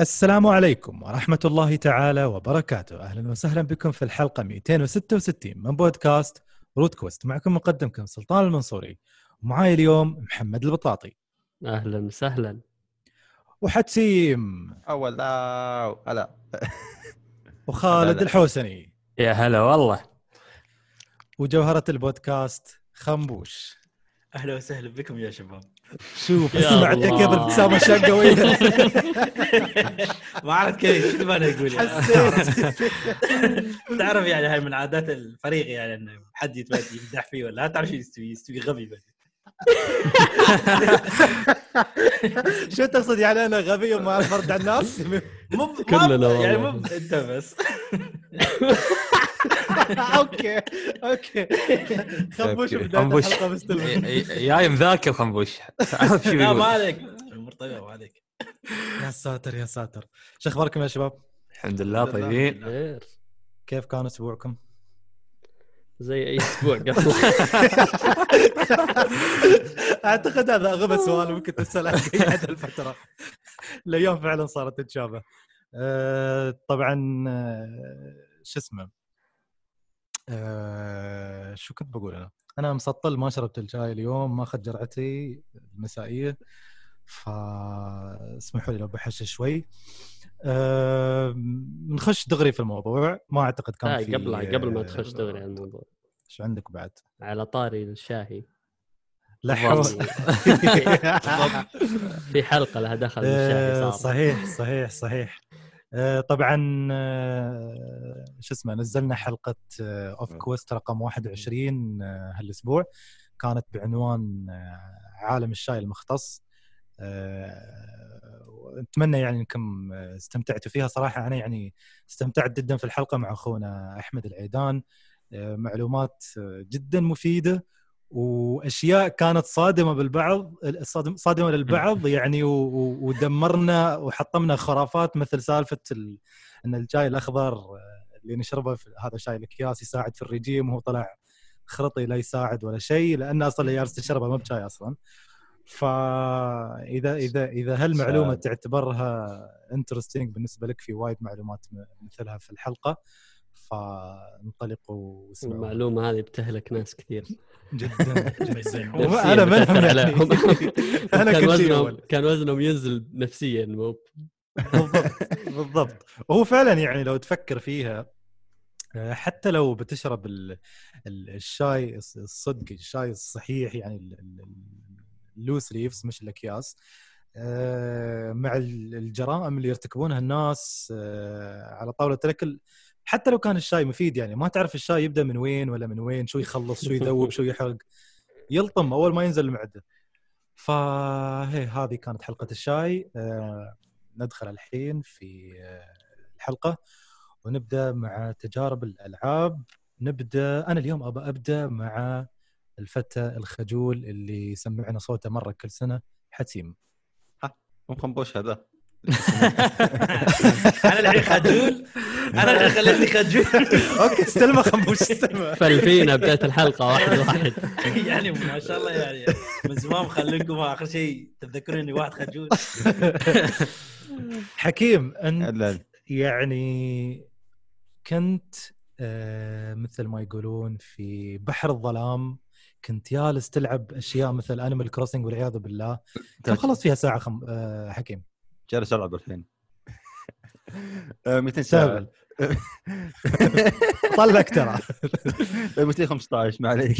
السلام عليكم ورحمة الله تعالى وبركاته. أهلا وسهلا بكم في الحلقة 266 من بودكاست روت كويست. معكم مقدمكم سلطان المنصوري. ومعاي اليوم محمد البطاطي. أهلا وسهلا. وحتسيم أول لا هلا. وخالد. الحوسني. يا هلا والله. وجوهرة البودكاست خنبوش. أهلا وسهلا بكم يا شباب. شوف الله. كيف الابتسامة شقوية ما عرفت كيف شو أنا أقول يعني. حسيت تعرف يعني هاي من عادات الفريق يعني إنه حد يتبدي يمدح فيه ولا لا تعرف شو يستوي يستوي غبي بس شو تقصد يعني أنا غبي وما أعرف أرد على الناس مو كلنا يعني. مو أنت بس okay okay. خنبوش خنبوش. مستلم جاي مذاكر خنبوش. عارف شو لا ما عليك. الأمور طيبة ما عليك. يا ساتر يا ساتر. شو أخباركم يا شباب؟ الحمد لله طيبين. كيف كان أسبوعكم؟ زي أي أسبوع قبل. أعتقد هذا أغبى سؤال ممكن تسأل احد الفترة. الأيام فعلا صارت تتشابه. أه طبعا آه، شو اسمه؟ أه شو كنت بقول أنا؟ أنا مسطل ما شربت الشاي اليوم ما أخذت جرعتي المسائية. فاسمحوا لي لو بحش شوي. أه نخش دغري في الموضوع. ما أعتقد كان في قبل قبل ما آه، تخش دغري على الموضوع. شو عندك بعد؟ على طاري الشاهي. لا حول في حلقة لها دخل آه، صار صحيح صحيح صحيح. آه، طبعا آه، شو اسمه نزلنا حلقة اوف كويست رقم 21 آه، هالأسبوع. كانت بعنوان آه، عالم الشاي المختص. آه، أتمنى يعني أنكم آه، استمتعتوا فيها. صراحة أنا يعني استمتعت جدا في الحلقة مع أخونا أحمد العيدان. آه، معلومات آه، جدا مفيدة. وأشياء كانت صادمة بالبعض صادم- صادمة للبعض يعني ودمرنا وحطمنا خرافات مثل سالفة ال... إن الشاي الأخضر اللي نشربه في هذا شاي الأكياس يساعد في الرجيم وهو طلع خرطي لا يساعد ولا شيء لأن أصلا اللي جالس تشربه ما بشاي أصلا. فإذا إذا إذا هالمعلومه. تعتبرها انترستنج بالنسبة لك في وايد معلومات مثلها في الحلقة؟ فانطلقوا واسمعوا. المعلومة هذه بتهلك ناس كثير. جدا. أنا منهم. أنا كان وزنهم. كان وزنهم ينزل نفسيا مو بالضبط. بالضبط. وهو فعلا يعني لو تفكر فيها آه، حتى لو بتشرب ال- ال- الشاي الص- الصدق الشاي الصحيح يعني ال- ال- ال- اللوس ليفز مش الأكياس آه، مع ال- الجرائم اللي يرتكبونها الناس آه، على طاولة الأكل حتى لو كان الشاي مفيد يعني ما تعرف الشاي يبدأ من وين ولا من وين شو يخلص شو يذوب شو يحرق يلطم أول ما ينزل المعدة. فهي هذه كانت حلقة الشاي. آه، ندخل الحين في آه، الحلقة ونبدأ مع تجارب الألعاب. نبدأ أنا اليوم أبى أبدأ مع الفتى الخجول اللي يسمعنا صوته مرة كل سنة حتيم مو خنبوش هذا. أنا الحين خجول. أنا الحين خليتني خجول. أوكي استلمه خنبوش استلمه فلفينا بداية الحلقة واحد واحد. يعني ما شاء الله يعني من زمان مخلينكم آخر شيء تتذكرون إني واحد خجول. حكيم أنت يعني كنت آه، مثل ما يقولون في بحر الظلام كنت جالس تلعب أشياء مثل Animal Crossing والعياذ بالله. كم خلص فيها ساعة خم... آه، حكيم. جالس العب الحين آه، 200 ساعه طلق ترى. 215 ما عليك.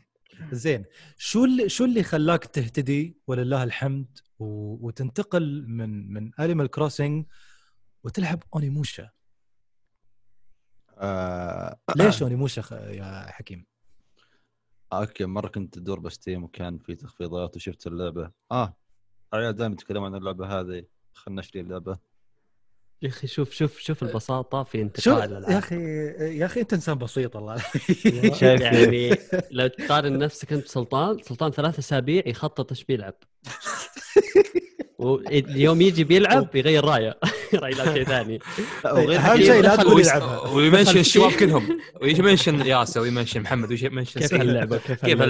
زين. شو اللي شو اللي خلاك تهتدي ولله الحمد و... وتنتقل من من Animal Crossing وتلعب Onimusha؟ آه، ليش Onimusha خ... يا حكيم؟ okay مرة كنت أدور ب Steam وكان في تخفيضات وشفت اللعبة. آه العيال دائما يتكلمون عن اللعبة هذه. خلنا نشتري اللعبة. يا أخي شوف شوف شوف البساطة في شو انتقال يا الالعاب أخي يا أخي أنت إنسان بسيط والله. شايف يعني لو تقارن نفسك أنت بسلطان سلطان ثلاث أسابيع يخطط إيش بيلعب. واليوم يجي بيلعب يغير رأيه. رأي يلعب شيء ثاني. وغير اهم شيء لا تقول يلعبها. وي mention الشباب كلهم. وي mention ياسر وي mention محمد وي mention كيف. اللعبة؟ كيف؟ كيف-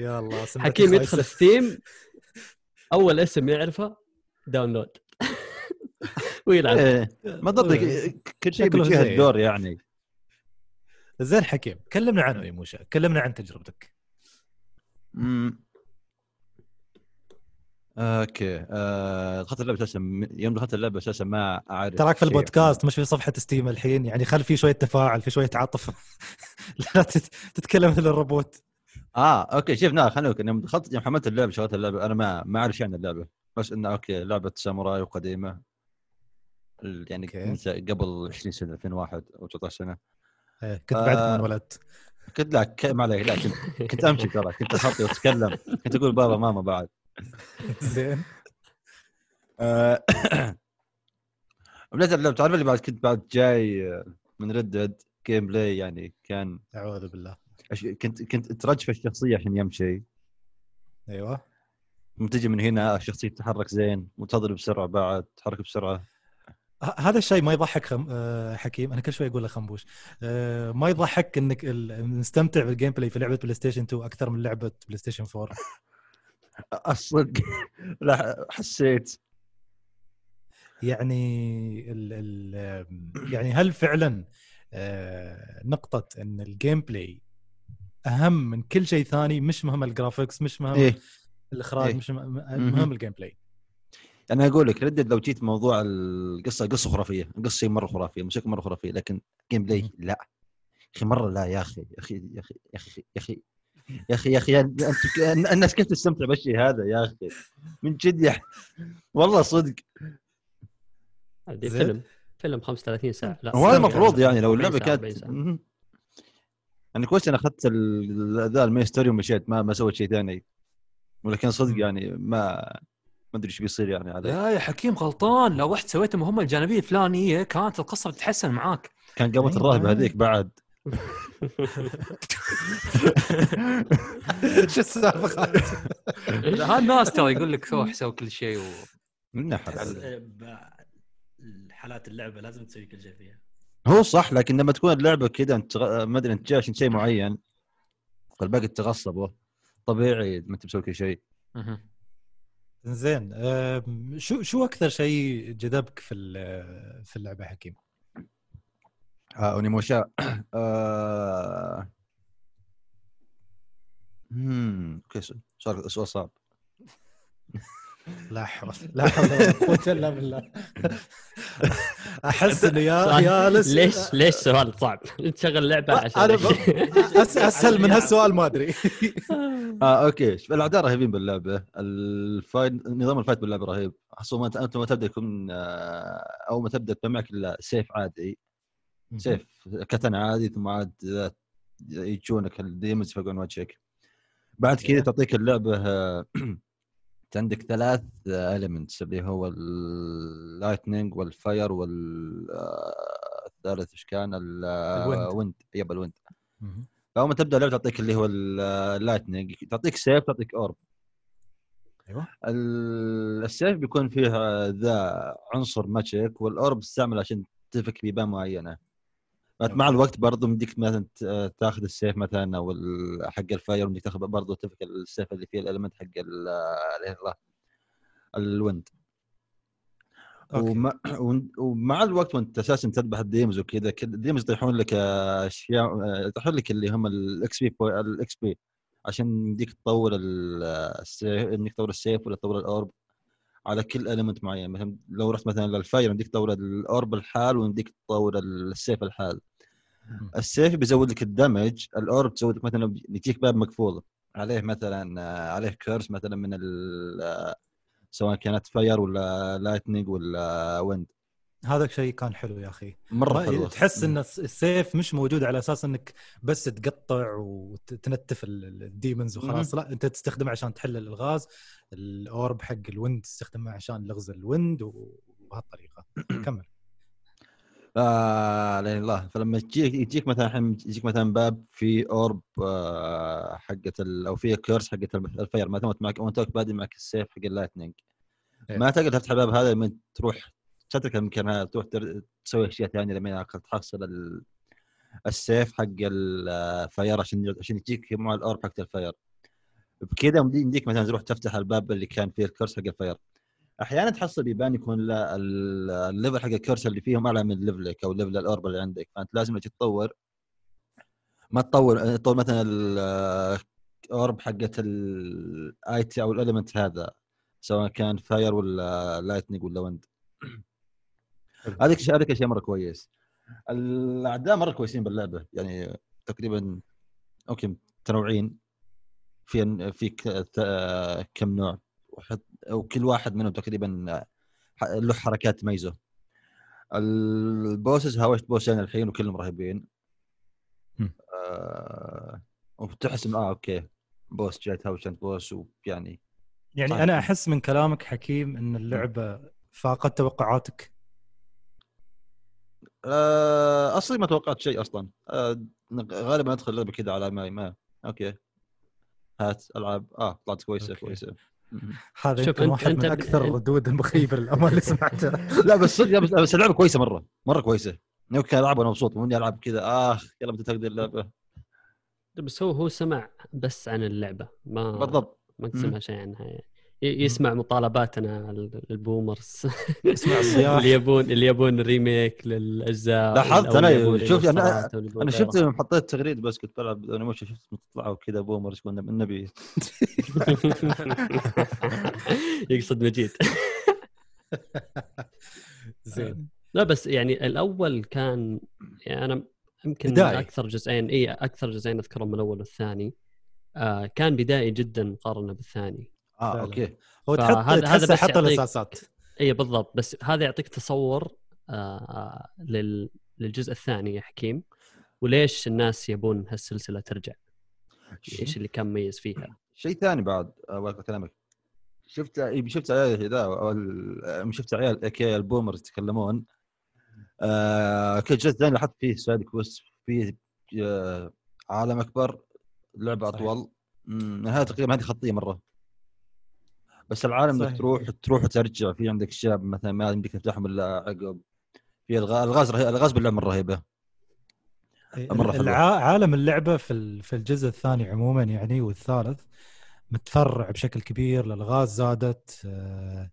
يا الله حكيم. يدخل Steam أول اسم يعرفه download. ويلعب. إيه، بالضبط كل شيء بيجيه. الدور يعني. زين حكيم كلمنا عنه يا موشا كلمنا عن تجربتك. مم. okay آه، دخلت اللعبة أساسا يوم دخلت اللعبة أساسا ما أعرف تراك في. البودكاست مش في صفحة Steam الحين يعني خل في شوية تفاعل في شوية عاطفه لا تت- تتكلم مثل الروبوت. آه okay أقول لك، يوم دخلت يوم حملت اللعبة شغلت اللعبة أنا ما ما أعرف شيء عن اللعبة. بس إنه okay لعبة ساموراي وقديمة. يعني س- قبل 20 سنة 2001 أو 19 سنة. إيه، كنت بعدك آه. ما انولدت كنت لا ك- ما عليك لا كنت, كنت أمشي ترى كنت أخطي وأتكلم. كنت أقول بابا ماما بعد. زين. آه، بديت اللعبه تعرف اللي بعد كنت بعد جاي آه، من ردد gameplay يعني كان أعوذ بالله. كنت كنت ترجف الشخصية عشان يمشي. أيوه. تجي من هنا الشخصيه تتحرك زين وتضرب بسرعة بعد تحرك بسرعة. هذا الشيء ما يضحك خم... آه، حكيم. أنا كل شوي أقول له خنبوش. آه، ما يضحك إنك ال- نستمتع بال gameplay في لعبة PlayStation 2 أكثر من لعبة PlayStation 4 الصدق لا حسيت. يعني ال ال يعني هل فعلا آه، نقطة إن ال gameplay أهم من كل شيء ثاني؟ مش مهم ال graphics مش مهم إيه. الإخراج إيه. مش مهم, مهم. مهم ال gameplay أنا أقول لك ردد لو جيت موضوع القصة قصة خرافية القصة مرة خرافية الموسيقى مرة خرافية لكن gameplay. لا يا أخي مرة لا يا أخي يا أخي يا أخي يا أخي يا أخي يا أخي يا أخي أنت الناس كيف تستمتع بالشيء هذا يا أخي من جد يا والله صدق. فيلم فيلم 35 ساعة لا هو هذا. المفروض يعني لو 40 اللعبة كانت 40 ساعة. مهم. يعني كويس أنا أخذت ذا ال main story ومشيت ما ما سويت شيء ثاني ولكن صدق. يعني ما ما أدري إيش بيصير يعني علي لا يا حكيم غلطان لو رحت سويت المهمه الجانبية الفلانية كانت القصة بتتحسن معاك كان قامت إيه، الراهبه آه. هذيك بعد شو السالفة خالد؟ هذا الناس ترى يقول لك روح سوي كل شيء و... من ب- الحالات اللعبة لازم تسوي كل شيء فيها هو صح لكن لما تكون اللعبة كذا أنت تغ- ما أدري أنت جاي عشان شيء معين والباقي تغصبه طبيعي ما انت مسوي كل شيء. زين شو شو أكثر شيء جذبك في ال- في اللعبة حكيم؟ اونيموشا آه... امم okay سؤال سؤال صعب لا حول لا حول ولا قوة إلا بالله أحس انه يا يا لس ليش ليش سؤال صعب؟ انت شغل لعبه عشان أنا ب... أس... أسهل من هالسؤال ما أدري آه okay. الأعداء رهيبين باللعبة. ال fight نظام ال fight باللعبة رهيب. خصوصا انت أنت ما تبدأ يكون آه، اول ما تبدأ معك إلا سيف عادي. سيف كتانا عادي ثم عاد آه، يجونك ال demons يفقعون وجهك. بعد كذا. تعطيك اللعبة آه، عندك ثلاث elements اللي هو ال lightning وال fire والثالث إيش كان؟ ال wind. yep ال wind. فاول ما تبدأ اللعبه تعطيك اللي هو ال lightning تعطيك سيف تعطيك orb. أيوه. ال- السيف بيكون فيه ذا عنصر magic وال orb تستعمل عشان تفك بيبان معينة. مع. الوقت برضو يمديك مثلا تاخذ السيف مثلا أو حق ال fire يمديك تاخذ برضو تفك السيف اللي فيه ال element حق ال- اللي هو ال wind. okay. ومع, ومع الوقت وأنت أساسا تذبح ال demons وكذا كذا ال demons يطيحون لك أشياء يطيحون لك اللي هم ال XP ال XP عشان يمديك تطور ال- السيف انك تطور السيف ولا تطور ال orb على كل element معين مثلا لو رحت مثلا لل fire يمديك تطور ال orb لحال ويمديك تطور السيف لحال. السيف بيزود لك ال damage ال orb تزود لك مثلا يجيك باب مقفول عليه مثلا آه، عليه curse مثلا من ال- آه، سواء كانت fire ولا lightning ولا wind. هذا شيء كان حلو يا أخي. مرة حلوة تحس إن الس- السيف مش موجود على أساس إنك بس تقطع وتنتف ال- ال- ال demons وخلاص. لا أنت تستخدمه عشان تحل الإلغاز ال orb حق ال wind تستخدمه عشان لغز ال wind وبهالطريقه كمل. آه لا إله إلا الله. فلما تجيك يجيك مثلا الحين يجيك مثلا باب في orb آه حقة ال- أو في curse حقة ال fire مثلا وانت معك وانت بادي معك السيف حق ال lightning. ما تقدر تفتح الباب هذا لما تروح تترك المكان هذا تروح تر- تسوي أشياء ثانية لما تحصل ال- السيف حق ال fire عشان عشان يجيك مع ال orb حق ال fire بكذا يمدي- يمديك مثلا تروح تفتح الباب اللي كان فيه ال curse حق ال fire أحيانا تحصل بيبان يكون لا ال level حق ال curse اللي فيهم أعلى من level ك أو level ال orb اللي عندك. فأنت لازم تتطور. ما تطور تطور مثلا ال orb حقت الاي تي أو ال element هذا سواء كان fire ولا lightning ولا wind هذيك هذيك الشيء مرة كويس. الأعداء مرة كويسين باللعبة. يعني تقريبا okay متنوعين. في في كم نوع؟ وكل واحد منهم تقريبا له حركات تميزه ال bosses هاوشت boss ين الحين وكلهم رهيبين. آه وتحس إنه آه okay boss جاي تهاوش boss ويعني يعني صحيح. أنا أحس من كلامك حكيم إن اللعبة فاقت توقعاتك آه أصلي ما توقعت شيء أصلا آه غالبا أدخل اللعبة كذا على ما ما أوكي هات العاب آه طلعت كويسة أوكي. كويسة. هذا شوف، يمكن أنت- واحد أنت من أكثر الردود المخيبه للامانه اللي سمعتها. لا بس صدق بس, بس اللعبة كويسة مرة مرة كويسة. يمكن العب وأنا مبسوط مو إني ألعب كذا آخ يلا متى تقدر اللعبة. بس هو هو سمع بس عن اللعبة ما بالضبط. ما. سمع شيء عنها يعني. يسمع مطالباتنا ال- البومرز. اسمع الصياح. اللي يبون اللي يبون ريميك للأجزاء لاحظت؟ يبون شوف يبون أنا غيره. شفت يوم حطيت تغريد بس كنت بلعب أنا مش شفت طلعوا كذا بومرز من النبي. يقصد مجيد. زين. لا بس يعني الأول كان يعني أنا يمكن. أكثر جزئين اي أكثر جزئين أذكرهم من الأول والثاني. آه كان بدائي جدا مقارنة بالثاني. آه فعلا. okay. هو تحط هذا بس حط الأساسات. اي بالضبط. بس هذا يعطيك تصور آه لل... للجزء الثاني يا حكيم. وليش الناس يبون هالسلسلة ترجع؟ إيش اللي كان مميز فيها؟ شيء ثاني بعد آه، كلامك شفت إيه، شفت عيال ذا ال- شفت عيال اكي ال boomers يتكلمون. آه كل جزء ثاني لاحظت فيه side quest فيه آه عالم أكبر لعبة. أطول. هذا تقريبا هذه خطية مرة. بس العالم إنك صحيح. تروح تروح وترجع في عندك اشياء مثلا ما يمديك تفتحهم إلا عقب. في الغاز الغاز رهيب الغاز باللعبه مره رهيبه مرة حلوة. الع... عالم اللعبة في ال- في الجزء الثاني عموما يعني والثالث متفرع بشكل كبير الالغاز زادت آه،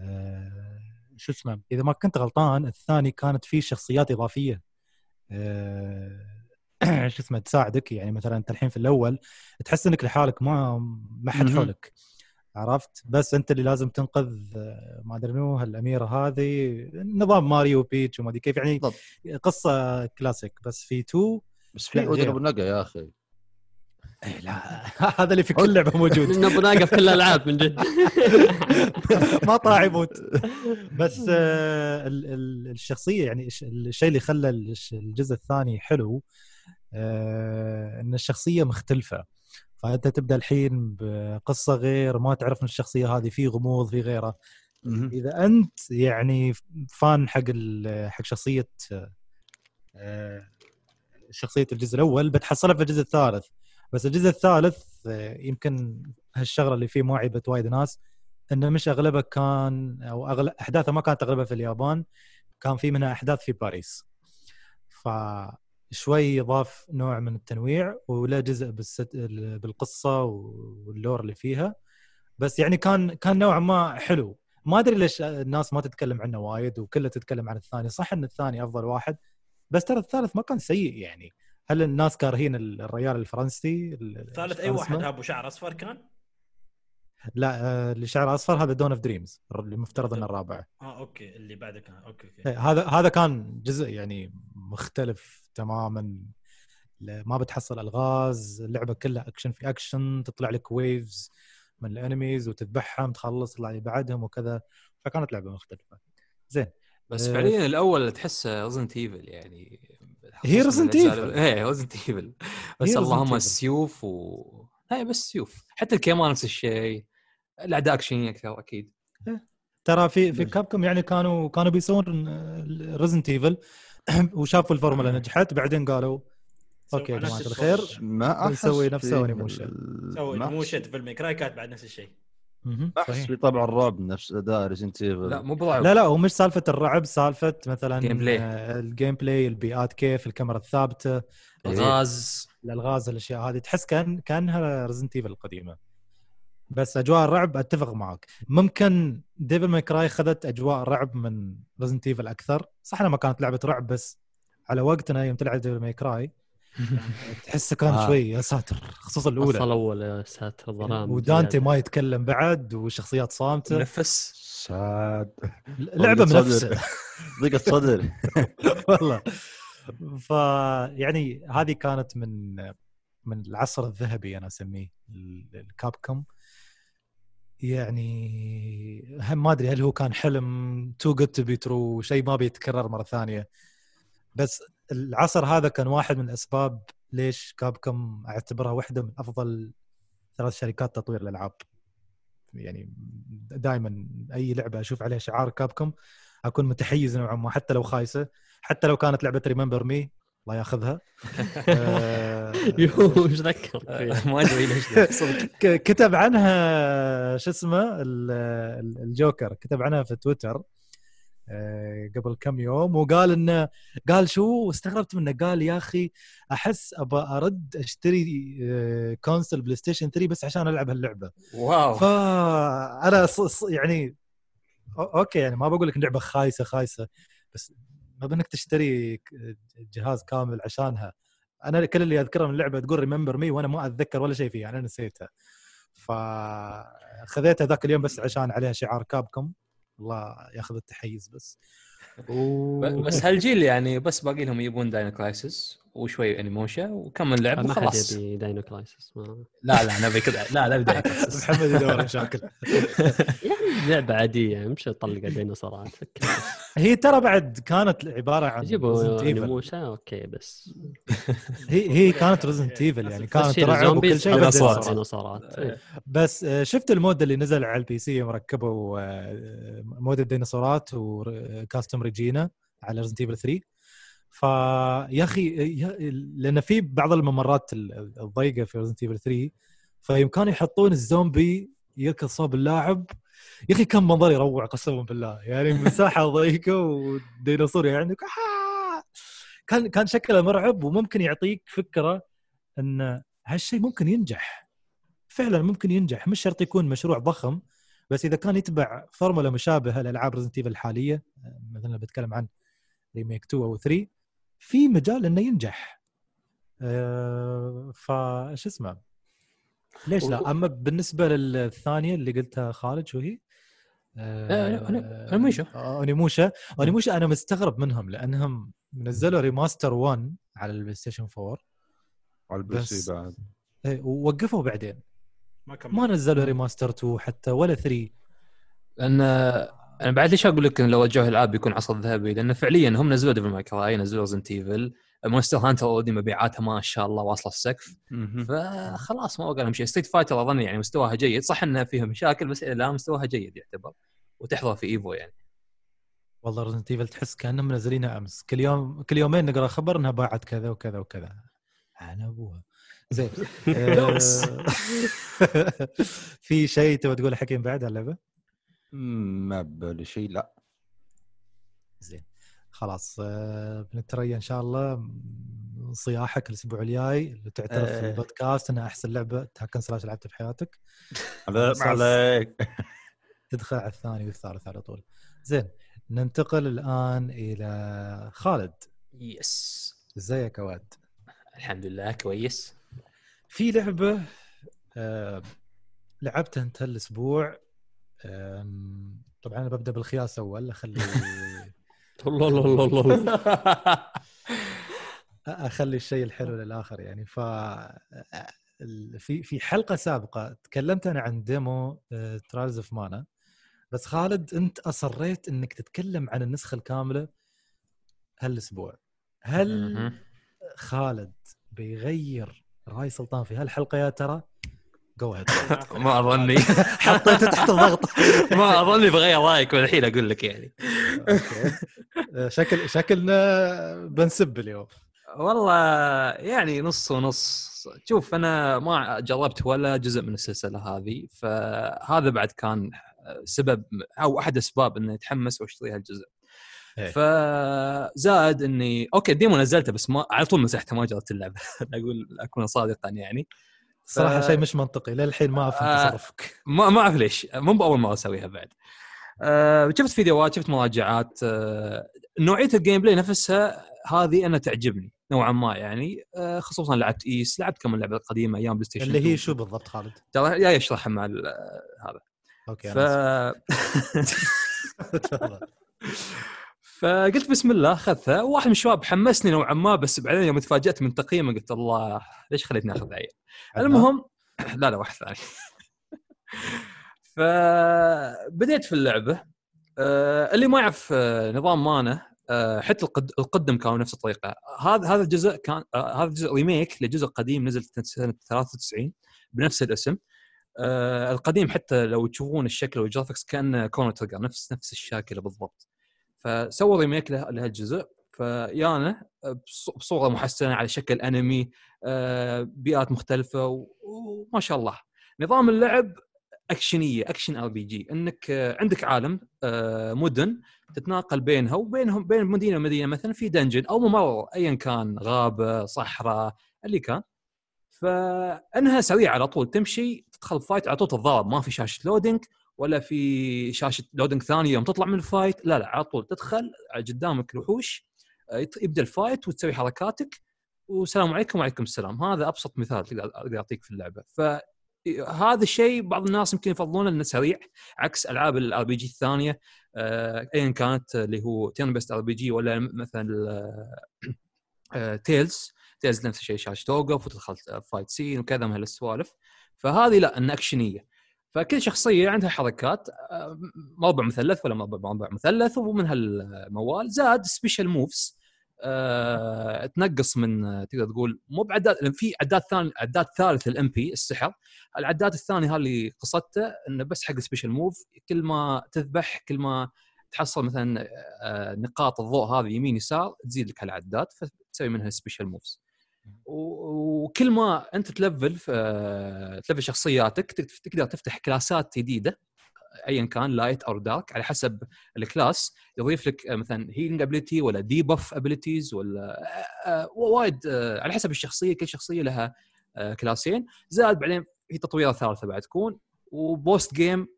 آه، شو اسمه؟ إذا ما كنت غلطان الثاني كانت فيه شخصيات إضافية. آه، شو اسمه؟ تساعدك. يعني مثلا أنت الحين في الأول تحس إنك لحالك ما ما حد. حولك. عرفت؟ بس انت اللي لازم تنقذ آه، ما أدري منو الاميره هذه نظام ماريو بيتش وما أدري كيف يعني بالضبط. قصة كلاسيك. بس في 2 بس في. اضرب النقا يا أخي. إيه لا. هذا اللي في كل لعبة موجود. نبغى ناقف كل الألعاب من جد. ما طاع يموت. بس آه، ال- ال- الشخصية يعني الش- الشيء اللي خلى الجزء الثاني حلو آه، إن الشخصية مختلفة. فأنت تبدأ الحين بقصة غير ما تعرف من الشخصية هذه في غموض في غيره. إذا أنت يعني فان حق حق شخصية آه، شخصية الجزء الأول بتحصلها في الجزء الثالث. بس الجزء الثالث آه، يمكن هالشغلة اللي فيه ما عيبت وايد ناس إنه مش أغلبها كان أو اغلب احداثه ما كانت أغلبها في اليابان كان في منها أحداث في باريس. فشوي ضاف نوع من التنويع ولا جزء بالست... بالقصة واللور اللي فيها. بس يعني كان كان نوعا ما حلو. ما أدري ليش الناس ما تتكلم عنه وايد وكلها تتكلم عن الثاني. صح إن الثاني أفضل واحد بس ترى الثالث ما كان سيء يعني. هل الناس كارهين الريال الفرنسي؟ الثالث أي واحد؟ أبو شعر أصفر كان؟ لا آه، اللي شعره أصفر هذا Dawn of Dreams اللي مفترض إنه الرابع. آه okay. اللي بعده كان. okay okay. إيه، هذا هذا كان جزء يعني مختلف تماما ما بتحصل ألغاز اللعبة كلها اكشن في اكشن تطلع لك waves من ال enemies وتذبحهم تخلص تطلع اللي بعدهم وكذا. فكانت لعبة مختلفة. زين. بس آه، فعليا الأول تحسه ريزنت ايفل يعني هي Evil. ال- إيه ريزنت ايفل بس اللهم. السيوف و هي بس سيوف. حتى الكيمان نفس الشيء. الأعداء اكشنيين أكثر أكيد. ترى في في. كابكم يعني كانوا كانوا بيسوون ريزنت ايفل وشافوا الفورمولا نجحت بعدين قالوا أوكي يا جماعة. الخير ما أحس بنسوي نفس فيه سوني موشن. ال- سوي ما أحس- موشن في الميكراي كانت بعد نفس الشيء. أحس صحيح. في طبع الرعب نفس أداء Resident Evil لا مو برعب لا لا هو مش سالفة الرعب سالفة مثلا play. آه، ال gameplay البيئات كيف الكاميرا الثابتة الغاز. الالغاز الأشياء هذه. تحس كان كأنها Resident Evil القديمة. بس أجواء الرعب أتفق معك. ممكن Devil May Cry خذت أجواء الرعب من Resident Evil أكثر. صح انها ما كانت لعبة رعب بس على وقتنا يوم تلعب Devil May Cry تحسه كان آه. شوي يا ساتر خصوصا الأولى. الاولى الأول يا ساتر ظلام ودانتي. ما يتكلم بعد والشخصيات صامتة. منفس ساد. لعبة. منافسه ضيقة صدر. والله. ف يعني هذه كانت من من العصر الذهبي أنا أسميه ال- ال Capcom. يعني هم ما أدري هل هو كان حلم too good to be true شيء ما بيتكرر مرة ثانية. بس العصر هذا كان واحد من الأسباب ليش Capcom أعتبرها واحدة من أفضل ثلاث شركات تطوير الألعاب. يعني دائما أي لعبة أشوف عليها شعار Capcom أكون متحيز نوعا ما حتى لو خايسة حتى لو كانت لعبة Remember Me الله ياخذها. آه، يو إيش ذكر؟ ما أدري ليش صدق. كتب عنها شو اسمه ال- ال- الجوكر. كتب عنها في تويتر آه، قبل كم يوم وقال إنه قال شو استغربت منه. قال يا أخي أحس ابى أرد أشتري آه، console PlayStation 3 بس عشان ألعب هاللعبة. wow. فانا ص- ص- يعني okay يعني ما بقول لك لعبة خايسة خايسة بس ما بانك تشتري جهاز كامل عشانها. أنا كل اللي أذكره من اللعبة تقول Remember Me وأنا ما أتذكر ولا شيء فيها أنا نسيتها. فخذيتها ذاك اليوم بس عشان عليها شعار Capcom الله ياخذ التحيز بس. و... بس هالجيل يعني بس باقي لهم يبون داينو كرايسس وشوي انيموشا وكم من لعب ما حد وخلاص. يبي داينو كرايسس ما- لا لا نبي كذا. لا لا كرايسس محمد يدور مشاكل. يعني لعبة عادية مش طلق ديناصورات فكر هي ترى بعد كانت عبارة عن يجيبوا Evil. نموشة أوكي بس هي هي كانت ريزنت ايفل يعني كانت رعب وكل شيء على بس ديناصورات. إيه. بس آه، شفت ال mod اللي نزل على ال PC يوم ركبوا آه، mod الديناصورات و costume Regina على Resident Evil 3 فيا أخي لأن في بعض الممرات ال- الضيقة في Resident Evil 3 فيوم كانوا يحطون الزومبي يركض صوب اللاعب يا أخي كان منظر يروع قسما بالله. يعني مساحة ضيقة وديناصور يعني عندك! كان كان شكله مرعب وممكن يعطيك فكرة إن هالشيء ممكن ينجح. فعلا ممكن ينجح. مش شرط يكون مشروع ضخم بس إذا كان يتبع فورمولا مشابهة لألعاب Resident الحالية مثلا بتكلم عن remake 2 أو 3 في مجال إنه ينجح. أه فايش اسمه؟ ليش لا؟ أما بالنسبة للثانية اللي قلتها خالد شو هي؟ آه، Oni- Onimusha. آه، Onimusha Onimusha أنا مستغرب منهم لأنهم نزلوا remaster 1 على ال PlayStation 4 على PC بعد. إيه، ووقفوا بعدين. ما كمل. ما نزلوا remaster 2 حتى ولا 3 لأن أنا بعد ليش أقول لك إن لو وجهوا العاب بيكون عصر ذهبي؟ لأن فعليا هم نزلوا Devil May Cry نزلوا Resident Evil Monster Hunter already مبيعاتها ما شاء الله واصلة السقف. فخلاص ما بقى لهم شيء. Street Fighter أظن يعني مستواها جيد. صح انها فيها مشاكل بس إلى الآن مستواها جيد يعتبر. وتحضر في EVO يعني. والله Resident Evil تحس كأنهم منزلينها أمس. كل يوم كل يومين نقرأ خبر إنها باعت كذا وكذا وكذا. أنا أبوها. زين. آه، في شيء تبغى تقول حكيم بعد على اللعبة؟ ما ببالي شيء لا. زين. خلاص آه، بنتريا إن شاء الله صياحك الأسبوع الجاي اللي تعترف في آه. البودكاست إنها أحسن لعبة هاكن سلاش لعبتها في حياتك. عليك. تدخل على الثاني والثالث على طول. زين ننتقل الآن إلى خالد. Yes. إزيك يا واد؟ الحمد لله كويس. في لعبة آه لعبتها أنت الأسبوع آم، طبعا أنا ببدأ بالخياس أول أخلي الله الله الله الله أخلي الشيء الحلو للآخر يعني. ف ال- في في حلقة سابقة تكلمت أنا عن demo Trials of Mana بس خالد أنت أصريت إنك تتكلم عن النسخة الكاملة هالأسبوع. هل. خالد بيغير رأي سلطان في هالحلقة يا ترى؟ جو ما أظني. حطيته تحت الضغط. ما أظني بغير رأيك والحين أقول لك يعني. شكل شكلنا بنسب اليوم. والله يعني نص ونص. شوف أنا ما جربت ولا جزء من السلسلة هذه فهذا بعد كان سبب أو أحد أسباب إني أتحمس وأشتري هالجزء. إيه. فزائد إني أوكي ال demo نزلته بس ما على طول مسحته ما جربت اللعبة. أقول أكون صادقا يعني. صراحة شيء مش منطقي للحين ما افهم آه. تصرفك. ما ما أعرف ليش. مو بأول مرة أسويها بعد. آه شفت فيديوهات شفت مراجعات آه نوعية ال gameplay نفسها هذه أنا تعجبني نوعا ما يعني آه خصوصا لعبت Ys لعبت كم لعبه قديمه أيام PlayStation اللي هي 2. شو بالضبط خالد؟ ترى جاي اشرحها مع ال- هذا. أوكي ف... فقلت بسم الله أخذتها. وواحد من الشباب حمسني نوعا ما بس بعدين يوم تفاجأت من تقييمه قلت الله ليش خليتني أخذ عيل؟ المهم لا لا واحد ثاني. فبديت في اللعبة. آه، اللي ما يعرف آه، نظام Mana آه، حتى القد- القدم كانوا نفس الطريقة. هذا هذا الجزء كان هذا الجزء remake لجزء قديم نزل سنة 93 بنفس الاسم. القديم حتى لو تشوفون الشكل وال graphics كان Chrono Trigger نفس نفس الشاكله بالضبط. فسووا remake له- لهالجزء. فيانا بص- بصورة محسنة على شكل انمي بيئات مختلفة وما شاء الله. نظام اللعب أكشنية action RPG. إنك آه، عندك عالم آه، مدن تتناقل بينها وبينهم بين مدينة ومدينة مثلا في dungeon أو ممر ايا كان غابة صحراء اللي كان. فإنها سريعة على طول تمشي تدخل fight على طول تتضارب. ما في شاشة loading ولا في شاشة loading ثانية يوم تطلع من ال fight لا لا على طول تدخل قدامك الوحوش آه، يبدأ ال fight وتسوي حركاتك. والسلام عليكم وعليكم السلام. هذا أبسط مثال أقدر أعطيك في اللعبة. فهذا الشيء بعض الناس يمكن يفضلونه انه سريع عكس ألعاب ال RPG الثانية آه، ايا كانت اللي هو turn-based RPG ولا مثلا آه، Tales Tales نفس الشيء شاشه توقف وتدخل fight scene وكذا من هالسوالف فهذه لا إنها أكشنية. فكل شخصية عندها حركات آه، مربع مثلث ولا مربع مربع مثلث ومن هالموال زاد special moves أه تنقص من آه، تقدر تقول مو بعداد لأن في عداد ثاني عداد ثالث لل MP السحر. العداد الثاني هذا اللي قصته إنه بس حق special move كل ما تذبح كل ما تحصل مثلا آه، نقاط الضوء هذه يمين يسار تزيد لك هالعداد فتسوي منها special moves وكل ما أنت تلفل في- تلفل شخصياتك تك- تقدر تفتح كلاسات جديدة. ايا كان light أو dark على حسب ال class. يضيف لك آه، مثلا healing ability ولا debuff abilities ولا آه، آه، وايد على حسب الشخصية كل شخصية لها كلاسين. زائد بعدين في تطويره ثالثة بعد تكون و post-game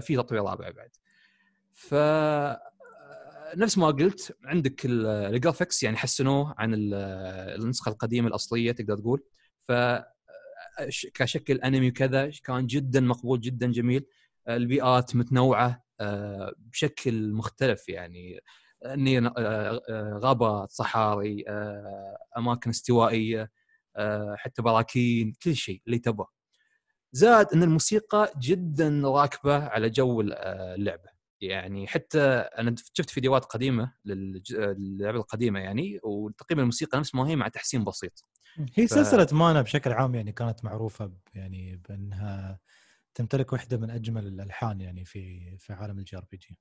في تطوير رابع بعد. ف نفس ما قلت عندك ال- ال graphics يعني حسنوه عن ال- النسخة القديمة الأصلية تقدر تقول. ف كشكل أنمي وكذا كان جدا مقبول جدا جميل. البيئات متنوعة آه، بشكل مختلف يعني. أني آه، آه، غابات صحاري أماكن استوائية حتى براكين كل شيء اللي تبغى. زاد أن الموسيقى جدا راكبة على جو ال- اللعبة. يعني حتى أنا شفت فيديوهات قديمة للعبة القديمة يعني وتقريبا الموسيقى نفس ما هي مع تحسين بسيط. هي ف- سلسلة Mana بشكل عام يعني كانت معروفة يعني بأنها تمتلك واحدة من أجمل الألحان يعني في في عالم ال JRPG.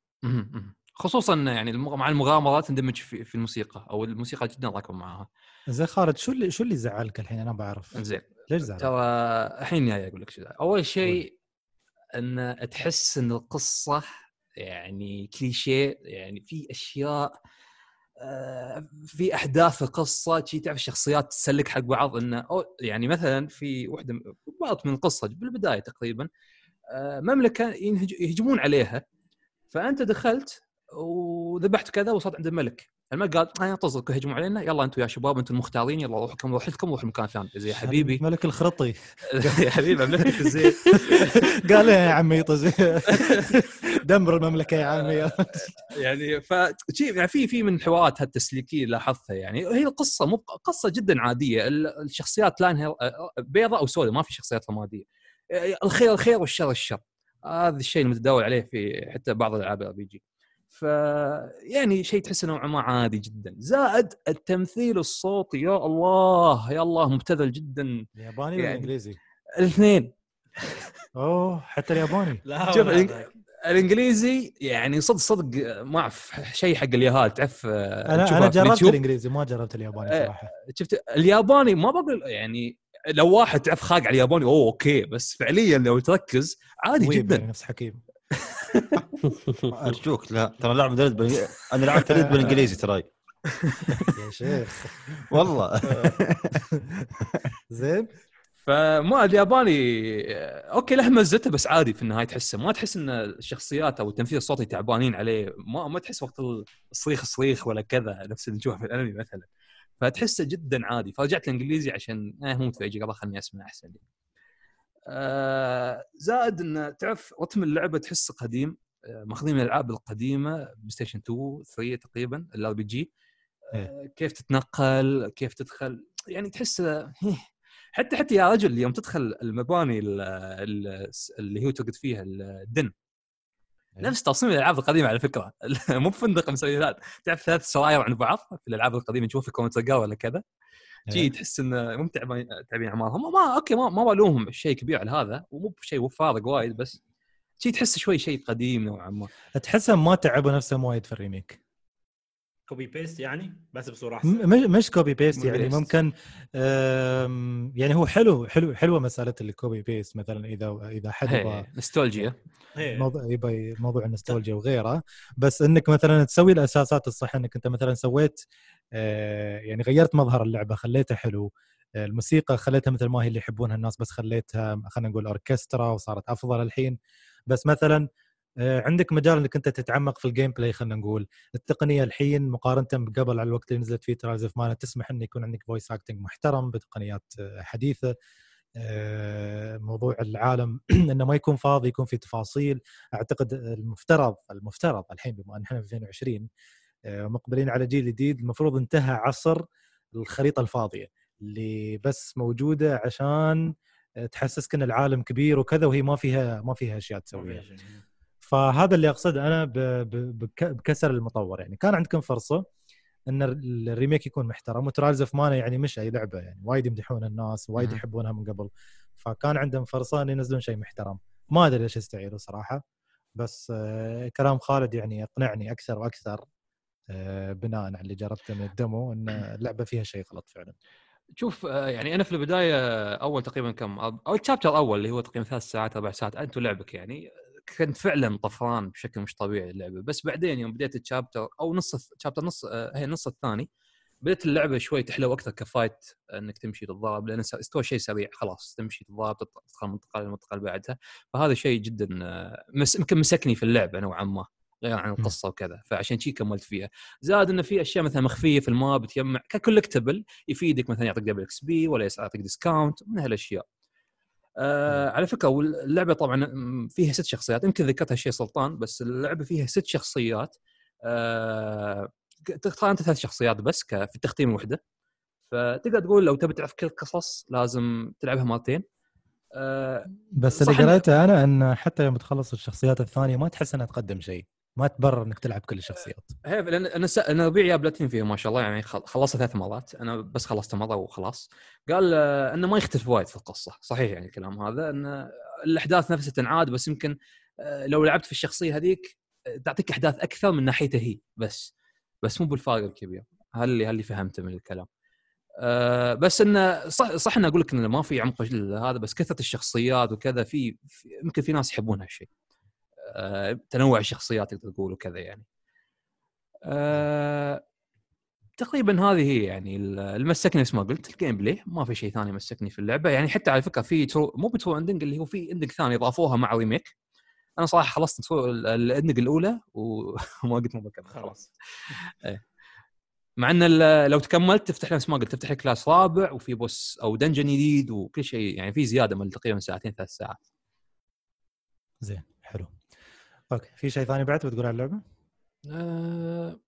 خصوصا يعني مع المغامرات تندمج في, في الموسيقى أو الموسيقى جدا راكبة معاها. زين خالد شو اللي شو اللي زعلك الحين؟ أنا بعرف. زين. ليش زعلان؟ ترى الحين جاي أقول لك شو أول شيء إن تحس إن القصة يعني كليشيه يعني في أشياء في أحداث في القصة شي تعرف الشخصيات تسلك حق بعض إنه أو يعني مثلا في واحدة بعض من القصة بالبداية تقريبا آه، مملكة يهجمون عليها. فأنت دخلت وذبحت كذا وصلت عند الملك. الملك قال أنا طزق هجموا علينا يلا أنتم يا شباب أنتم المختارين يلا روحوا كم روح لكم روحوا مكان ثاني. زي حبيبي. ملك الخرطي. يا حبيبي مملكتك الزين قال يا عمي طز. دمر المملكة يا عمي. يعني ف يعني في في من حوارات هالتسليكية لاحظتها يعني. هي القصة مو قصة جدا عادية. ال- الشخصيات لانها بيضاء أو سوداء ما في شخصيات رمادية. الخير الخير والشر الشر. هذا الشيء المتداول عليه في حتى بعض الألعاب ال RPG ف يعني شيء تحس نوعا ما عادي جدا. زائد التمثيل الصوتي يا الله يا الله مبتذل جدا. الياباني ولا يعني- الانجليزي؟ الاثنين. أوه حتى الياباني. لا شوف ولا. الإنجليزي يعني صدق صدق ما أعرف شيء حق اليهال تعرف أنا تشوفها أنا في جربت. الإنجليزي ما جربت الياباني آه، صراحة. شفت الياباني ما بقول يعني لو واحد تعرف خاق على الياباني أوه أوكي. بس فعليا لو تركز عادي جدا. نفس حكيم. ارجوك لا ترى لاعب ريد بال... أنا لعبت ريد بالإنجليزي تراي يا شيخ. والله. زين. فما الياباني أوكي له مزته بس عادي في النهاية تحسه. ما تحس إن الشخصيات أو التمثيل الصوتي تعبانين عليه. ما ما تحس وقت الصريخ الصريخ ولا كذا نفس اللي نشوفه في الأنمي مثلا. فتحسه جدا عادي. فرجعت الانجليزي عشان آه مو متفاجئ خلني أسمع أحسن. لي. آه زائد إن تعرف رتم اللعبة تحسه قديم. آه ماخذين من الألعاب القديمة PlayStation 2 3 تقريبا ال RPG. كيف تتنقل كيف تدخل. يعني تحسه حتى حتى يا رجل يوم تدخل المباني ال- ال- اللي هو تقعد فيها ال inn. إيه. نفس تصميم الألعاب القديمة على فكرة. مو بفندق مسوي ذات تعرف ثلاث سراير عند بعض في الألعاب القديمة تشوف في counter ولا كذا؟ جي إيه. تحس إنه مو تعبين اعمارهم ما أوكي ما ما بالومهم شيء كبير على هذا ومو بشيء فارق وايد بس شي تحس شوي شيء قديم نوعا ما. تحسهم ما تعبوا نفسهم وايد في ال remake. copy paste يعني بس بصورة أحسن. مش مش copy paste يعني paste. ممكن يعني هو حلو حلو حلوة مسألة ال copy paste مثلا إذا إذا حد إيه. موضوع يبغى موضوع النوستالجيا وغيره. بس إنك مثلا تسوي الأساسات الصح إنك أنت مثلا سويت آه، يعني غيرت مظهر اللعبة خليتها حلو. آه، الموسيقى خليتها مثل ما هي اللي يحبونها الناس بس خليتها خلينا نقول أوركسترا وصارت أفضل الحين. بس مثلا عندك مجال إنك أنت تتعمق في ال gameplay خلينا نقول. التقنية الحين مقارنة بقبل على الوقت اللي نزلت فيه Trials of Mana تسمح انه يكون عندك voice acting محترم بتقنيات آه، حديثة. آه، موضوع العالم إنه ما يكون فاضي يكون في تفاصيل. أعتقد المفترض المفترض الحين بما إن إحنا في 2020 آه، مقبلين على جيل جديد المفروض انتهى عصر الخريطة الفاضية اللي بس موجودة عشان آه، تحسسك إن العالم كبير وكذا وهي ما فيها ما فيها أشياء تسويها. فهذا اللي أقصده أنا بكسل المطور. يعني كان عندكم فرصة إن ال- الـ remake يكون محترم و Trials of Mana يعني مش أي لعبة يعني وايد يمدحون الناس وايد. يحبونها من قبل. فكان عندهم فرصة إن ينزلون شيء محترم. ما أدري ليش يستعيروا صراحة بس آه، كلام خالد يعني يقنعني أكثر وأكثر آه، بناء على اللي جربته من الدمو إن اللعبة فيها شيء غلط فعلا. شوف آه، يعني أنا في البداية أول تقريبا كم أو الشابتر الأول اللي هو تقريبا ثلاث ساعات أربع ساعات انت ولعبك يعني كنت فعلا طفران بشكل مش طبيعي اللعبة. بس بعدين يوم بديت الشابتر أو نص الشابتر نص آه، هي النص الثاني بدات اللعبة شوي تحلو أكثر كفايت إنك تمشي تتضارب لأن استوى شيء سريع خلاص تمشي تتضارب تدخل منطقه للمنطقة اللي بعدها. فهذا شيء جدا آه، مس يمكن مسكني في اللعبة نوعا ما غير عن القصة وكذا. فعشان شي كملت فيها. زاد إنه في أشياء مثلا مخفية في ال map تجمع ك collectible يفيدك مثلا يعطيك double XP ولا يعطيك discount من هالأشياء. آه على فكرة واللعبة طبعا فيها ست شخصيات. يمكن ذكرتها شيء سلطان بس اللعبة فيها ست شخصيات. آه تختار أنت ثلاث شخصيات بس في التختيم الوحده فتقدر تقول لو تبي تعرف كل القصص لازم تلعبها مرتين. آه بس اللي قريته أنا إن حتى يوم تخلص الشخصيات الثانية ما تحس إنها تقدم شيء. ما تبرر إنك تلعب كل الشخصيات. هي لأن أنا س... أنا يا بلاتين فيه ما شاء الله يعني خل- خلصت ثلاث مرات. أنا بس خلصت مرة وخلاص. قال آه، إنه ما يختلف وايد في القصة. صحيح يعني الكلام هذا إن الأحداث نفسها تنعاد بس يمكن آه، لو لعبت في الشخصية هذيك آه، تعطيك أحداث أكثر من ناحيته هي بس. بس مو بالفارق الكبير. هل اللي هل اللي فهمته من الكلام. أه بس انه صح صح اني أقول لك انه ما في عمق هذا بس كثرة الشخصيات وكذا في في- يمكن في ناس يحبون هالشيء. تنوع الشخصيات تقدر تقول وكذا يعني. أه تقريبا هذه هي يعني ال- اللي مسكني مثل ما قلت ال gameplay ما في شيء ثاني مسكني في اللعبة. يعني حتى على فكرة في true مو ب true ending اللي هو في ending ثاني اضافوها مع remake أنا صراحة خلصت ال ending الأولى وما قلت ما بكمل خلاص. خلاص. مع إن لو تكملت تفتح نفس ما قلت تفتح لك class رابع وفي boss أو dungeon جديد وكل شيء يعني في زيادة من تقريبا ساعتين ثلاث ساعات. زين. okay في شيء ثاني بعد بتقول على اللعبة؟ أه...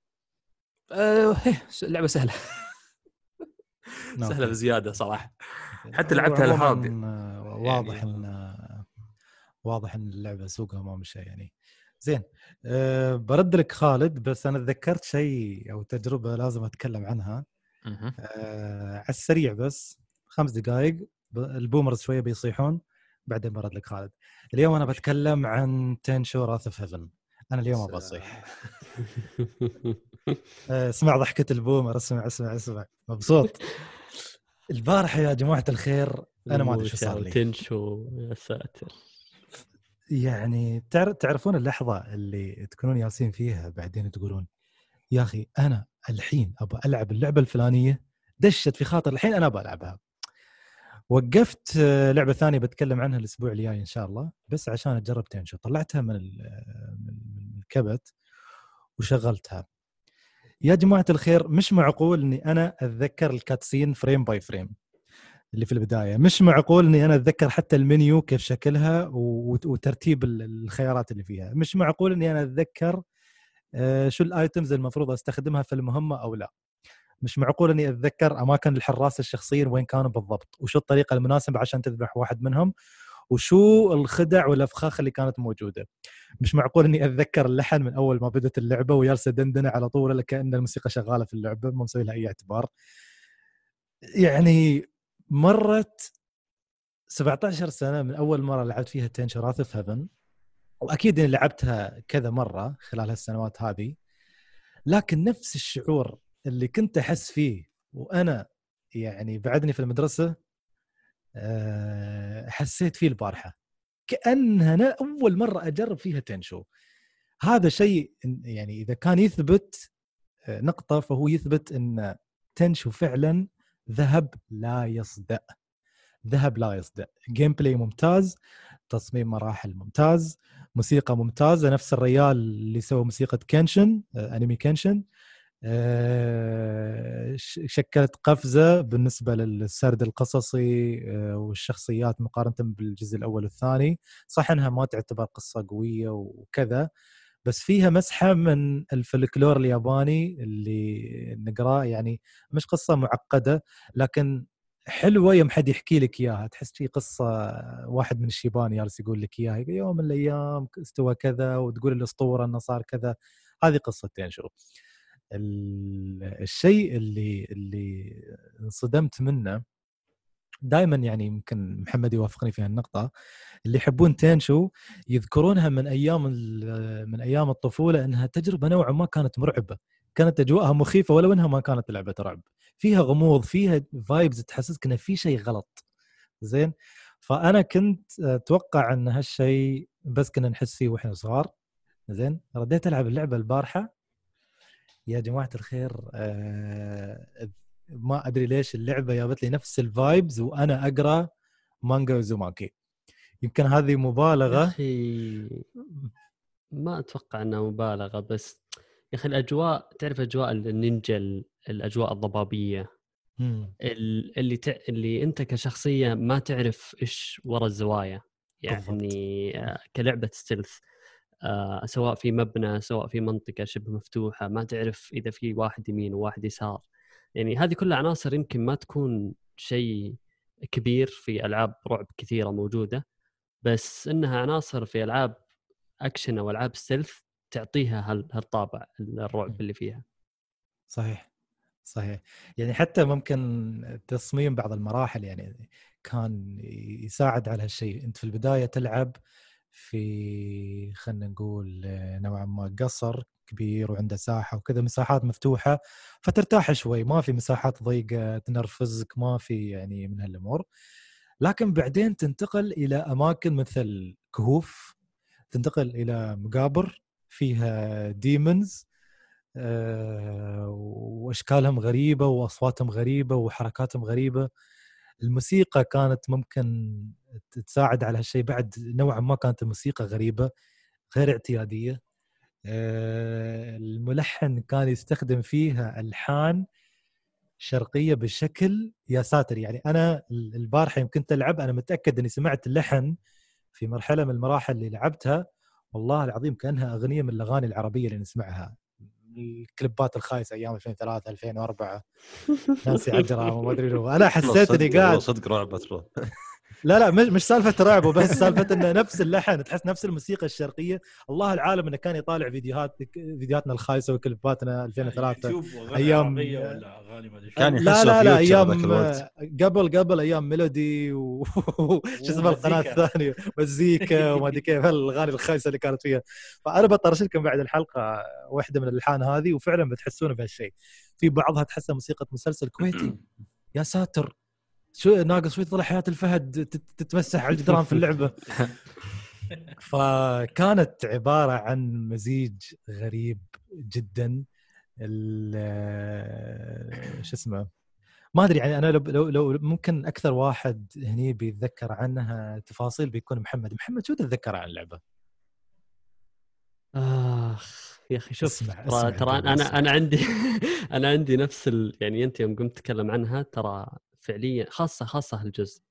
هي، لعبة سهلة. سهلة بزيادة صراحة حتى لعبتها ال hard. آه، واضح يعني- إن آه، واضح إن اللعبة سوقها ما مشى يعني زين أه برد لك خالد بس أنا تذكرت شيء أو تجربة لازم أتكلم عنها. أه على السريع بس خمس دقائق ال boomers شوية بيصيحون بعدين برد لك خالد. اليوم أنا بتكلم عن Tenchu Wrath of Heaven أنا اليوم أبغى أصيح. آه، اسمع ضحكة ال boomer اسمع اسمع اسمع. مبسوط. البارحة يا جماعة الخير أنا ما أدري شو صار لي. تنشو يا ساتر. يعني تعر- تعرفون اللحظة اللي تكونون ياسين فيها بعدين تقولون يا أخي أنا الحين أبغى ألعب اللعبة الفلانية دشت في خاطر الحين أنا بلعبها وقفت آه، لعبة ثانية بتكلم عنها الأسبوع الجاي إن شاء الله بس عشان اجرب تنشو طلعتها من ال- من الكبت وشغلتها. يا جماعة الخير مش معقول إني أنا أتذكر ال cutscene frame by frame اللي في البداية؟ مش معقول إني أنا أتذكر حتى المنيو كيف شكلها وترتيب ال- الخيارات اللي فيها. مش معقول إني أنا أتذكر آه، شو ال items المفروض أستخدمها في المهمة أو لا. مش معقول إني أتذكر أماكن الحراس الشخصيين وين كانوا بالضبط وشو الطريقة المناسبة عشان تذبح واحد منهم وشو الخدع والأفخاخ اللي كانت موجودة. مش معقول إني أتذكر اللحن من أول ما بدأت اللعبة وجالسة دندنة على طول كأن الموسيقى شغالة في اللعبة ما مسوي لها أي اعتبار. يعني مرت 17 سنة من أول مرة لعبت فيها تنش راث اوف هيفن وأكيد إني لعبتها كذا مرة خلال هالسنوات هذه. لكن نفس الشعور اللي كنت أحس فيه وأنا يعني بعدني في المدرسة آه، حسيت فيه البارحة. كأنها أنا أول مرة أجرب فيها Tenchu هذا شيء يعني إذا كان يثبت آه، نقطة فهو يثبت إن Tenchu فعلا ذهب لا يصدأ. ذهب لا يصدأ. gameplay ممتاز تصميم مراحل ممتاز موسيقى ممتازة نفس الريال اللي سوى موسيقى كنشن انمي كنشن شكلت قفزة بالنسبة للسرد القصصي آه، والشخصيات مقارنة بالجزء الأول والثاني. صح إنها ما تعتبر قصة قوية وكذا بس فيها مسحة من الفلكلور الياباني اللي نقراه يعني مش قصة معقدة لكن حلوة يوم حد يحكي لك إياها. تحس في قصة واحد من الشيبان جالس يقول لك إياها يوم من الأيام استوى كذا وتقول الأسطورة إنه صار كذا. هذه قصه تنشو ال- الشيء اللي اللي انصدمت منه دائما يعني يمكن محمد يوافقني في هالنقطة اللي يحبون تنشو يذكرونها من أيام من أيام الطفولة إنها تجربة نوعا ما كانت مرعبة. كانت أجواءها مخيفة ولو انها ما كانت لعبة رعب. فيها غموض فيها فايبز تحسسك انه في شيء غلط. زين؟ فأنا كنت أتوقع إن هالشيء بس كنا نحس فيه وإحنا صغار. زين؟ رديت ألعب اللعبة البارحة. يا جماعة الخير آه ما أدري ليش اللعبة جابت لي نفس ال vibes وأنا أقرأ مانجا وزوماكي. يمكن هذه يا مبالغه أخي ما أتوقع إنها مبالغة بس يا أخي الأجواء تعرف أجواء النينجا ال- الأجواء الضبابية؟ اللي تع... اللي أنت كشخصية ما تعرف إيش ورا الزوايا. يعني آه، كلعبة stealth سواء في مبنى سواء في منطقة شبه مفتوحة ما تعرف إذا في واحد يمين وواحد يسار. يعني هذه كلها عناصر يمكن ما تكون شيء كبير في ألعاب رعب كثيرة موجودة بس إنها عناصر في ألعاب أكشن أو ألعاب ستيلث تعطيها هال- هالطابع الرعب اللي فيها. صحيح صحيح. يعني حتى ممكن تصميم بعض المراحل يعني كان يساعد على هالشيء. أنت في البداية تلعب في خلينا نقول نوعا ما قصر كبير وعنده ساحة وكذا مساحات مفتوحة فترتاح شوي. ما في مساحات ضيقة تنرفزك ما في يعني من هالأمور. لكن بعدين تنتقل إلى أماكن مثل كهوف تنتقل إلى مقابر فيها ديمونز آه، وأشكالهم غريبة وأصواتهم غريبة وحركاتهم غريبة. الموسيقى كانت ممكن تساعد على هالشيء بعد نوعا ما كانت الموسيقى غريبة غير اعتيادية. آه، الملحن كان يستخدم فيها ألحان شرقية بشكل يا ساتر. يعني أنا البارحة يوم كنت العب أنا متأكد إني سمعت اللحن في مرحلة من المراحل اللي لعبتها. والله العظيم كأنها أغنية من الأغاني العربية اللي نسمعها. الكليبات الخايسة أيام 2003 2004 نانسي عجرم وما أدري أنا حسيت اني قاعد صدق رعب ترى لا لا مش مش سالفة رعب وبس سالفة إنه نفس اللحن تحس نفس الموسيقى الشرقية الله العالم إنه كان يطالع فيديوهات فيديوهاتنا الخايسة وكليباتنا 2003 يوتيوب وأغاني أيام- عربية ولا أغاني ما أدري شو. كان لا لا لا أيام. قبل قبل أيام ميلودي و شو اسمها القناة. الثانية مزيكا وما أدري كيف الاغاني الخايسة اللي كانت فيها فأنا بطرش لكم بعد الحلقة واحدة من الالحان هذه وفعلا بتحسون بهالشيء في بعضها تحسها موسيقى مسلسل كويتي يا ساتر شو ناقص شوي طلع حياة الفهد تت- تتمسح على الجدران في اللعبة. فكانت عبارة عن مزيج غريب جدا. ال- شو اسمه ما أدري يعني أنا لو, لو, لو ممكن أكثر واحد هني بيتذكر عنها تفاصيل بيكون محمد. محمد شو تتذكر عن اللعبة؟ آخ يا أخي شوف اسمع- ترى اسمع ترى أنا. أنا عندي أنا عندي نفس ال... يعني أنت يوم قمت تتكلم عنها ترى فعليا خاصة خاصة هالجزء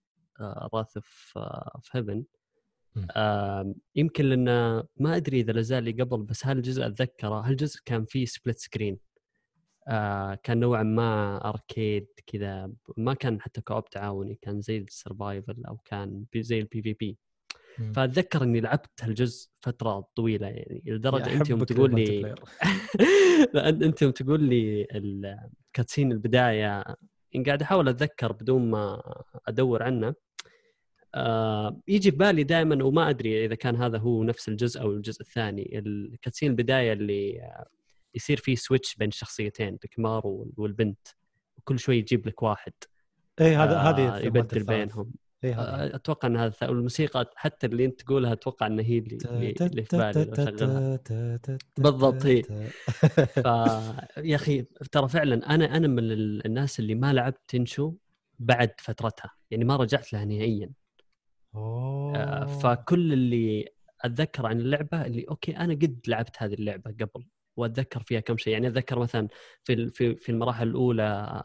Wrath of Heaven. يمكن لأن ما أدري إذا لازال لي قبل بس هالجزء أتذكره. هالجزء كان فيه split screen آه كان نوعا ما arcade كذا ما كان حتى co-op تعاوني كان زي ال survival أو كان زي ال PvP. فأتذكر إني لعبت هالجزء فترة طويلة يعني لدرجة أنت يوم تقول لي أنت يوم تقول لي ال cutscene البداية إن قاعد أحاول أتذكر بدون ما أدور عنه آه يجي في بالي دائما وما أدري إذا كان هذا هو نفس الجزء أو الجزء الثاني. ال cutscene البداية اللي آه، يصير فيه switch بين الشخصيتين ريكامارو وال- والبنت وكل شوي يجيب لك واحد. إيه هذا آه، هذه يبدل. بينهم. أتوقع إن هذا والموسيقى حتى اللي أنت تقولها أتوقع إن هي اللي, اللي في بالي بالضبط، هي. ف يا أخي ترى فعلا أنا أنا من ال- الناس اللي ما لعبت Tenchu بعد فترتها يعني ما رجعت لها نهائيا. آه، أوه. فكل اللي أتذكر عن اللعبة اللي okay أنا قد لعبت هذه اللعبة قبل وأتذكر فيها كم شيء. يعني أتذكر مثلا في في في المراحل الأولى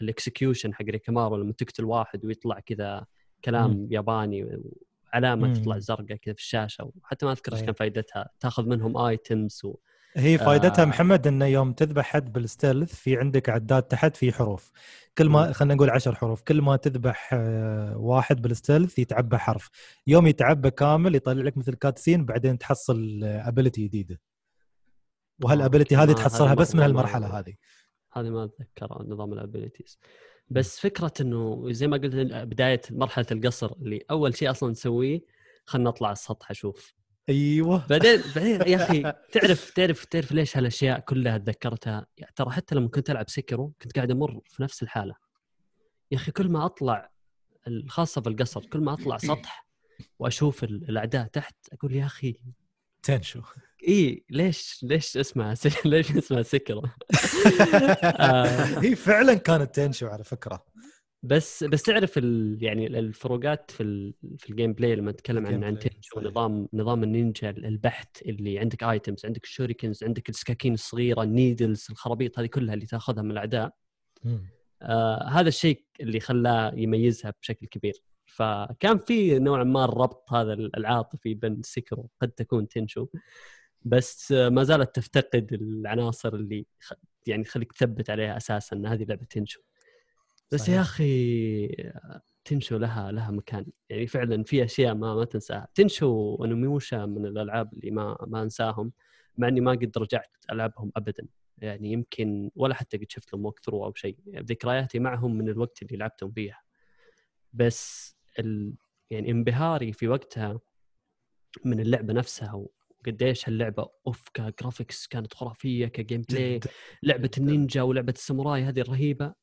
ال execution حق ريكامارو لما تقتل واحد ويطلع كذا كلام مم. ياباني وعلامة مم. تطلع زرقاء كذا في الشاشة وحتى ما أذكر إيش. كان فائدتها تأخذ منهم items و... هي فائدتها آه. محمد إنه يوم تذبح حد بال stealth في عندك عداد تحت في حروف كل ما. خلينا نقول عشر حروف كل ما تذبح آه، واحد بال stealth يتعبى حرف يوم يتعبى كامل يطلع لك مثل cutscene بعدين تحصل ability جديدة وهال ability آه، هذه تحصلها بس من هالمرحلة هذه هذه ما أتذكر نظام ال abilities بس فكرة إنه زي ما قلت بداية مرحلة القصر اللي أول شيء أصلا نسويه خلنا نطلع السطح أشوف. أيوه. بعدين بعدين يا أخي تعرف تعرف تعرف ليش هالأشياء كلها تذكرتها؟ يعني ترى حتى لما كنت ألعب Sekiro كنت قاعد أمر في نفس الحالة. يا أخي كل ما أطلع الخاصه في القصر كل ما أطلع سطح وأشوف ال- الأعداء تحت أقول يا أخي Tenchu. اي ليش ليش اسمها س- ليش اسمها Sekiro آه، هي فعلا كانت Tenchu على فكرة. بس بس تعرف ال يعني الفروقات في ال في ال gameplay لما نتكلم عن عن Tenchu. نظام نظام النينجا البحت اللي عندك items عندك ال shurikens عندك السكاكين الصغيرة ال needles الخرابيط هذه كلها اللي تأخذها من الأعداء. آه هذا الشيء اللي خلاه يميزها بشكل كبير. فكان في نوعا ما الربط هذا العاطفي بين Sekiro قد تكون Tenchu. بس ما زالت تفتقد العناصر اللي. يعني تخليك تثبت عليها أساسا إن هذه لعبة تنشو. بس صحيح. يا أخي تنشو لها لها مكان. يعني فعلا في أشياء ما ما تنساها. تنشو ونميوشا من الألعاب اللي ما ما أنساهم مع إني ما قد رجعت ألعبهم ابدا. يعني يمكن ولا حتى قد شفت لهم وقت ثرو أو شيء. ذكرياتي معهم من الوقت اللي لعبتهم فيها. بس ال... يعني انبهاري في وقتها من اللعبة نفسها وقديش هاللعبة أوف ك graphics كانت خرافية ك gameplay. لعبة النينجا ولعبة الساموراي هذه الرهيبة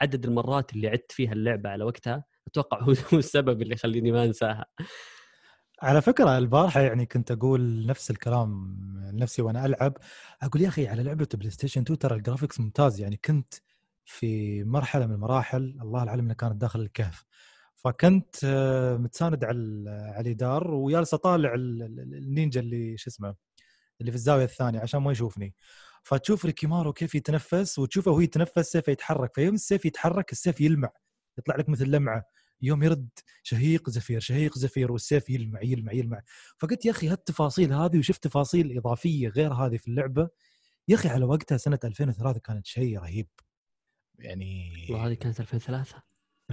عدد المرات اللي عدت فيها اللعبة على وقتها أتوقع هو السبب اللي يخليني ما أنساها على فكرة البارحة يعني كنت أقول نفس الكلام لنفسي وأنا ألعب أقول يا أخي على لعبة PlayStation 2 ترى ال graphics ممتاز يعني كنت في مرحلة من المراحل الله العلم إنها كانت داخل الكهف فكنت آه، متساند على على الجدار وجالس أطالع ال- ال- النينجا اللي شو اسمه اللي في الزاوية الثانية عشان ما يشوفني. فتشوف Rikimaru كيف يتنفس وتشوفه وهو يتنفس سيفه يتحرك. فيوم السيف يتحرك السيف يلمع. يطلع لك مثل لمعة. يوم يرد شهيق زفير شهيق زفير والسيف يلمع يلمع يلمع. فقلت يا أخي هالتفاصيل هذه وشفت تفاصيل إضافية غير هذه في اللعبة. يا أخي على وقتها سنة 2003 كانت شيء رهيب. يعني وهذه كانت 2003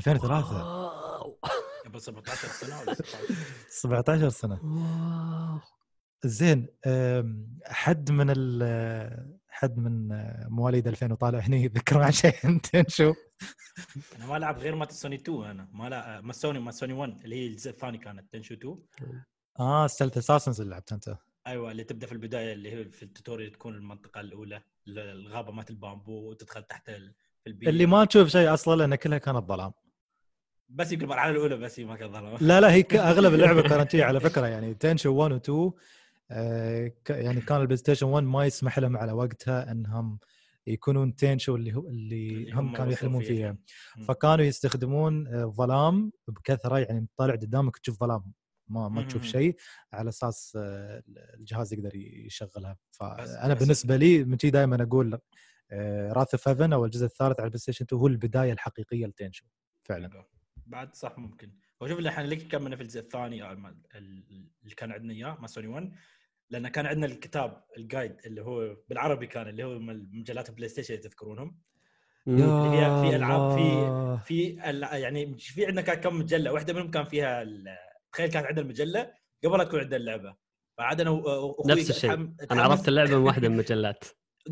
2003 wow. قبل 17 سنة ولا 16 17 سنة. wow. زين حد من ال حد من مواليد 2000 وطالع هني يذكر عن شيء. انت نشوف أنا ما لعب غير مات سوني 2 أنا ما لا ما سوني ما سوني 1 اللي هي الجزء الثاني كانت Tenchu 2 آه Stealth Assassins اللي لعبت أنت. أيوه اللي تبدأ في البداية اللي هي في ال tutorial تكون المنطقة الأولى الغابة مات البامبو وتدخل تحت ال- في البيئة. اللي ما تشوف شيء أصلا لأن كلها كانت ظلام. بس يمكن المرحله الأولى بس هي ما كان ظلام لا لا هي أغلب اللعبة كانت هي على فكرة يعني Tenchu 1 و 2 آه، ك- يعني كان ال PlayStation 1 ما يسمح لهم على وقتها إنهم يكونون Tenchu اللي هو اللي, هم هم كانوا يحلمون فيها. فكانوا يستخدمون آه، ظلام بكثرة يعني طالع قدامك تشوف ظلام ما ما تشوف. شيء على أساس آه، الجهاز يقدر يشغلها. فأنا بالنسبة لي Tenchu دائما أقول Wrath of Heaven أو الجزء الثالث على ال PlayStation 2 هو البداية الحقيقية ل Tenchu فعلا. بعد صح ممكن. هو شوف الحين ليش كملنا في الجزء الثاني آه، ما- ال- اللي كان عندنا إياه مع سوني 1 لأن كان عندنا الكتاب ال guide اللي هو بالعربي كان اللي هو من مجلات ال PlayStation اللي تذكرونهم. اللي فيها في ألعاب في في ال- يعني في عندنا كان كم مجلة. واحدة منهم كان فيها ال- تخيل كانت عندنا المجله قبل لا تكون عندنا اللعبة. فعاد أنا واخوي نفس الشيء. أنا عرفت اللعبة من واحدة من المجلات.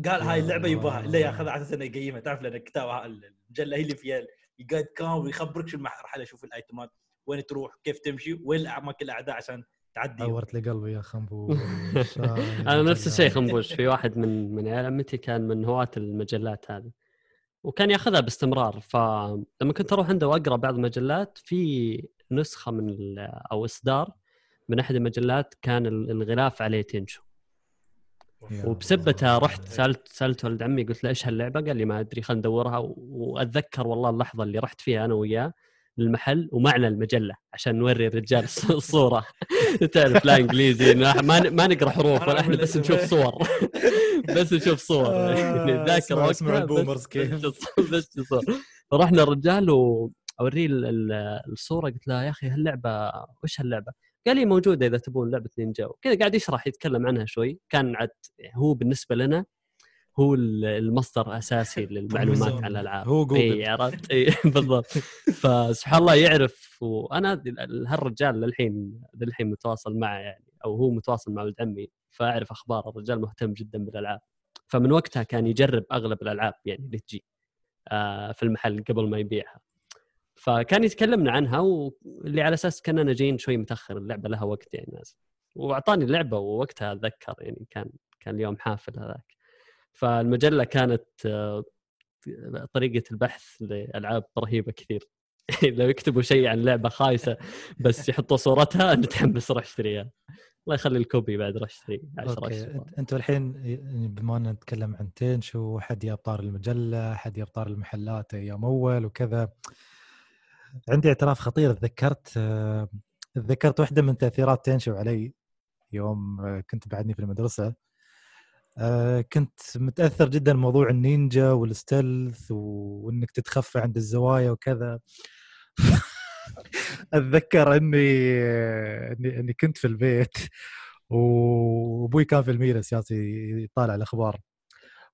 قال هاي اللعبة يباها. الله. ياخذها على أساس انه يقيمها تعرف لأن الكتاب ها- المجلة هي اللي فيها الجايد كامل ويخبرك شو المرحلة شوف الآيتمات وين تروح كيف تمشي وين اماكن الأعداء عشان تعدي. عورت لي قلبي يا خنبوش أنا نفس الشيء خنبوش في واحد من من عيال عمتي كان من هواة المجلات هذه؟ وكان ياخذها باستمرار فلما كنت أروح عنده وأقرأ بعض المجلات في نسخة من ال- أو إصدار من أحد المجلات كان ال- الغلاف عليه تنشو وبسبتها. رحت سالت سألت ولد عمي قلت له إيش هاللعبة؟ قال لي ما أدري خلينا ندورها وأتذكر والله اللحظة اللي رحت فيها أنا وياه للمحل ومعنا المجلة عشان نوري الرجال الص- الصورة تعرف لا إنجليزي ما نقرأ حروف ولا إحنا بس نشوف صور بس نشوف صور الذاكره اسمع- البومرز كيف. بس صور فرحنا الرجال واوريه ال- ال- الصورة قلت له يا أخي هاللعبة وش هاللعبة؟ قال لي موجودة إذا تبون لعبة نينجا كذا قاعد يشرح يتكلم عنها شوي. كان عاد هو بالنسبة لنا هو ال- المصدر الاساسي للمعلومات. عن الألعاب. هو جوجل. اي عرفت؟ اي بالضبط. فسبحان الله يعرف وأنا ال- هالرجال للحين للحين متواصل معه يعني أو هو متواصل مع ولد عمي فأعرف أخبار. الرجال مهتم جدا بالألعاب. فمن وقتها كان يجرب أغلب الألعاب يعني اللي تجي آه، في المحل قبل ما يبيعها. فكان يتكلمنا عنها واللي على أساس كاننا جايين شوي متأخر اللعبة لها وقت يعني ناس. وأعطاني اللعبة ووقتها أتذكر يعني كان كان اليوم حافل هذاك. فالمجلة كانت آه، طريقة البحث لألعاب رهيبة كثير. لو يكتبوا شيء عن لعبة خايسة بس يحطوا صورتها نتحمس روح أشتريها. الله يخلي ال copy بعد روح أشتري 10 أوكي. اشتري أنت- أنتوا الحين بما أن نتكلم عن Tenchu حد جاب طار المجلة حد جاب طار المجلات أيام اول وكذا؟ عندي اعتراف خطير. تذكرت آه، تذكرت واحدة من تأثيرات Tenchu علي يوم آه، كنت بعدني في المدرسة. آه، كنت متأثر جدا بموضوع النينجا وال stealth وإنك تتخفى عند الزوايا وكذا. أتذكر إني إني كنت في البيت وأبوي كان في الميرا سياسي يطالع الأخبار.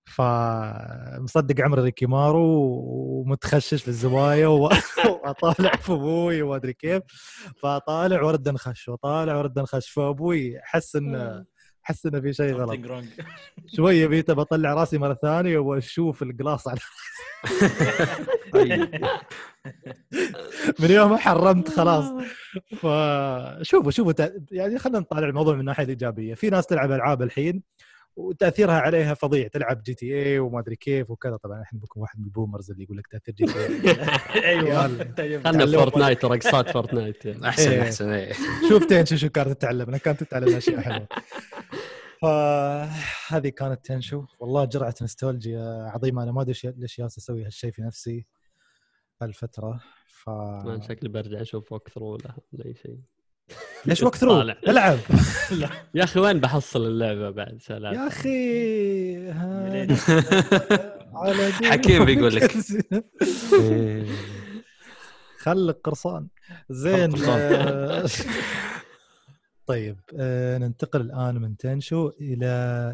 فمصدق عمر ريكيمارو ومتخشش في الزوايا و- وأطالع في أبوي وما أدري كيف. فأطالع وارد أنخش وأطالع وارد أنخش. فأبوي حس انه حس إنه في شيء غلط. شوية بيت بطلع راسي مرة ثانية واشوف القلاص على من يوم حرمت خلاص. فشوفوا شوفوا يعني خلينا نطالع الموضوع من الناحيه الايجابيه في ناس تلعب ألعاب الحين وتأثيرها عليها فظيع. تلعب GTA وما أدري كيف وكذا. طبعا الحين بكون واحد من ال boomers اللي يقول لك تأثير GTA أيوه. خلنا تعلموا Fortnite ورقصات Fortnite. أحسن إيه. أحسن إيه. شوف Tenchu شو كانت تتعلم. كانت تتعلم أشياء حلوة. فهذه كانت Tenchu. والله جرعة نوستالجيا عظيمة. أنا ما أدري ليش يالس أسوي هالشيء في نفسي هالفترة. ف شكلي برجع أشوف وقت ثرو ولا أي شيء. ليش وقت؟ طالع. العب يا أخي وين بحصل اللعبة بعد سلام يا أخي حكيم بيقول لك. خلق قرصان زين. آه، طيب آه، ننتقل الآن من تنشو إلى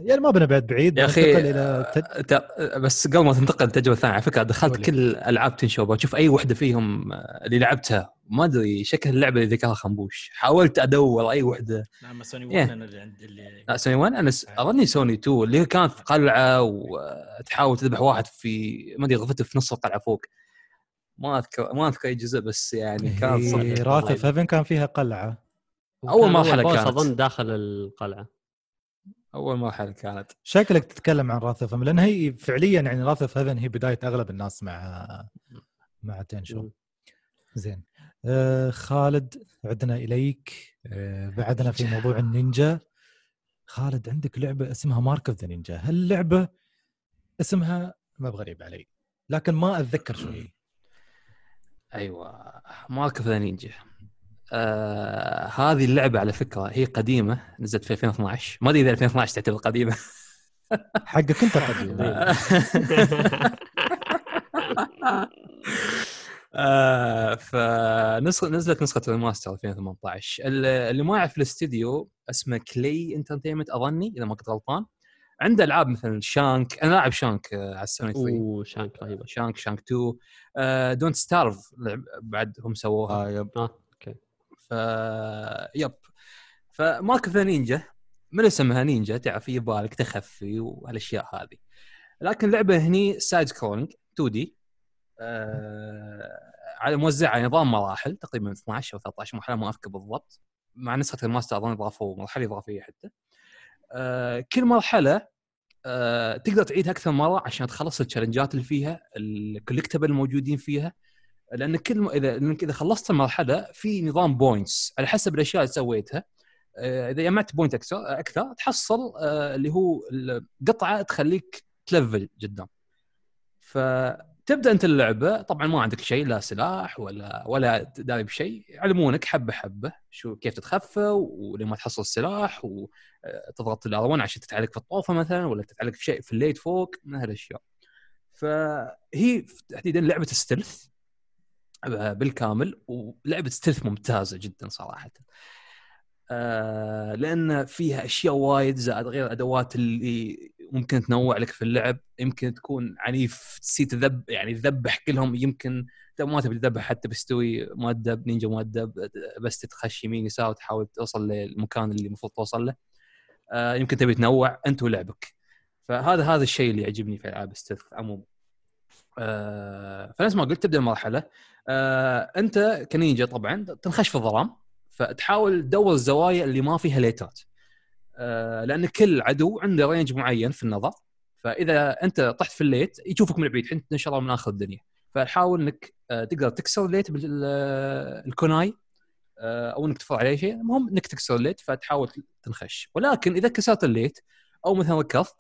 يعني ما بنبعد بعيد يا أخي إلى تد... تا- بس قبل ما تنتقل للتجربه الثانية على فكرة دخلت. كل ألعاب Tenchu بشوف أي وحدة فيهم آه، اللي لعبتها ما أدري شكل اللعبة اللي ذكرها خنبوش. حاولت أدور أي وحدة. لا اما Sony Yeah. 1 أنا اللي عند اللي لا سوني 1 أنا س- أظني سوني 2 اللي هي كانت في قلعة وتحاول تذبح واحد في ما أدري غرفته في نص القلعة فوق. ما اذكر ما أذكر أي جزء بس يعني كانت صعبة. Wrath of Heaven كان فيها قلعة. مرحلة boss كانت. أظن داخل القلعة. أول مرحلة كانت. شكلك تتكلم عن Wrath of لأن هي فعليا يعني Wrath of Heaven هي بداية أغلب الناس مع مع Tenchu. زين. آه خالد عدنا إليك. آه بعدنا في موضوع النينجا. خالد عندك لعبة اسمها Mark of the Ninja هاللعبة اسمها ما بغريب علي لكن ما أتذكر شو هي أيوه Mark of the Ninja آه هذه اللعبة على فكرة هي قديمة نزلت في 2012 ما أدري إذا 2012 تعتبر قديمة. حقك أنت قديم. آه فنسخة نزلت نسخة ال remaster 2018 اللي ما يعرف الاستديو اسمه Klei Entertainment أظني إذا ما كنت غلطان. عنده ألعاب مثل Shank أنا لاعب شانك آه، على السوني 3 أوه Shank رهيبة. Shank Shank 2 Don't Starve بعد هم سووها. آه yep. آه okay. ف yep. ف Mark of Ninja. من اسمها نينجا؟ تعرف يبالك تخفي والأشياء هذه. لكن اللعبه هني side scrolling 2D على موزعة على نظام مراحل تقريبا 12 أو 13 مرحله ما أذكر بالضبط. مع نسخة ال remaster أظن اضافوا مرحله إضافية حتى. آه، كل مرحلة آه، تقدر تعيدها أكثر مرة عشان تخلص ال challengeات اللي فيها ال collectible الموجودين فيها. لأن كل م... إذا لأنك إذا خلصت المرحلة في نظام points على حسب الأشياء اللي سويتها. آه، إذا جمعت point أكثر أكثر تحصل اللي هو القطعه تخليك تلفل جدام فتبدا أنت اللعبة طبعا ما عندك شيء لا سلاح ولا ولا داري بشيء يعلمونك حبة حبة شو كيف تتخفى ولما تحصل السلاح وتضغط ال R1 عشان تتعلق في الطوفة مثلا ولا تتعلق في شيء في ال light فوق من هالأشياء. فهي تحديدا لعبة stealth بالكامل ولعبة stealth ممتازة جدا صراحة. آه لأن فيها أشياء وايد زائد غير الأدوات اللي ممكن تنوع لك في اللعب. يمكن تكون عنيف تصير تذب يعني تذبح كلهم. يمكن ما تبي تذبح حتى بتستوي مؤدب نينجا مؤدب بس تتخش يمين يسار وتحاول توصل للمكان اللي المفروض توصل له. آه يمكن تبي تنوع أنت ولعبك. فهذا هذا الشيء اللي يعجبني في ألعاب stealth عموما. آه فنفس ما قلت تبدأ المرحلة. أنت كنينجا طبعا تنخش في الظلام. فتحاول تدور الزوايا اللي ما فيها lightات. آه لأن كل عدو عنده range معين في النظر. فإذا أنت طحت في ال light يشوفك من بعيد. انت إن شاء الله من آخر الدنيا. فحاول إنك آه تقدر تكسر ال light بالكوناي آه أو إنك تفر عليه شيء. المهم إنك تكسر ال light فتحاول تنخش. ولكن إذا كسرت ال light أو مثلا ركضت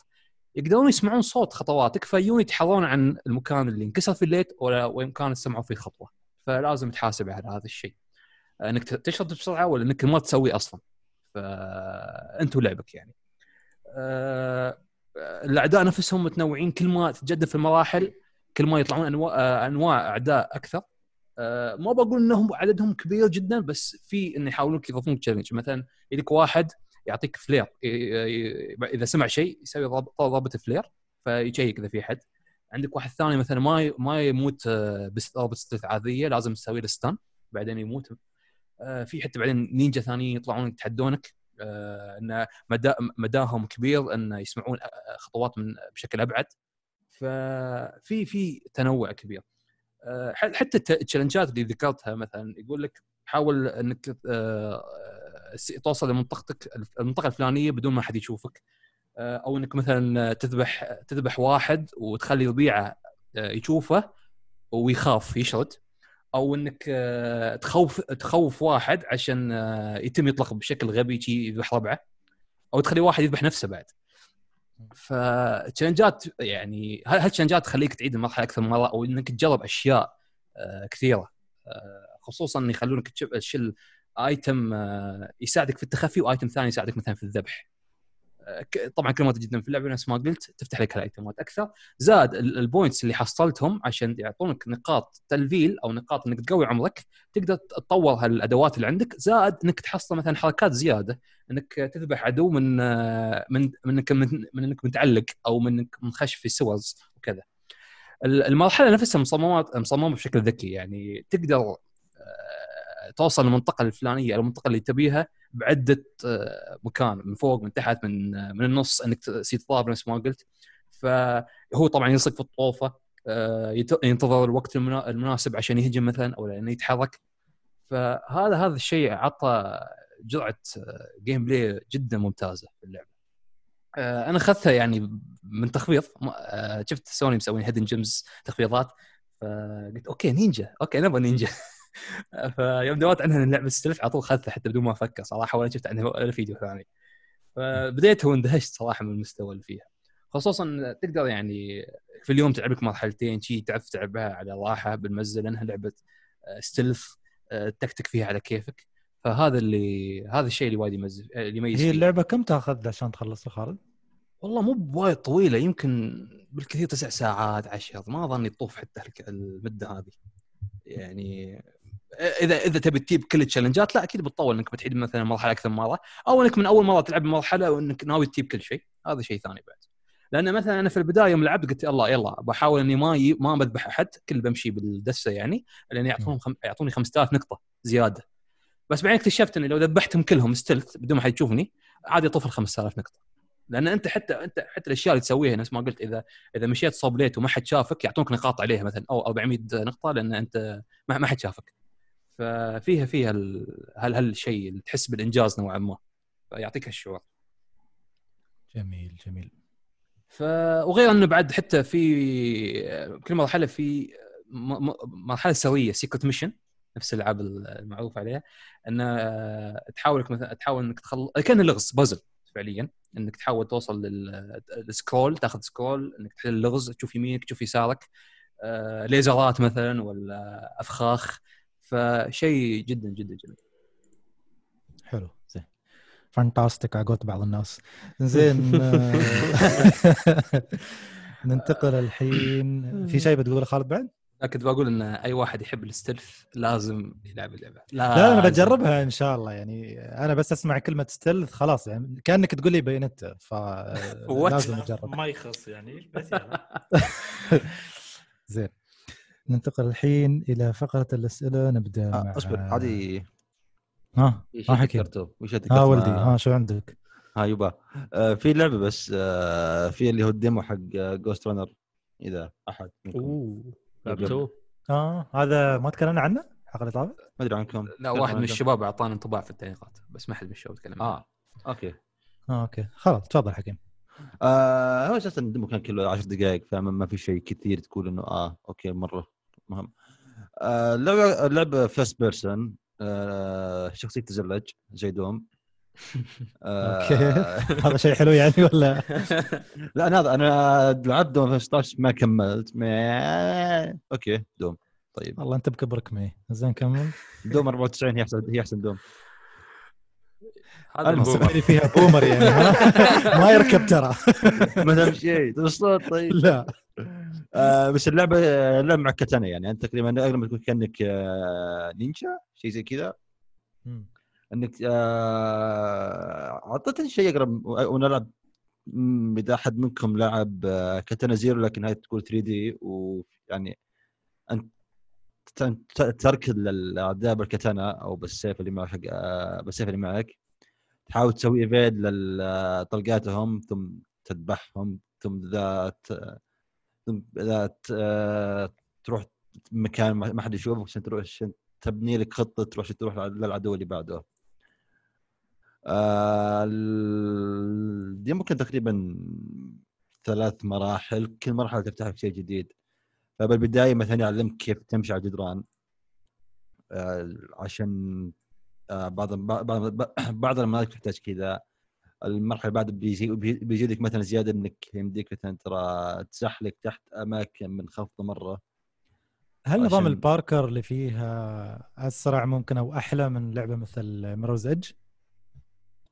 يقدرون يسمعون صوت خطواتك فيجون يتحرون عن المكان اللي انكسر فيه ال light ولا وين كان سمعوا فيه خطوة. فلازم تحاسب على هذا الشيء. انك تشرد بسرعة ولا انك ما تسوي أصلا. فانت ولعبك يعني. آه، الأعداء نفسهم متنوعين كل ما تتجدم في المراحل كل ما يطلعون أنواع آه، أنواع أعداء أكثر. آه، ما بقول إنهم عددهم كبير جدا بس في انه يحاولون يضيفون challenge مثلا يجيك واحد يعطيك flare إذا سمع شيء يسوي ضربه flare في check إذا في حد عندك واحد ثاني مثلا ما ما يموت بس ضربه عاديه لازم تسوي له stun بعدين يموت. في حتى بعدين نينجا ثانيين يطلعون يتحدونك آه، إن مدى مداهم كبير إن يسمعون آه، خطوات من بشكل أبعد. ففي في تنوع كبير. حتى التشالنجات اللي ذكرتها مثلا يقول لك حاول إنك توصل لمنطقتك المنطقة الفلانية بدون ما حد يشوفك. أو إنك مثلا تذبح تذبح واحد وتخلي ربيعة يشوفه ويخاف يشرد. أو إنك آه، تخوف تخوف واحد عشان آه، يتم يطلق بشكل غبي شي يذبح ربعه أو تخلي واحد يذبح نفسه بعد. ف challengeات يعني هال challengeات تخليك تعيد المرحلة أكثر من مرة؟ أو إنك تجرب أشياء آه، كثيرة خصوصا يخلونك تشيل item يساعدك في التخفي و item ثاني يساعدك مثلا في الذبح. طبعا كل ما تتجدم في اللعبة نفس ما قلت تفتح لك ال itemات أكثر. زاد ال points اللي حصلتهم عشان يعطونك نقاط تلفل أو نقاط إنك تقوي عمرك تقدر تطور هالأدوات اللي عندك. زائد إنك تحصل مثلا حركات زيادة إنك تذبح عدو من من انك من, من انك متعلق أو من انك منخش في سورز وكذا. المرحلة نفسها مصممات مصممة بشكل ذكي يعني تقدر توصل للمنطقة الفلانية أو المنطقة اللي تبيها بعدة آه، مكان من فوق من تحت من آه، من النص إنك تصير تضارب نفس ما قلت. فهو طبعا يلصق في الطوفة آه، ينتظر الوقت المناسب عشان يهجم مثلا أو لأنه يتحرك. فهذا هذا الشيء عطى جرعة gameplay جدا ممتازة في اللعبة. أنا أخذتها يعني من تخفيض. شفت سوني مسوين hidden gems تخفيضات. فقلت okay نينجا. Okay نبغى نينجا. فيوم دورت عنها اللعبة stealth على طول اخذتها حتى بدون ما أفكر صراحة ولا شفت عنها ولا فيديو ثاني فبديت واندهشت صراحة من المستوى اللي فيها خصوصا تقدر يعني في اليوم تلعب لك مرحلتين شي تعرف تلعبها على راحة بالمرة لأنها لعبة stealth تكتك فيها على كيفك فهذا اللي هذا الشيء اللي وايد يميز اللي يميز هي. اللعبة كم تاخذ عشان تخلصها خالد؟ والله مو بوايد طويلة يمكن بالكثير تسع ساعات عشر ما أظني تطوف حتى المدة هذه يعني اذا إذا تبي تجيب كل ال challengeات لا أكيد بتطول إنك بتعيد مثلا مرحلة أكثر من مرة أو إنك من أول مرة تلعب مرحله وإنك ناوي تجيب كل شيء. هذا شيء ثاني بعد. لأن مثلا أنا في البداية يوم لعبت قلت الله يلا بحاول إني ما ي... ما بذبح أحد كل بمشي بالدسة يعني لأن يعطونهم خم... يعطوني 5000 نقطة زيادة. بس بعدين اكتشفت إني لو ذبحتهم كلهم ستلت بدون ما حد يشوفني عادي اطوف ال 5000 نقطة. لأن أنت حتى أنت حتى الأشياء اللي تسويها نفس ما قلت اذا إذا مشيت صوب ليت وما حد شافك يعطونك نقاط عليها مثلا أو 400 نقطة لأن أنت ما حد شافك. ففيها فيها ال... هل هالشيء اللي تحس بالإنجاز نوعا ما؟ فيعطيك هالشعور. جميل جميل. ف وغير إنه بعد حتى في كل مرحلة في مرحلة سريه secret mission نفس الألعاب المعروف عليها انه تحاول مثلا تحاول إنك تخل كأن لغز بازل فعليا إنك تحاول توصل لل- لل scroll تأخذ scroll إنك تحل اللغز تشوف يمينك تشوف يسارك آه، ليزرات مثلا ولا أفخاخ فشيء جدا جدا جميل حلو. زين. fantastic على قولة بعض الناس. زين آه، ننتقل الحين. في شيء بتقوله خالد بعد؟ لكن بقول إن أي واحد يحب الستلف لازم يلعب اللعبة. لا أنا لازم. بجربها إن شاء الله. يعني أنا بس أسمع كلمة ستيلث خلاص. يعني كأنك تقول لي بينت ف What? لازم أجرب. ما يخص يعني بس يلا. زين. ننتقل الحين إلى فقرة الأسئلة نبدأ مع آه أصبر هذه ها؟ ما حكيت. شيء ها ذكرته ولدي ها شو عندك؟ ها يبا. آه في لعبة بس آه في اللي هو ال demo حق Ghostrunner إذا أحد أوه. لعبتوه آه هذا ما تكلمنا عنه؟ الحلقة اللي طافت؟ ما أدري عنكم. لا واحد من الشباب اعطاني انطباع في التعليقات بس ما حد من الشباب تكلم عنه. آه أوكي. آه أوكي. خلاص تفضل حكيم. آه هو أساسا ال demo كان كله 10 دقائق فما ما في شيء كثير تقول إنه آه okay مرة. مهم. آه اللعبه اللعبه first person. آه شخصية تزلج زي Doom. آه. okay هذا شيء حلو يعني ولا؟ لا أنا أنا لعبت Doom 15 ما كملت. ما... أوكي Doom. طيب. والله أنت بكبرك معي. زين كمل. Doom 94 هي احسن هي أحسن Doom. هذا. ال boomer. سمعني فيها boomer يعني ما, يركب ترى. ما شيء الصوت طيب. لا. آه بس اللعبة اللعبة مع كاتانا يعني. انت تقريبا اغلب تكون كأنك آه نينجا شيء زي كذا. أنك آه اعطتني شيء أقرب ونلعب مم، إذا أحد منكم لعب آه، Katana Zero لكن هاي تكون 3D ويعني أنت تركض للأعداء بالكاتانا أو بالسيف اللي معك آه، بالسيف اللي معك. تحاول تسوي evade لطلقاتهم ثم تذبحهم ثم ثم اذا آه، تروح مكان ما حد يشوفك عشان تروح عشان تبني لك خطة تروح عشان تروح للعدو اللي بعده. آه، دي ممكن تقريبا ثلاث مراحل كل مرحلة تفتح لك شيء جديد. فبالبداية مثلا يعلمك كيف تمشي على الجدران. آه، عشان آه، بعض بعض بعض المناطق تحتاج كذا. المرحلة اللي بعد بيجي بي- بيجي لك مثلا زيادة إنك يمديك مثلا ترى تزحلق تحت أماكن منخفضه مرة. هل نظام عشان- الباركر اللي فيها أسرع ممكن أو أحلى من لعبة مثل Mirror's Edge؟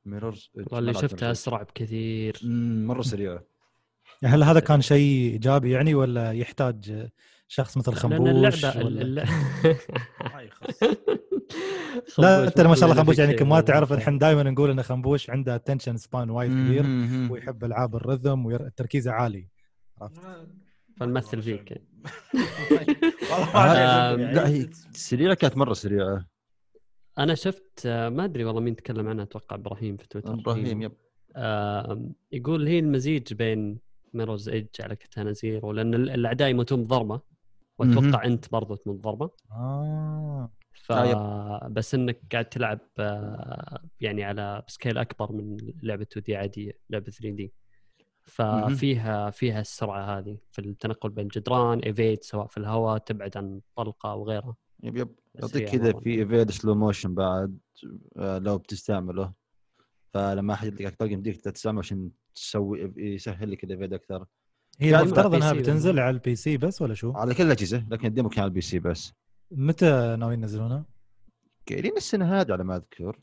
Mirror's والله اللي شفتها أسرع بكثير. مرة سريعه هل هذا كان شيء إيجابي يعني ولا يحتاج شخص مثل لأن خنبوش اللعبه ولا- الل- ما يخص. لا انت ما شاء الله خنبوش يعني ما. تعرف الحين دائما نقول إن خنبوش عنده attention span وايد كبير ويحب ألعاب ال rhythm وتركيزه عالي. فنمثل فيك. آه، يعني. لا هي سريعة كانت مرة سريعة. أنا شفت آه، ما أدري والله مين تكلم عنها أتوقع إبراهيم في تويتر. إبراهيم yep. آه يقول هي المزيج بين Mirror's Edge على Katana Zero لأن ال- الأعداء يموتون بضربة وأتوقع أنت برضو تموت ضربه آه. ف بس إنك قاعد تلعب آه، يعني على scale أكبر من لعبة 2D عادية لعبة 3D ففيها فيها السرعة هذه في التنقل بين الجدران evade سواء في الهواء تبعد عن طلقة أو غيرها. yep yep. يعطيك كذا. في evade slow motion بعد آه، لو بتستعمله. فلما أحد يطلقك طلقه يمديك تستعمله عشان تسوي يسهل لك ال evade أكثر هي المفترض على إنها بتنزل على ال PC بس ولا شو؟ على كل الأجهزة لكن ال demo كان على ال PC بس. متى ناويين ينزلونها؟ قايلين السنة هذه على ما أذكر.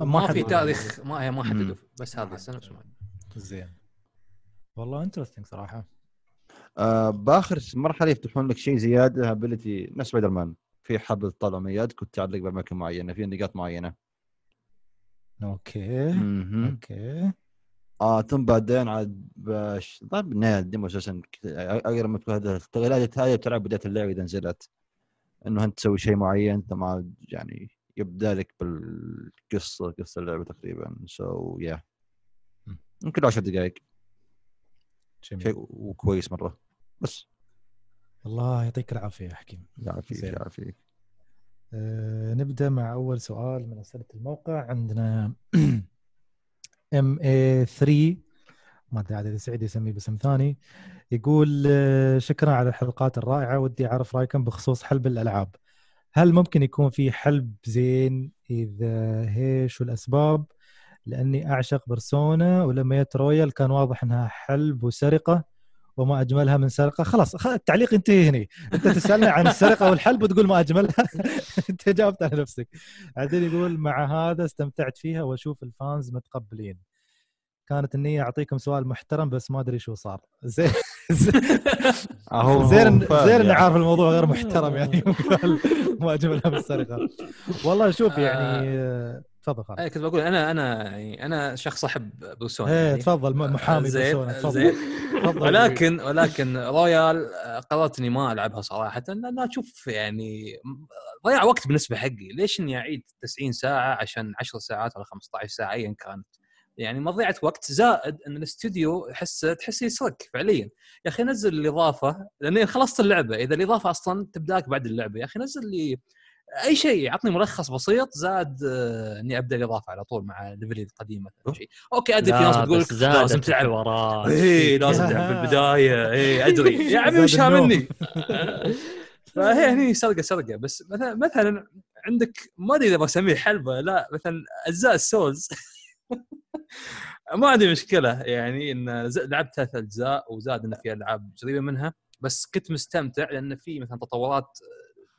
ما في حددوا. تاريخ ما هي ما حددوا مم. بس هذه السنة بس ما- زين. والله interesting صراحة. آه بآخر مرحلة يفتحون لك شيء زيادة ability نفس سبايدر مان في حبل تطلع من يدك وتعلق بأماكن معينة في نقاط معينة. okay. مهم. okay. آه ثم بعدين عاد باش طيب نهايه ال demo أساسا ما تكون هذا التغييرات هذه بتلعب بداية اللعبة إذا نزلت. إنه أنت تسوي شيء معين ثم عاد يعني يبدأ لك بالقصة قصة اللعبة تقريبا. so yeah مم. يمكن 10 دقائق. شيء وكويس مرة. بس. الله يعطيك العافية يا حكيم. يعافيك. يعافيك. أه نبدأ مع أول سؤال من أسئلة الموقع. عندنا ام اي 3 ما أدري عاد إذا سعيد يسميه باسم ثاني. يقول آه، شكرا على الحلقات الرائعة ودي أعرف رأيكم بخصوص حلب الألعاب. هل ممكن يكون في حلب زين إذا هي شو الاسباب لأني أعشق Persona ولما جت Royal كان واضح إنها حلب وسرقة وما أجملها من سرقة. خلاص التعليق ينتهي هنا أنت تسالنا عن السرقة والحلب وتقول ما أجملها. أنت جاوبت على نفسك. بعدين يقول مع هذا استمتعت فيها وأشوف ال fans متقبلين. كانت النية أعطيكم سؤال محترم بس ما أدري شو صار. زين. زين زين اني يعني. عارف الموضوع غير محترم يعني. ما اجملها بالسرقه والله شوف يعني آه، تفضل خالد. أي كنت بقول أنا أنا يعني أنا شخص أحب Persona يعني. تفضل محامي زين Persona تفضل. ولكن ولكن Royal آه، قررت اني ما ألعبها صراحة. لأن أشوف يعني ضياع وقت بالنسبة حقي. ليش إني أعيد 90 ساعة عشان 10 ساعات ولا 15 ساعة؟ ايا كانت. يعني مضيعه وقت زائد إن الاستوديو احسه تحسه يسرق فعليا. يا أخي نزل الإضافة لأني خلصت اللعبة. إذا الإضافة أصلا تبدأك بعد اللعبة. يا أخي نزل لي أي شيء عطني ملخص بسيط زاد آه، إني أبدأ الإضافة على طول مع level ي القديم مثلا. شيء okay أدري في ناس بتقول لك لازم تلعب الحوارات. إيه لازم تلعب في البداية. إيه أدري. يا عمي وش. مني؟ فهي هني سرقة سرقة. بس مثلا مثلا عندك ما أدري إذا بسميه حلبة لا مثلا أجزاء السولز. ما عندي مشكلة يعني إن لعبت ثلاث أجزاء وزاد ان في ألعاب قريبة منها بس كنت مستمتع لأن في مثلا تطورات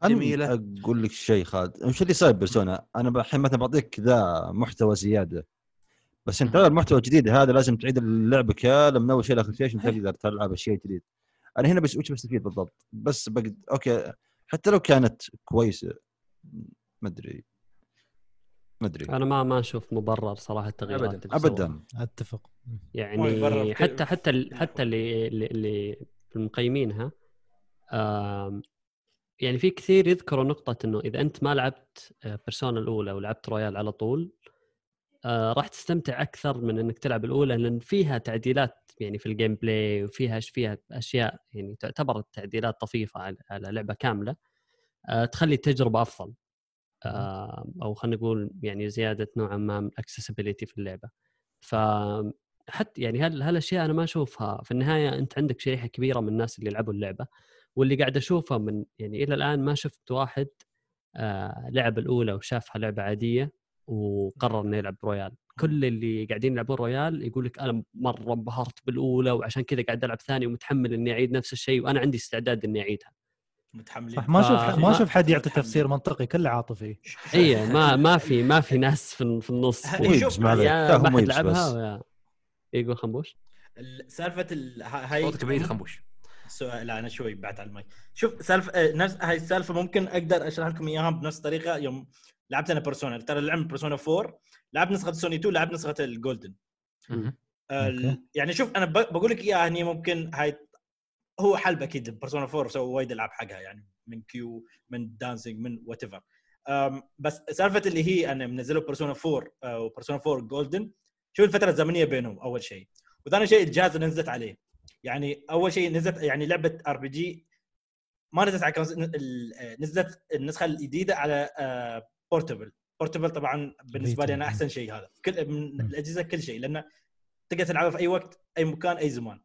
جميلة. أنا أقول لك شيء خالد. وش اللي صاير بيرسونا. أنا الحين مثلا بعطيك ذا محتوى زيادة بس أنت المحتوى الجديد هذا لازم تعيد اللعبه كامله من أول شيء لاخر شيء عشان تقدر تلعب الشيء الجديد أنا هنا بس وش بستفيد بالضبط؟ بس بقد okay. حتى لو كانت كويسة ما أدري. ما أدري. أنا ما ما أشوف مبرر صراحة التغييرات أبداً. اللي سووها. ابدا. أتفق. يعني حتى حتى ال- حتى اللي اللي, اللي المقيمينها آم، يعني في كثير يذكروا نقطة إنه إذا أنت ما لعبت Persona الأولى ولعبت Royal على طول آه، راح تستمتع أكثر من إنك تلعب الأولى لأن فيها تعديلات يعني في ال gameplay وفيها فيها أشياء يعني تعتبر تعديلات طفيفة على على لعبة كاملة آه، تخلي التجربة أفضل. آه، أو خلينا نقول يعني زيادة نوعا ما ال accessibility في اللعبة. ف حتى يعني هال هالأشياء أنا ما أشوفها. في النهاية أنت عندك شريحة كبيرة من الناس اللي لعبوا اللعبة واللي قاعد أشوفها من يعني إلى الآن ما شفت واحد آه لعب الأولى وشافها لعبة عادية وقرر إنه يلعب Royal. كل اللي قاعدين يلعبون Royal يقول لك أنا مرة انبهرت بالأولى وعشان كذا قاعد ألعب ثاني ومتحمل إني أعيد نفس الشيء وأنا عندي استعداد إني أعيدها. متحملين. صح ما أشوف ف- ما أشوف حد يعطي. تفسير منطقي كله عاطفي. اي ما ما في ما في ناس في, في النص. شوف، ما حد لعبها يقول خنبوش. ال- سالفة هاي صوتك بعيد خنبوش. سؤال لا أنا شوي بعد على الماي شوف سالفه آه، نفس هاي السالفة ممكن أقدر أشرح لكم إياها بنفس الطريقة. يوم لعبت أنا Persona ترى لعبت Persona 4 لعبت نسخة سوني 2 لعبت نسخة ال Golden. يعني شوف أنا ب- بقول لك إياها هني ممكن هاي هو حلب أكيد Persona 4 سووا وايد ألعاب حقها يعني من Q من Dancing من whatever بس سالفة اللي هي أنا منزله Persona 4 آه، و Persona 4 Golden شوف الفترة الزمنية بينهم أول شيء. وثاني شيء الجهاز اللي نزلت عليه. يعني أول شيء نزلت يعني لعبة RPG ما نزلت على آه، نزلت النسخة الجديدة على portable portable طبعا بالنسبة لي أنا. أحسن شيء هذا. كل من. الأجهزة كل شيء لأنه تقدر تلعبها في أي وقت أي مكان أي زمان.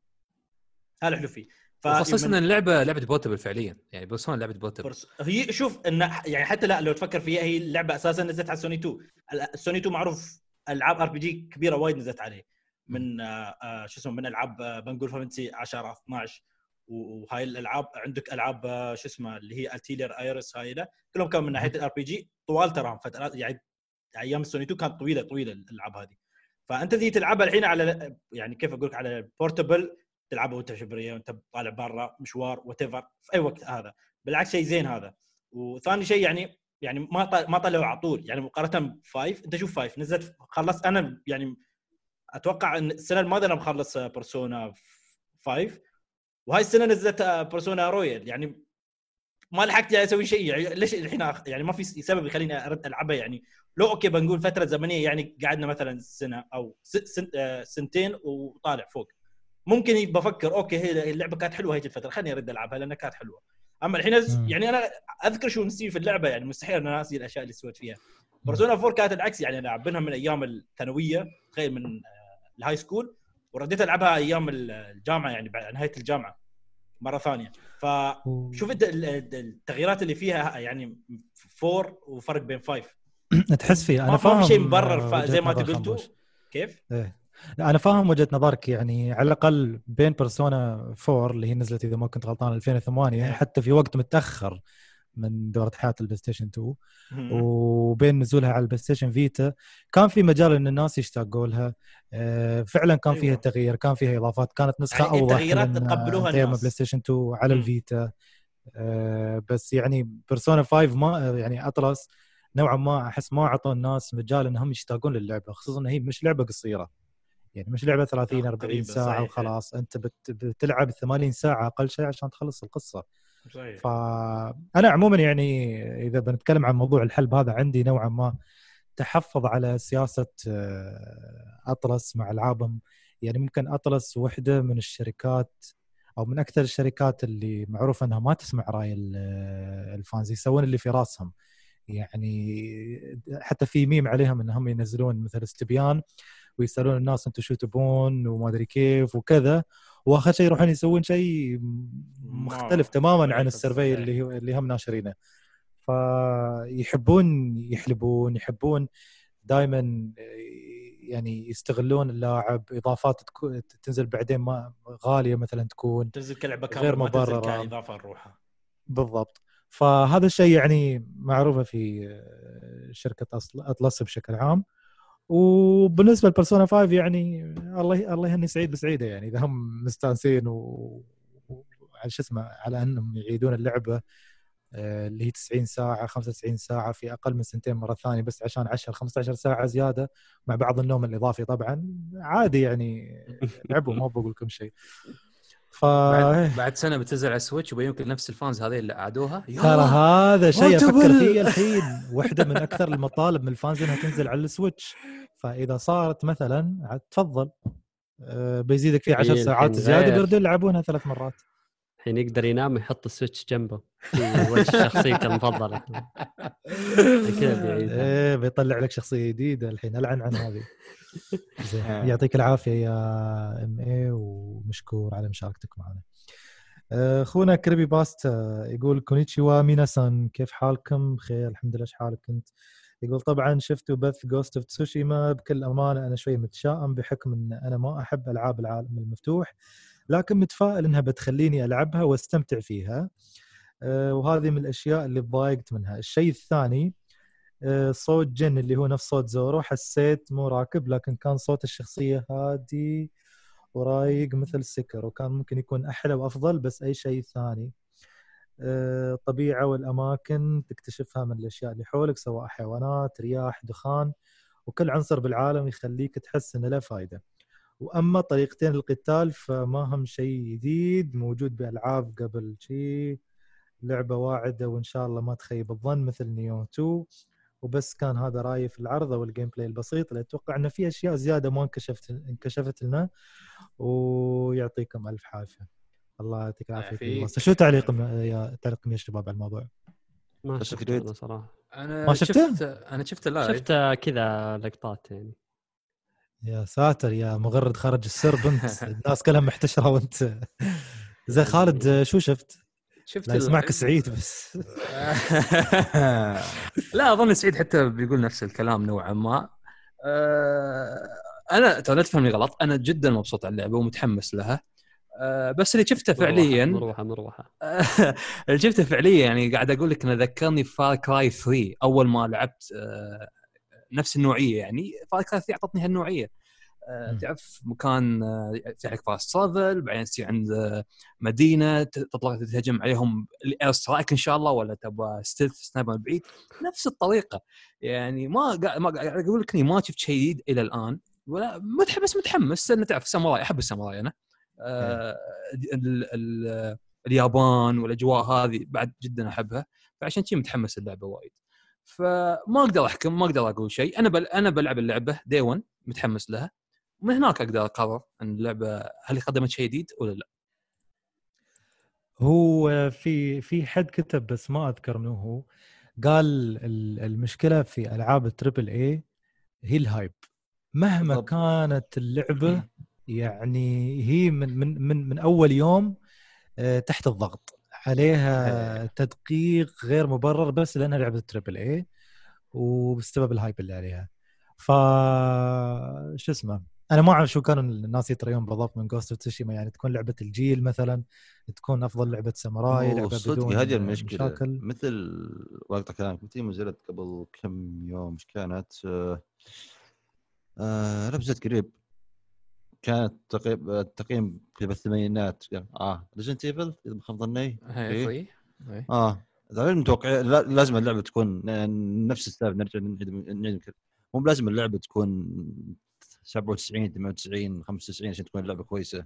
هذا الحلو فيه. خصوصا إن اللعبة لعبة portable فعليا. يعني Persona لعبة portable Pers- هي شوف إن يعني حتى لا لو تفكر فيها هي اللعبه أساسا نزلت على سوني 2 ال- سوني 2 معروف ألعاب RPG كبيرة وايد نزلت عليه. من آه، آه، شو اسمه من ألعاب آه، بنقول Fantasy 10 12 وهاي الألعاب عندك ألعاب شو اسمه اللي هي Atelier Iris هاي لا. كلهم كانوا من ناحية ال RPG طوال تراهم فترات يعني أيام السوني 2 كانت طويلة طويلة الألعاب هذه. فأنت تجي تلعبها الحين على يعني كيف أقول لك على ال portable تلعبها وانت في بريه وانت طالع برا مشوار وانت في أي وقت هذا. بالعكس شيء زين هذا. وثاني شيء يعني يعني ما ما طلعوا على طول. يعني مقارنة ب five انت شوف five نزلت خلصت أنا يعني أتوقع إن السنة الماضية أنا مخلص Persona 5 وهاي السنة نزلت Persona Royal يعني ما لحقت يعني أسوي شيء. يعني ليش الحين يعني ما في سبب يخليني أرد ألعبها. يعني لو okay بنقول فترة زمنية يعني قعدنا مثلا سنة أو آه، سنتين وطالع فوق. ممكن بفكر okay هي اللعبة كانت حلوة هيك الفترة خليني أرد ألعبها لأنها كانت حلوة. أما الحين. يعني أنا أذكر شو نسي في اللعبة يعني مستحيل أنا ناسي الأشياء اللي سويت فيها. Persona 4 كانت العكس يعني لاعبينها من أيام الثانوية تخيل من آه، ال high school ورديت ألعبها أيام الجامعة يعني بعد نهاية الجامعة مرة ثانية. فشوف التغييرات اللي فيها يعني 4 وفرق بين 5 تحس فيه أنا ما فاهم شيء مبرر آه، زي ما أنت قلتوا. كيف؟ إيه. لا أنا فاهم وجهة نظرك يعني على الأقل بين Persona 4 اللي هي نزلت إذا ما كنت غلطان 2008 إيه. حتى في وقت متأخر من دورة حياة ال PlayStation 2 مم. وبين نزولها على ال PlayStation Vita كان في مجال إن الناس يشتاقوا لها آه، فعلا كان فيها أيوة. تغيير كان فيها إضافات كانت نسخة يعني أوضح التغييرات تقبلوها الناس. PlayStation 2 على. ال Vita آه، بس يعني Persona 5 ما يعني Atlus نوعا ما أحس ما أعطوا الناس مجال إنهم يشتاقون للعبة خصوصا إن هي مش لعبة قصيرة يعني مش لعبة 30 آه، 40 قريبة، ساعة صحيح. وخلاص. أنت بت- بتلعب 80 ساعة أقل شيء عشان تخلص القصة. صحيح. فأنا عموما يعني إذا بنتكلم عن موضوع الحلب هذا عندي نوعا ما تحفظ على سياسة آه، Atlus مع ألعابهم. يعني ممكن Atlus وحدة من الشركات أو من أكثر الشركات اللي معروفه إنها ما تسمع رأي ال- الfans يسوون اللي في رأسهم. يعني حتى في ميم عليهم انهم ينزلون مثل استبيان ويسألون الناس أنتم شو تبون وما أدري كيف وكذا. وآخر شيء يروحون يسوون شيء مختلف تماما عن ال survey صحيح. اللي هو اللي هم ناشرينه. فيحبون يحلبون يحبون دائما يعني يستغلون اللاعب. إضافات تنزل بعدين ما غالية مثلا تكون. تنزل كلعبة غير كاملة ما تنزل مبررة. كإضافة لروحها. بالضبط. فهذا الشيء يعني معروفة في شركة أطلس بشكل عام. وبالنسبة لبرسونا 5 يعني الله الله يهني سعيد بسعيدة يعني إذا هم مستانسين و... و- على شو اسمه على أنهم يعيدون اللعبة آه، اللي هي 90 ساعة 95 ساعة في أقل من سنتين مرة ثانية بس عشان 10 15 ساعة زيادة مع بعض النوم الإضافي طبعا. عادي يعني لعبوا ما بقول لكم شيء. ف بعد, بعد سنة بتنزل على ال Switch ويمكن نفس ال fans هذه اللي عادوها ترى يلا هذا شيء أفكر. فيه الحين واحدة من أكثر المطالب من ال fans إنها تنزل على ال Switch فإذا صارت مثلا عاد تفضل آه، بيزيدك فيه 10 إيه، ساعات زيادة غير. بيردون يلعبونها ثلاث مرات الحين يقدر ينام يحط ال Switch جنبه في وجه شخصيته المفضلة كذا. إيه بيطلع لك شخصية جديدة الحين ألعن عن هذه. يعطيك العافية يا MA ومشكور على مشاركتك معنا. آه، أخونا Creepypasta يقول こんにちは皆さん كيف حالكم؟ بخير الحمد لله إيش حالك أنت؟ يقول طبعا شفتوا بث Ghost of Tsushima بكل أمانة أنا شوي متشائم بحكم إن أنا ما أحب ألعاب العالم المفتوح لكن متفائل إنها بتخليني ألعبها وأستمتع فيها. آه، وهذه من الأشياء اللي تضايقت منها. الشيء الثاني آه، صوت جن اللي هو نفس صوت زورو حسيت مو راكب لكن كان صوت الشخصية هادي ورايق مثل سكر وكان ممكن يكون أحلى وأفضل بس أي شيء ثاني. آه، الطبيعة والأماكن تكتشفها من الأشياء اللي حولك سواء حيوانات رياح دخان وكل عنصر بالعالم يخليك تحس إنه له فائده وأما طريقة القتال فما هم شيء جديد موجود بألعاب قبل شيء لعبة واعدة وإن شاء الله ما تخيب الظن مثل Nioh 2 وبس كان هذا رأيي في العرض وال gameplay البسيط اللي أتوقع إنه في أشياء زيادة ما انكشفت انكشفت لنا. ويعطيكم ألف عافيه الله يعطيك العافية شو تعليق يا تعليقكم يا شباب على الموضوع؟ ما شفته. أنا صراحة. أنا ما شفته؟ شفت أنا شفت live شفت كذا لقطات يعني. يا ساتر يا مغرد خرج السرب انت الناس كلها محتشرة وأنت. زي خالد شو شفت؟ شفت لا يسمعك سعيد بس. لا أظن سعيد حتى بيقول نفس الكلام نوعا ما. آه، أنا ترى لا تفهمني غلط. أنا جدا مبسوط على اللعبة ومتحمس لها. آه، بس اللي شفته فعليا مروحة مروحة. اللي شفته فعليا يعني قاعد أقول لك انه ذكرني فار كراي 3 أول ما لعبت آه، نفس النوعية يعني. Far Cry 3 أعطتني هالنوعية. تعرف مكان آه، يفتح لك fast travel بعدين تصير عند آه، مدينة تطلع تهجم عليهم ال air strike إن شاء الله ولا تبغى stealth sniper من بعيد؟ نفس الطريقة. يعني ما قاعد ما قاعد أقول لك إني ما شفت شيء جديد إلى الآن. ولا متحمس متحمس. لأن تعرف ساموراي أحب الساموراي أنا. آه ال ال اليابان والأجواء هذه بعد جدا أحبها. فعشان شي متحمس اللعبة وايد. فما أقدر أحكم ما أقدر أقول شيء. أنا بل أنا بلعب اللعبة دي 1 متحمس لها. ومن هناك أقدر أقرر إن اللعبة هل قدمت شيء جديد ولا لا؟ هو في في حد كتب بس ما أذكر منو هو قال ال- المشكلة في ألعاب ال triple A هي ال hype مهما بالضبط. كانت اللعبة يعني هي من من من من أول يوم آه، تحت الضغط. عليها تدقيق غير مبرر بس لأنها لعبة triple A وبسبب ال hype اللي عليها. ف شو اسمه؟ أنا ما اعرف شو كانوا الناس يتريون بالضبط من Ghost of Tsushima يعني تكون لعبة الجيل مثلا تكون أفضل لعبة ساموراي لعبة صدق بدون هذه المشكلة. مشاكل. مثل وقت كلامك مثل ما نزلت قبل كم يوم إيش كانت؟ آه آه قريب. كانت تقييم التقييم في الثمانينات. آه Resident Evil إذا ما خاب ظني. إيه. آه غير متوقع لا- لازم اللعبة تكون نفس السالفه نرجع نعيد. مو بلازم اللعبة تكون 97 98 95 عشان تكون اللعبة كويسة.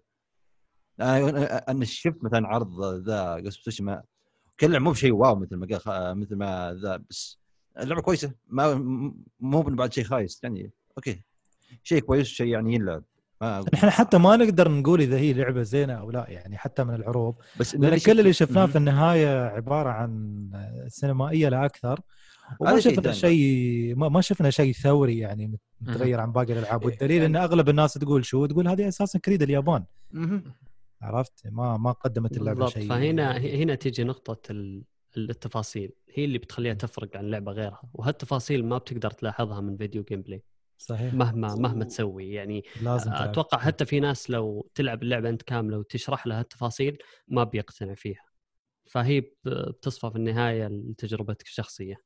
أنا أنا شفت مثلا عرض Ghost of Tsushima كل مو بشيء wow مثل ما قال خ- مثل ما ذا بس اللعبة كويسة. ما مو بعد شيء خايس يعني. أوكي. شيء كويس شيء يعني ينلعب. ما إحنا حتى ما نقدر نقول إذا هي لعبة زينة أو لا يعني حتى من العروض. بس لأن كل اللي شفناه. في النهاية عبارة عن سينمائية لا أكثر. وما شفنا. شيء ما ما شفنا شيء ثوري يعني متغير عن باقي الألعاب. والدليل إن أغلب الناس تقول شو؟ تقول هذه أساسا كريد اليابان. عرفت؟ ما ما قدمت اللعبه بالضبط. شيء فهنا هنا تيجي نقطة ال- التفاصيل. هي اللي بتخليها تفرق عن لعبة غيرها. وهالتفاصيل ما بتقدر تلاحظها من فيديو gameplay صحيح. مهما مهما تسوي. يعني لازم تلعب. أتوقع حتى في ناس لو تلعب اللعبة أنت كاملة وتشرح لها التفاصيل ما بيقتنع فيها. فهي بتصفى في النهاية لتجربتك الشخصية. آه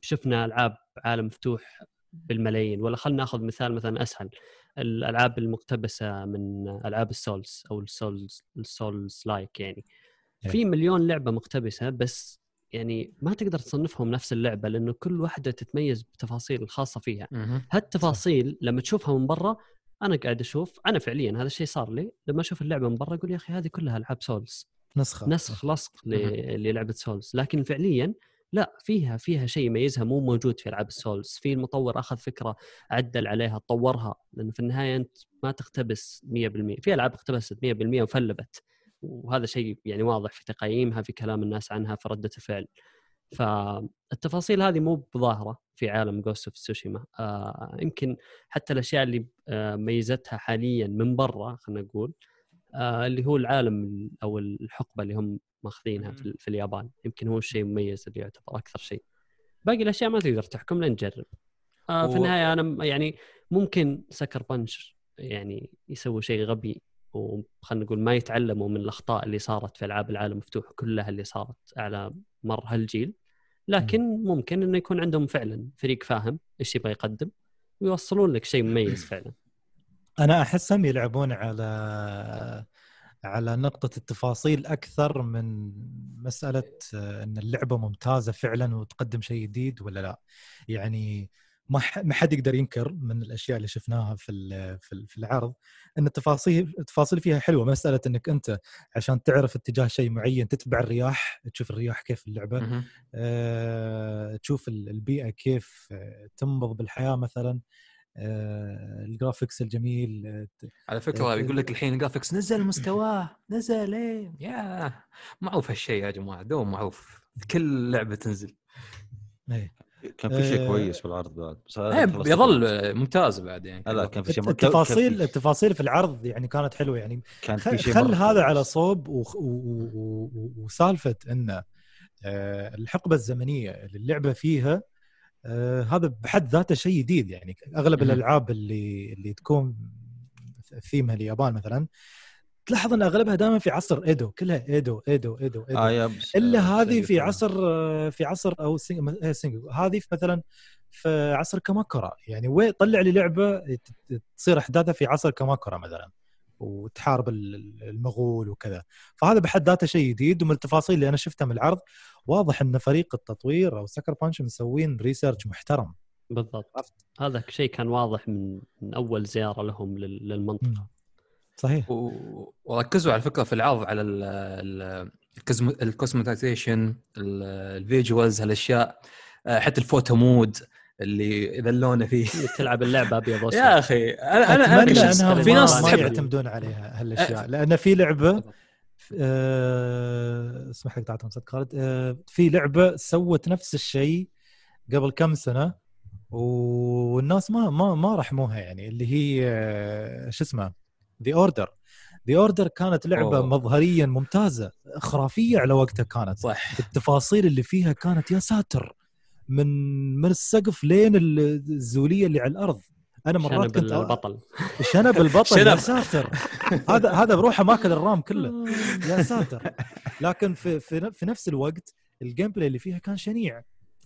شفنا ألعاب عالم مفتوح بالملايين ولا خلينا ناخذ مثال مثلا أسهل. الألعاب المقتبسة من ألعاب ال Souls أو ال Souls ال Souls-like يعني. في مليون لعبة مقتبسة بس يعني ما تقدر تصنفهم نفس اللعبة لأنه كل واحدة تتميز بتفاصيل الخاصه فيها. هالتفاصيل لما تشوفها من برا أنا قاعد أشوف أنا فعليا هذا الشيء صار لي لما أشوف اللعبة من برا أقول يا أخي هذه كلها ألعاب Souls. نسخة. نسخ لصق. للعبة Souls. لكن فعليا لا فيها فيها شيء يميزها مو موجود في ألعاب ال Souls. في المطور أخذ فكرة عدل عليها طورها لأنه في النهاية أنت ما تقتبس 100% في ألعاب اقتبست 100% وفلوبت وهذا شيء يعني واضح في تقييمها في كلام الناس عنها في ردة الفعل. فالتفاصيل هذه مو بظاهرة في عالم Ghost of Tsushima آه يمكن حتى الأشياء اللي آه ميزتها حاليا من برا خلينا نقول آه اللي هو العالم ال- أو الحقبة اللي هم ماخذينها في, في اليابان. يمكن هو الشيء المميز اللي يعتبر أكثر شيء. باقي الأشياء ما تقدر تحكم لين تجرب. آه في و- النهاية أنا يعني ممكن Sucker Punch يعني يسوي شيء غبي وخلينا نقول ما يتعلموا من الأخطاء اللي صارت في ألعاب العالم المفتوح كلها اللي صارت على مر هالجيل. لكن ممكن إنه يكون عندهم فعلا فريق فاهم إيش يبغى يقدم ويوصلون لك شيء مميز فعلا. أنا احسهم يلعبون على على نقطة التفاصيل أكثر من مسألة آه، أن اللعبة ممتازة فعلا وتقدم شيء جديد ولا لا. يعني ما حد يقدر ينكر من الأشياء اللي شفناها في في ال- في العرض أن التفاصيل التفاصيل فيها حلوة. مسألة أنك أنت عشان تعرف اتجاه شيء معين تتبع الرياح تشوف الرياح كيف في مهم. آه، تشوف ال- البيئة كيف آه، تنبض بالحياة مثلا ال graphics الجميل آه، على فكرة إيه. يقول لك الحين ال graphics نزل مستواه نزل إيه يا معروف هالشيء يا جماعة دوم معروف كل لعبة تنزل إيه. كان في شيء آه، كويس في العرض بعد بس هذا إيه، يظل. ممتاز بعد يعني لا كان في شيء التفاصيل التفاصيل في العرض يعني كانت حلوة يعني كان في شيء خل هذا. على صوب وسالفة إن آه، الحقبة الزمنية اللي اللعبة فيها آه هذا بحد ذاته شيء جديد يعني أغلب. الألعاب اللي اللي تكون ثيمها اليابان مثلا تلاحظ إن أغلبها دائما في عصر إيدو كلها إيدو إيدو إيدو, إيدو. آه إلا آه، هذه في. عصر في عصر أو sing- إيه، single هذه في مثلا في عصر كاماكورا يعني وين طلع لي لعبة تصير أحداثها في عصر كاماكورا مثلا وتحارب ال- المغول وكذا. فهذا بحد ذاته شيء جديد ومن التفاصيل اللي أنا شفتها من العرض. واضح إن فريق التطوير أو Sucker Punch مسوين research محترم. بالضبط. هذا شيء كان واضح من, من أول زيارة لهم لل- للمنطقة. صحيح. و- وركزوا على فكرة في العرض على ال- ال- ال customi- ال customization ال- ال visuals هالأشياء حتى ال photo mode. اللي يذلونه فيه. اللي تلعب اللعبة أبيض وأسود. يا أخي أنا أنا أنا اتمنى كشخص- أنهم في ما, ناس ما تحب يعتمدون عليها هالأشياء. لأن في لعبة آه، اسمح لك تعطيهم صدق خالد. آه، في لعبة سوت نفس الشيء قبل كم سنة والناس ما ما ما رحموها يعني اللي هي شو اسمه؟ The Order The Order كانت لعبة أوه. مظهريا ممتازة خرافية على وقتها كانت. صح. التفاصيل اللي فيها كانت يا ساتر. من من السقف لين الزولية اللي على الأرض. أنا مرات شنب كنت البطل. شنب البطل يا شنب. ساتر. هذا هذا بروحه ماكل ال RAM كله. يا ساتر. لكن في في, في نفس الوقت ال gameplay اللي فيها كان شنيع.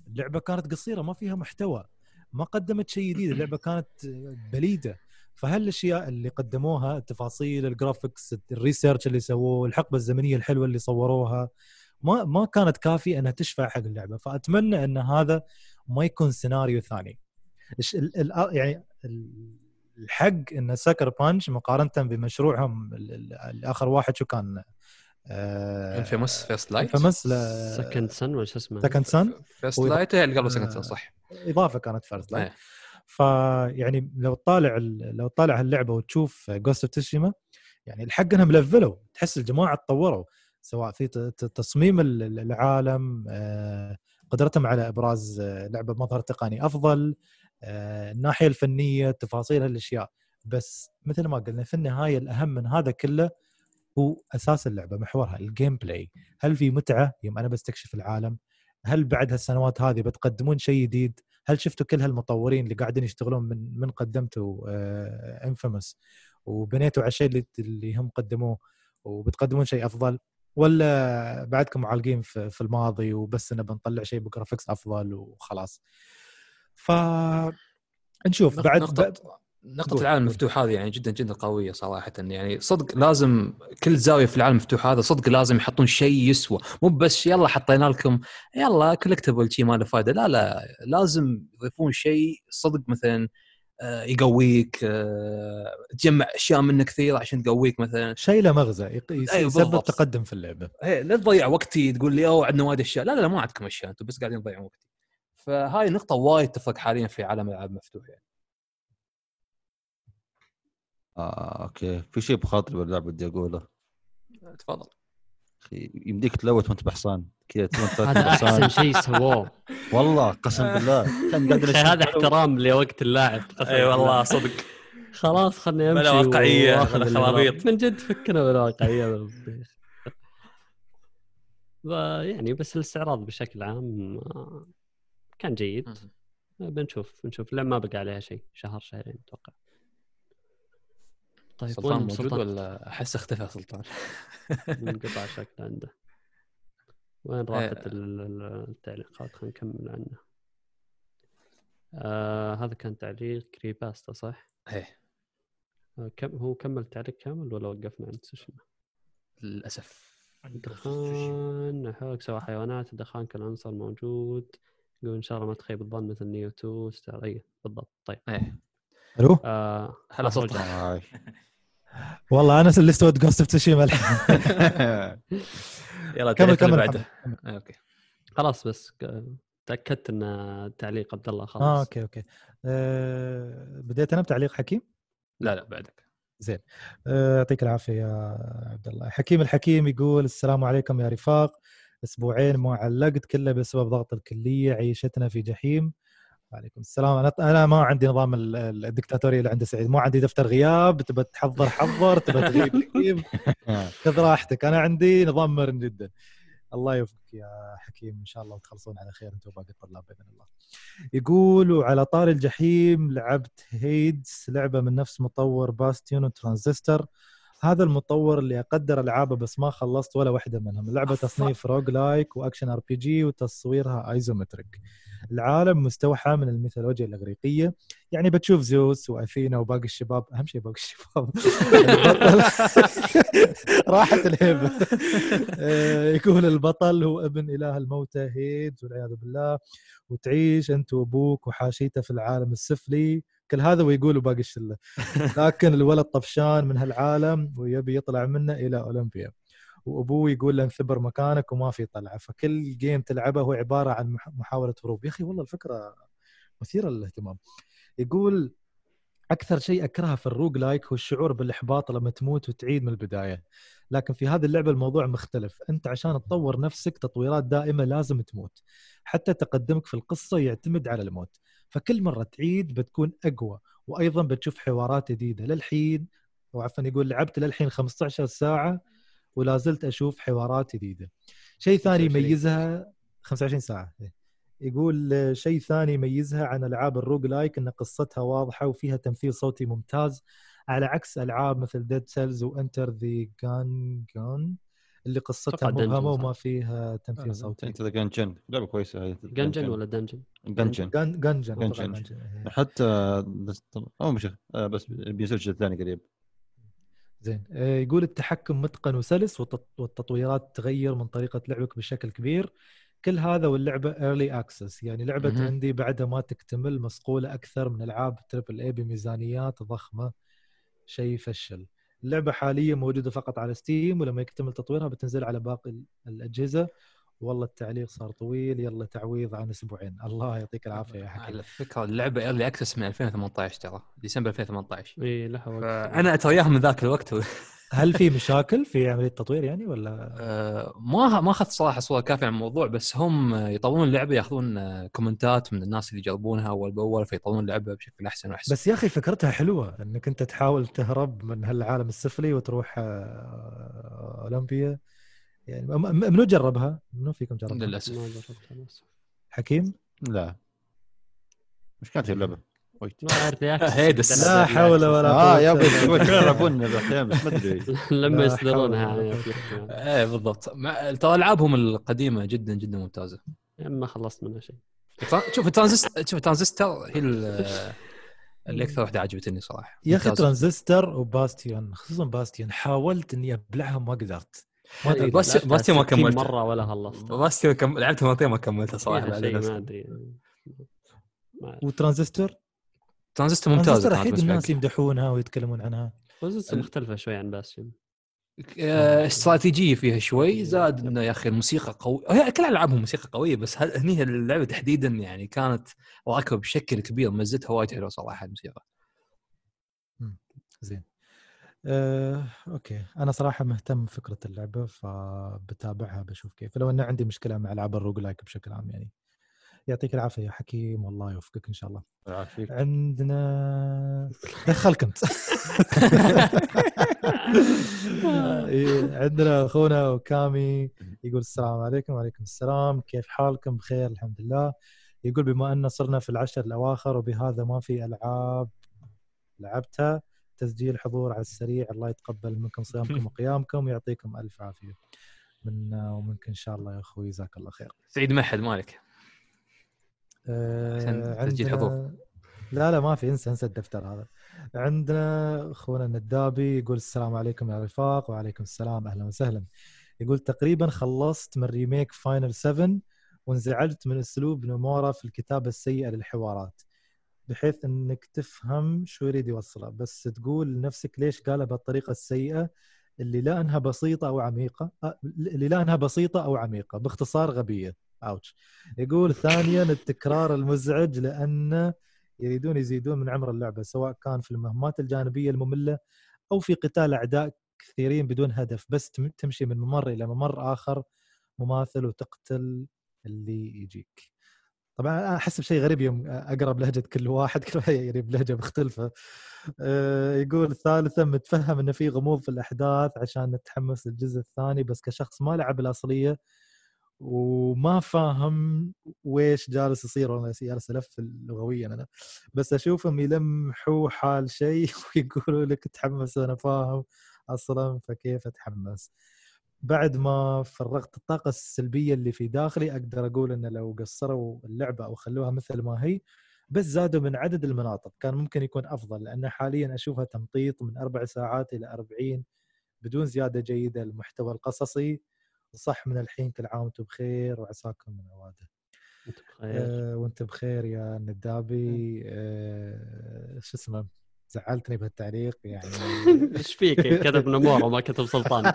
اللعبة كانت قصيرة ما فيها محتوى. ما قدمت شيء جديد. اللعبة كانت بليدة. فهالاشياء اللي قدموها التفاصيل ال graphics ال research اللي سووه الحقبة الزمنية الحلوة اللي صوروها ما ما كانت كافية إنها تشفع حق اللعبة فأتمنى إن هذا ما يكون سيناريو ثاني. ال- يعني ال- الحق إن Sucker Punch مقارنة بمشروعهم ال- ال- الآخر واحد شو كان؟ آه، Infamous First Light Infamous Second Son وش اسمه؟ Second Son First Light هي اللي قبل Second آه، صح. إضافة كانت First Light. فيعني لو تطالع ال- لو تطالع هاللعبة وتشوف Ghost of Tsushima يعني الحق إنهم لفلوا تحس الجماعة تطوروا. سواء في تصميم ال- ال- العالم آه، قدرتهم على إبراز آه، لعبة بمظهر تقني أفضل آه، الناحية الفنية تفاصيل هالأشياء. بس مثل ما قلنا في النهاية الأهم من هذا كله هو أساس اللعبة محورها ال gameplay هل في متعة يوم أنا بستكشف العالم؟ هل بعد هالسنوات هذه بتقدمون شيء جديد؟ هل شفتوا كل هالمطورين اللي قاعدين يشتغلون من من قدمتوا Infamous وبنيتوا على الشيء اللي هم قدموه وبتقدمون شيء أفضل؟ ولا بعدكم معالقين في, في الماضي وبس انه بنطلع شيء ب graphics أفضل وخلاص. ف نشوف بعد نقطة بعد- نقطة قول، العالم. المفتوح هذه يعني جدا جدا قوية صراحة. يعني صدق لازم كل زاوية في العالم المفتوح هذا صدق لازم يحطون شيء يسوى. مو بس يلا حطينا لكم يلا كولكتبل شيء ما له فائدة لا لا لازم يضيفون شيء صدق مثلا يقويك آه، تجمع أشياء منه كثير عشان تقويك مثلا. شيء له مغزى يسبب. تقدم في اللعبة. هي لا تضيع وقتي تقول لي أوه عندنا وايد أشياء. لا لا لا ما عندكم أشياء أنتم بس قاعدين تضيعون وقتي. فهاي نقطة وايد تفرق حاليا في عالم الألعاب المفتوح يعني. آه أوكي. في شيء بخاطري باللعبة بدي أقوله. تفضل. أخي يمديك ت loot وأنت بحصان. كذا هذا. أحسن شيء سووه. والله قسم بالله. هذا احترام لوقت اللاعب إي والله. صدق. خلاص خلني أمشي بلا بلا اللي خرابيط. من جد فكنا بالواقعيه بالبيخ. ف- يعني بس الاستعراض بشكل عام آه، كان جيد. بنشوف بنشوف. لما ما بقى عليها شيء. شهر شهرين أتوقع. طيب سلطان موجود سلطان؟ ولا أحس اختفى سلطان؟ منقطع شكله عنده. وين راحت ال- التعليقات؟ خلينا نكمل عنه آه هذا كان تعليق كريباستا صح؟ إيه. آه كم هو كمل التعليق كامل ولا وقفنا عند سوشيما؟ للأسف. دخان حولك سوى حيوانات الدخان كالعنصر موجود. يقول إن شاء الله ما تخيب الظن مثل نيو 2 ستار. اي بالضبط. طيب. إيه. ألو؟ آه هلا. سلطان هاي. والله أنا اللي استوت جوست اوف تسوشيما الحين يلا كمل كمل بعده. آه، أوكي. خلاص بس تأكدت إن تعليق عبد الله خلاص. آه أوكي أوكي. آه بديت أنا بتعليق حكيم؟ لا لا بعدك. آه، يعطيك العافية يا عبد الله. حكيم الحكيم يقول السلام عليكم يا رفاق. أسبوعين ما علقت كله بسبب ضغط الكلية عيشتنا في جحيم. وعليكم السلام. أنا أنا ما عندي نظام ال- ال- الدكتاتورية اللي عند سعيد. ما عندي دفتر غياب. تبى تحضر حضر. تبى تغيب غيب خذ راحتك. أنا عندي نظام مرن جدا. الله يوفقك يا حكيم. إن شاء الله وتخلصون على خير. انت وباقي الطلاب بإذن الله. يقول وعلى طار الجحيم لعبت Hades. لعبة من نفس مطور Bastion و Transistor هذا المطور اللي أقدر ألعابه بس ما خلصت ولا واحدة منهم، اللعبة تصنيف roguelike و action RPG وتصويرها isometric. العالم مستوحى من الميثولوجيا الإغريقية، يعني بتشوف زوس وأثينا وباقي الشباب، أهم شيء باقي الشباب. راحت الهيبه آه، يقول البطل هو ابن إله الموتى Hades والعياذ بالله. وتعيش أنت وأبوك وحاشيته في العالم السفلي. كل هذا ويقول باقي الشله لكن الولد طفشان من هالعالم ويبي يطلع منه إلى أولمبيا. وأبوه يقول له انثبر مكانك وما في طلعة. فكل game تلعبه هو عبارة عن مح- محاولة هروب. يا أخي والله الفكرة مثيرة للاهتمام. يقول أكثر شيء أكرهه في ال roguelike هو الشعور بالإحباط لما تموت وتعيد من البداية. لكن في هذه اللعبة الموضوع مختلف. أنت عشان تطور نفسك تطويرات دائمة لازم تموت. حتى تقدمك في القصة يعتمد على الموت. فكل مرة تعيد بتكون أقوى وأيضا بتشوف حوارات جديدة للحين وعفوا يقول لعبت للحين 15 ساعة ولا زلت أشوف حوارات جديدة شيء ثاني 25. يميزها 25 ساعة. يقول شيء ثاني يميزها عن ألعاب ال roguelike إن قصتها واضحة وفيها تمثيل صوتي ممتاز على عكس ألعاب مثل Dead Cells و Enter the Gungeon اللي قصتها مبهمة. وما فيها تمثيل صوتي. Enter the Gungeon لعبة كويسة هذه Gungeon ولا Dungeon؟ Gungeon Gungeon Gungeon. حتى أو مش آه، بس بينزل الجزء الثاني قريب. زين. آه، يقول التحكم متقن وسلس والتط- والتطويرات تغير من طريقة لعبك بشكل كبير. كل هذا واللعبة early access يعني لعبة مهم. عندي بعدها ما تكتمل مصقولة أكثر من ألعاب triple A بميزانيات ضخمة. شيء يفشل. اللعبه حاليا موجودة فقط على Steam ولما يكتمل تطويرها بتنزل على باقي ال- الأجهزة. والله التعليق صار طويل. يلا تعويض عن أسبوعين. الله يعطيك العافية يا حكيم. على فكرة اللعبة early access من 2018 ترى. ديسمبر 2018 اي لها وقت. فأنا اترياها من ذاك الوقت. هل في مشاكل في عملية التطوير يعني ولا آه، ما ما أخذت صراحة صوره كافية عن الموضوع بس هم يطورون اللعبة يأخذون آه، كومنتات من الناس اللي يجربونها أول بأول فيطورون اللعبة بشكل أحسن وأحسن بس يا أخي فكرتها حلوة إنك أنت تحاول تهرب من هالعالم السفلي وتروح آه، أولمبيا يعني منو جربها؟ منو فيكم جربها؟ للأسف. حكيم؟ لا مش كانت اللعبة ويت ما اعرف يا أخي. هيدس. لا حول ولا آه قوة يا أبوي يلعبون بس ما أدري لما يصدرونها حول ولا يعني. إيه بالضبط. ترى ألعابهم القديمة جدا جدا ممتازة ما خلصت منها شيء شوف ترانزست شوف ترانزستور هي ال- اللي أكثر واحدة عجبتني صراحة يا أخي. Transistor و Bastion خصوصا Bastion حاولت إني ابلعها ما قدرت ما إيه،. لعبتها Bastion ما 60 كملتها. مرة ولا خلصت Bastion كم... لعبتها مرتين ما كملتها صراحة. ما أدري و Transistor Transistor Transistor أكيد بالنسبة الناس. يمدحونها ويتكلمون عنها. ال- مختلفة شوي عن Bastion آه، استراتيجية فيها شوي زاد إنه يا أخي الموسيقى قوي. هي كل ألعابهم موسيقى قوية بس هني اللعبة تحديدا يعني كانت راكبة بشكل كبير موسيقتها وايد حلوة صراحة الموسيقى. زين. أه، أوكي. أنا صراحة مهتم بفكرة اللعبة فبتابعها بشوف كيف. لو ان عندي مشكلة مع ألعاب ال roguelike بشكل عام يعني. يعطيك العافية يا حكيم والله يوفقك إن شاء الله. يعافيك عندنا دخلك انت إيه، عندنا أخونا وكامي يقول السلام عليكم وعليكم السلام. كيف حالكم؟ بخير الحمد لله. يقول بما أن صرنا في العشر الأواخر وبهذا ما في ألعاب لعبتها تسجيل حضور على السريع. الله يتقبل منكم صيامكم وقيامكم ويعطيكم ألف عافية. منا ومنك إن شاء الله يا أخوي جزاك الله خير. سعيد محد مالك؟ عشان تسجيل حضور. لا لا ما في انسى انسى الدفتر هذا. عندنا أخونا الندابي يقول السلام عليكم يا رفاق وعليكم السلام أهلا وسهلا. يقول تقريبا خلصت من remake Final 7 وانزعجت من أسلوب نومورا في الكتابة السيئة للحوارات بحيث إنك تفهم شو يريد يوصله. بس تقول لنفسك ليش قالها بالطريقة السيئة اللي لا إنها بسيطة أو عميقة أه، اللي لا إنها بسيطة أو عميقة باختصار غبية. ouch يقول ثانيا التكرار المزعج لأن يريدون يزيدون من عمر اللعبة سواء كان في المهمات الجانبية المملة أو في قتال أعداء كثيرين بدون هدف بس تم- تمشي من ممر إلى ممر آخر مماثل وتقتل اللي يجيك. طبعا أنا أحس بشيء غريب يوم اقرا بلهجه كل واحد كل واحد يعني بلهجة مختلفة. آه، يقول ثالثا متفهم انه في غموض في الأحداث عشان نتحمس للجزء الثاني بس كشخص ما لعب الأصلية وما فاهم ويش جالس يصير وأنا جالس ألف لغويا أنا. بس أشوفهم يلمحوا حال شيء ويقولوا لك تحمس وأنا فاهم أصلا فكيف أتحمس؟ بعد ما فرغت الطاقة السلبية اللي في داخلي أقدر أقول إن لو قصروا اللعبة أو خلوها مثل ما هي بس زادوا من عدد المناطق. كان ممكن يكون أفضل لأن حاليا أشوفها تمطيط من أربع ساعات إلى 40 بدون زيادة جيدة المحتوى القصصي. وصح من الحين كل عام وأنتم بخير وعساكم من عوادة. انت بخير. آه وأنت بخير يا ندابي. آه شو اسمه زعلتني بهالتعليق يعني. إيش فيك؟ كتب نمور وما كتب سلطان.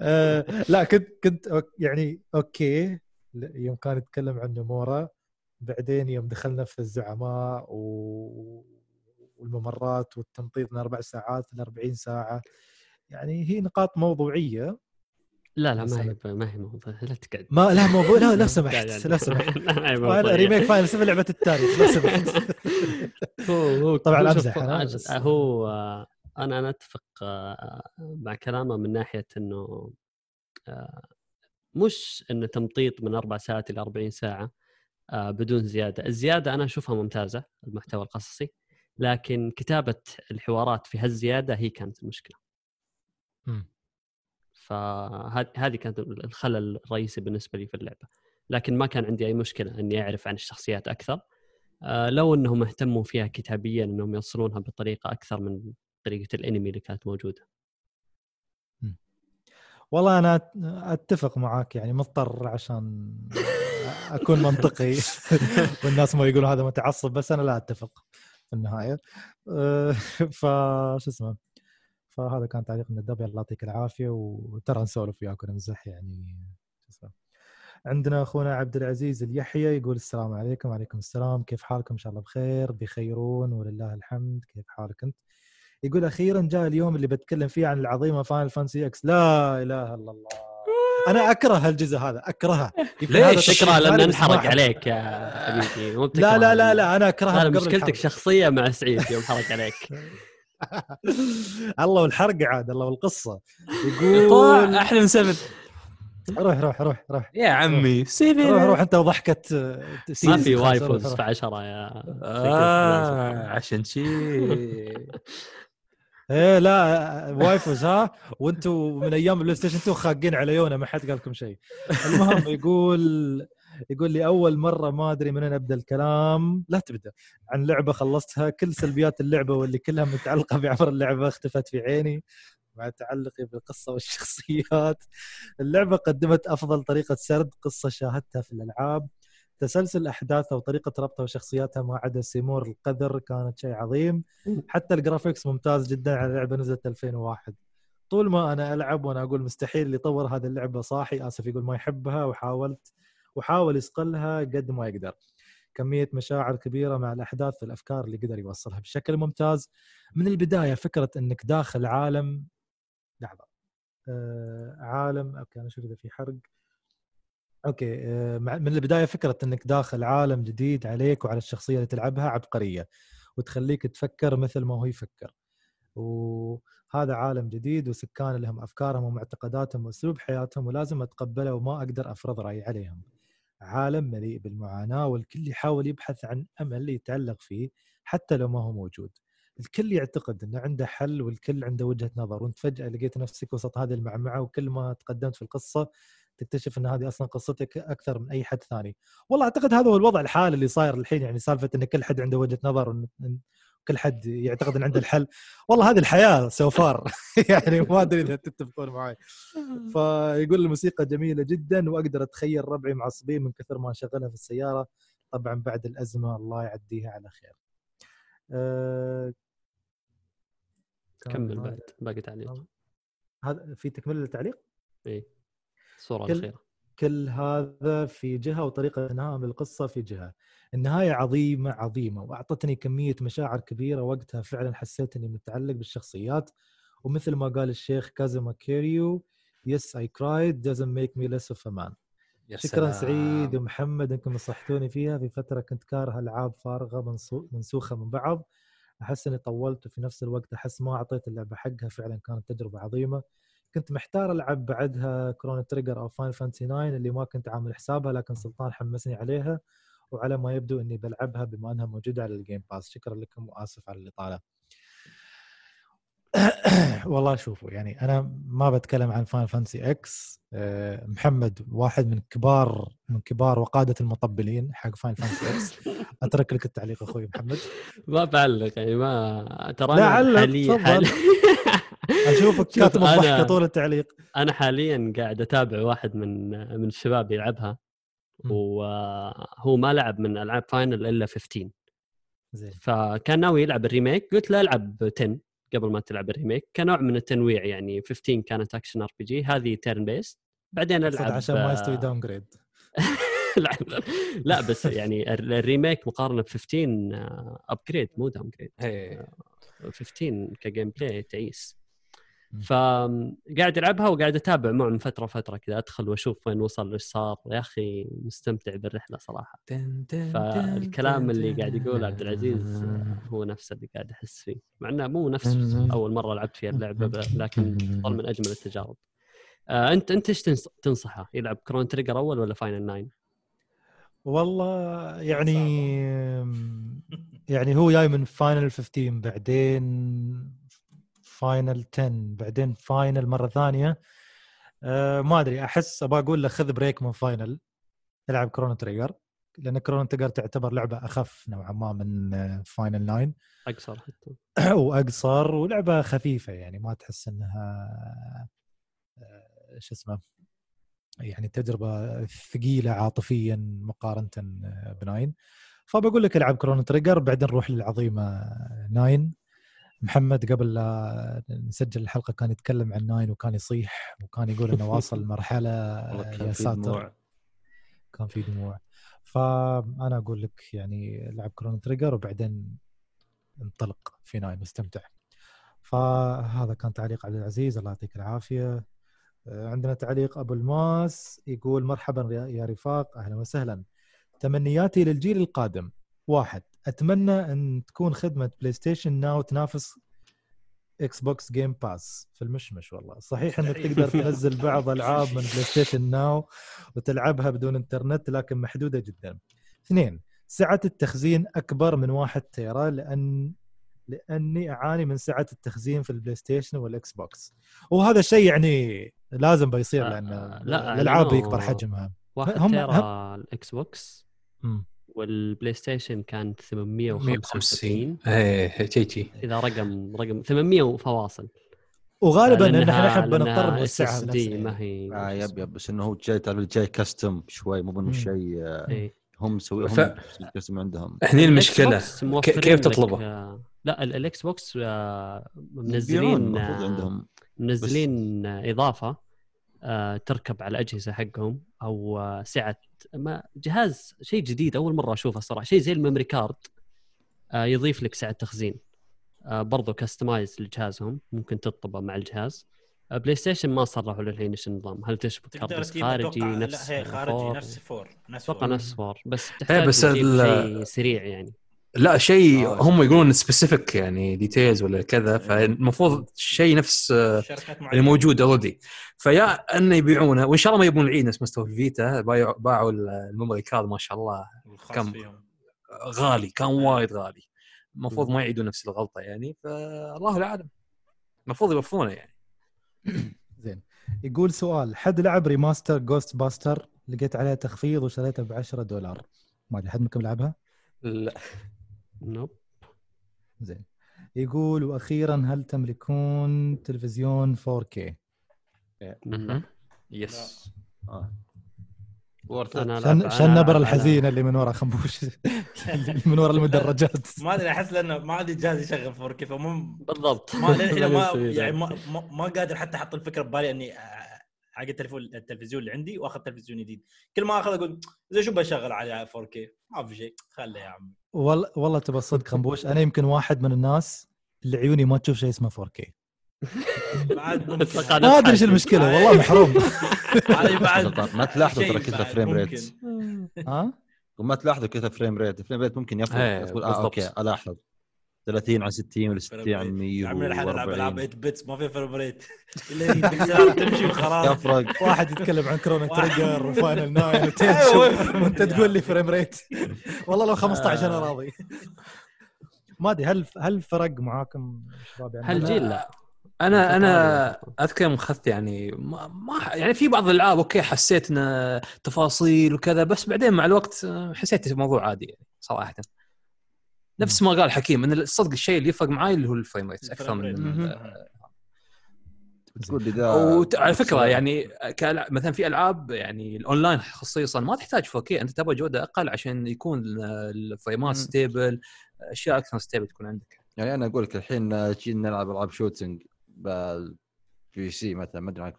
آه لا كنت كنت يعني أوكي يوم كان يتكلم عن نمورة بعدين يوم دخلنا في الزعماء و... والممرات والتمطيط من أربع ساعات ل 40 ساعة يعني هي نقاط موضوعية. لا لا ما هي. ما هي موضوع لا تقعد ما لا موضوع لا لو سمحت. لو سمحت. remake Final 7 لعبة التاريخ لو سمحت هو هو طبعاً بس- هو أنا أنا أتفق آه، مع كلامه من ناحية إنه آه، مش انه تمطيط من أربع ساعات إلى 40 ساعة آه، بدون زيادة، الزيادة أنا أشوفها ممتازة المحتوى القصصي لكن كتابة الحوارات في هالزيادة هي كانت المشكلة. فهذه كانت الخلل الرئيسي بالنسبة لي في اللعبة. لكن ما كان عندي أي مشكلة إني أعرف عن الشخصيات أكثر. آه، لو إنهم اهتموا فيها كتابيا إنهم يوصلونها بطريقة أكثر من طريقة الأنمي اللي كانت موجودة. والله أنا أتفق معاك يعني مضطر عشان أكون منطقي. والناس ما يقولوا هذا متعصب بس أنا لا أتفق في النهاية. أه، فشو اسمه؟ فهذا كان تعليق من الدب، الله يعطيك العافية وترى نسولف وياك ونمزح يعني. عندنا أخونا عبد العزيز اليحيى يقول السلام عليكم. وعليكم السلام. كيف حالكم؟ إن شاء الله بخير بخيرون ولله الحمد. كيف حالك أنت؟ يقول أخيرا جاء اليوم اللي بتكلم فيه عن العظيمة Final Fantasy X لا إله إلا الله. أنا أكره هالجزء هذا أكرهه. ليش؟ تكره ثاني انحرق عليك يا حبيبي. لا لا لا لا أنا أكرهه مشكلتك. شخصية مع سعيد يوم حرق عليك. الله والحرق عاد الله والقصة. يقول أحلى من 7 روح روح روروح روح. يا عمي 7 روح روح انت وضحكه آه، ما. في خلاص، وايفوز روح، في روح. عشرة يا آه عشان شي. إيه لا waifus ها؟ وأنتم من أيام البلاي ستيشن 2 خاقين على يونا ما حد قال لكم شيء المهم يقول يقول لي أول مرة ما أدري من أبدأ الكلام. لا تبدأ. عن لعبة خلصتها كل سلبيات اللعبة واللي كلها متعلقة بعمر اللعبة اختفت في عيني مع تعلقي بالقصة والشخصيات. اللعبة قدمت أفضل طريقة سرد قصة شاهدتها في الألعاب. تسلسل أحداثها وطريقة ربطها وشخصياتها ما عدا سيمور القذر كانت شيء عظيم. حتى ال graphics ممتاز جدا على لعبة نزلت 2001 طول ما أنا ألعب وأنا أقول مستحيل اللي يطور هذه اللعبة صاحي آسف يقول ما يحبها وحاولت وحاول يصقلها قد ما يقدر. كمية مشاعر كبيرة مع الأحداث والأفكار اللي قدر يوصلها بشكل ممتاز. من البداية فكرة إنك داخل عالم لحظة. آه عالم okay أنا أشوف إذا في حرق. okay آه من البداية فكرة إنك داخل عالم جديد عليك وعلى الشخصية اللي تلعبها عبقرية وتخليك تفكر مثل ما هو يفكر. وهذا عالم جديد وسكان لهم أفكارهم ومعتقداتهم وأسلوب حياتهم ولازم أتقبله وما أقدر أفرض رأيي عليهم. عالم مليء بالمعاناة والكل يحاول يبحث عن أمل يتعلق فيه حتى لو ما هو موجود. الكل يعتقد إنه عنده حل والكل عنده وجهة نظر وأنت فجأة لقيت نفسك وسط هذه المعمعة وكل ما تقدمت في القصة تكتشف إن هذه أصلا قصتك أكثر من أي حد ثاني. والله أعتقد هذا هو الوضع الحالي اللي صاير الحين يعني سالفة إن كل حد عنده وجهة نظر كل حد يعتقد إن عنده الحل. والله هذه الحياة سو فار يعني ما أدري إذا تتفقون معي فيقول الموسيقى جميلة جدا وأقدر أتخيل ربعي معصبين من كثر ما اشغلها في السيارة. طبعا بعد الأزمة الله يعديها على خير. أه... كان كمل بعد باقي تعليق. هذا في تكملة للتعليق؟ اي الصورة كل- الأخيرة. كل هذا في جهة وطريقة إنهاء القصة في جهة. النهاية عظيمة عظيمة وأعطتني كمية مشاعر كبيرة وقتها فعلا حسيت اني متعلق بالشخصيات. ومثل ما قال الشيخ كازما كيريو yes I cried doesn't make me less of a man. يا شكرا سلام. سعيد ومحمد إنكم نصحتوني فيها في فترة كنت كاره ألعاب فارغة منسو- منسوخة من بعض. أحس إني طولت وفي نفس الوقت أحس ما أعطيت اللعبه حقها فعلا كانت تجربة عظيمة. كنت محتار ألعب بعدها Chrono Trigger أو Final Fantasy 9 اللي ما كنت عامل حسابها لكن سلطان حمسني عليها وعلى ما يبدو إني بلعبها بما إنها موجودة على ال Game Pass شكرا لكم وآسف على الإطالة. والله شوفوا يعني أنا ما بتكلم عن Final Fantasy X. محمد واحد من كبار من كبار وقادة المطبلين حق Final Fantasy X. أترك لك التعليق أخوي محمد. ما بعلق يعني ما ترى لا أنا علق، حاليا. حالي... أشوفك شوف، كاتب الضحكه طول التعليق. أنا حاليا قاعد أتابع واحد من من الشباب يلعبها. وهو ما لعب من ألعاب Final إلا 15 زين. فكان ناوي يلعب ال remake قلت له ألعب 10 قبل ما تلعب ال remake. كنوع من التنويع يعني 15 كانت action RPG هذه turn based بعدين ألعب عشان ما يستوي downgrade لا, بس يعني ال- ال remake مقارنة ب 15 upgrade مو downgrade إيه. 15 ك gameplay تعيس. فقاعد العبها وقاعد اتابع معه من فترة فترة كذا ادخل واشوف وين وصل إيش صار. يا أخي مستمتع بالرحلة صراحة. فالكلام اللي قاعد يقوله عبد العزيز هو نفسه اللي قاعد أحس فيه. مع إنه مو نفس أول مرة لعبت فيها اللعبة لكن ظل من أجمل التجارب. آه انت أنت إيش تنص- تنصحه؟ يلعب Chrono Trigger أول ولا Final 9 والله يعني يعني هو جاي من Final 15 بعدين Final 10 بعدين Final مرة ثانية. أه ما أدري أحس أبغى أقول له خذ break من Final العب Chrono Trigger لأن Chrono Trigger تعتبر لعبة أخف نوعا ما من آه، Final 9 أقصر حتى. وأقصر ولعبة خفيفة يعني ما تحس إنها آه، شو اسمه يعني تجربة ثقيلة عاطفيا مقارنة آه، ب nine. فبقول لك العب Chrono Trigger بعدين نروح للعظيمة nine محمد قبل لا نسجل الحلقة كان يتكلم عن nine وكان يصيح وكان يقول إنه واصل مرحلة يا ساتر. كان في دموع. فأنا أقول لك يعني العب Chrono Trigger وبعدين انطلق في nine واستمتع. فهذا كان تعليق عبد العزيز الله يعطيك العافية. آه، عندنا تعليق أبو الماس يقول مرحبا يا رفاق أهلا وسهلا. تمنياتي للجيل القادم. واحد أتمنى أن تكون خدمة PlayStation Now تنافس Xbox Game Pass في المشمش والله. صحيح انك. تقدر تنزل بعض ألعاب من PlayStation Now وتلعبها بدون انترنت لكن محدودة جدا. اثنين سعة التخزين أكبر من واحد تيرا لأن لأني أعاني من سعة التخزين في ال PlayStation وال Xbox وهذا الشيء يعني لازم بيصير آه، لأن لا، الألعاب يكبر حجمها. واحد هم- تيرا الاكس بوكس مم. والبلاي ستيشن كان 875 إيه شي شي. إذا رقم رقم 800 وفواصل. وغالبا ان إحنا نحن لأنها بنضطر نوسعها SSD بنفسنا ما يعني. هي آه يب يب بس إنه هو جاي تعرف جاي كاستم شوي مو مم. انه شيء آه، إيه. هم مسوي ف- هم الكاستم عندهم. هني المشكلة. كيف تطلبه؟ لا ال- ال Xbox آه، منزلين آه، عندهم. منزلين آه، إضافة. تركب على الأجهزة حقهم أو آه، سعة ما جهاز شيء جديد أول مرة أشوفه الصراحه شيء زي ال memory card آه، يضيف لك سعة تخزين. آه، برضو customize لجهازهم ممكن تطلبه مع الجهاز. آه، PlayStation ما صرحوا للحين إيش النظام. هل تشبك خارجي نفس لا هي خارجي four؟ نفس four نفس أتوقع four. نفس four بس تحتاج بس شيء سريع يعني. لا شيء آه، هم يقولون specific يعني details ولا كذا فالمفروض شيء نفس اللي موجود already Vita انه يبيعونه وإن شاء الله ما يبون العيد نفس مستوى Vita بايعوا باعوا ال memory card ما شاء الله كم؟ فيهم. غالي كان وايد غالي. المفروض ما يعيدون نفس الغلطة يعني فالله الأعلم. المفروض يوفونه يعني. زين. يقول سؤال حد لعب remaster Ghostbusters لقيت عليها تخفيض وشريتها ب 10 دولار. ما أدري حد منكم لعبها؟ لا. نوب. زين. يقول وأخيرا هل تملكون تلفزيون 4K لا. يس. آه. أنا شن النبره الحزينه اللي من ورا خنبوش. اللي من ورا المدرجات. ما أدري أحس لأنه ما عندي جهاز يشغل 4 كيف مو بالضبط. ما للحين ما يصير. يعني ما, ما, ما قادر حتى أحط الفكرة ببالي إني حق التليفون التلفزيون اللي عندي وأخذ تلفزيون جديد. كل ما اخذ أقول زين شو بشغل على 4K ما في شيء. خله يا عمي. والله والله تبى الصدق خنبوش أنا يمكن واحد من الناس اللي عيوني ما تشوف شيء اسمه 4K بعد ما أدري إيش المشكلة والله محروم. ما تلاحظوا ترى كذا بعد frame. rate ها؟ وما تلاحظوا كذا frame rate ال frame rate ممكن إيه، يفرق تقول آه. أوكي ألاحظ. 30 عن 60 ولا 60 عن 100 يا عمي الحين العب العاب 8 و40 bits ما في frame rate إلا تمشي وخلاص. يفرق. واحد يتكلم عن Chrono واحد. Trigger و Final Nine أيوة. وانت تقول لي frame rate والله لو 15 أنا راضي. ما أدري هل هل فرق معاكم شباب يعني هالجيل لا. أنا أنا. اذكر يوم اخذت يعني ما, ما يعني في بعض الألعاب أوكي حسيت انه تفاصيل وكذا بس بعدين مع الوقت آه، حسيت الموضوع عادي يعني صراحة. نفس ما قال حكيم إن الصدق الشيء اللي يفرق معي اللي هو ال frame rate أكثر من مهم. ال- تقول لي ذا وعلى فكرة يعني كألع- مثلا في ألعاب يعني الأونلاين خصيصا ما تحتاج 4K أنت تبغى جودة أقل عشان يكون ال frame ات. stable أشياء أكثر stable تكون عندك. يعني أنا أقول لك الحين جينا نلعب ألعاب shooting بال PC مثلا ما أدري عن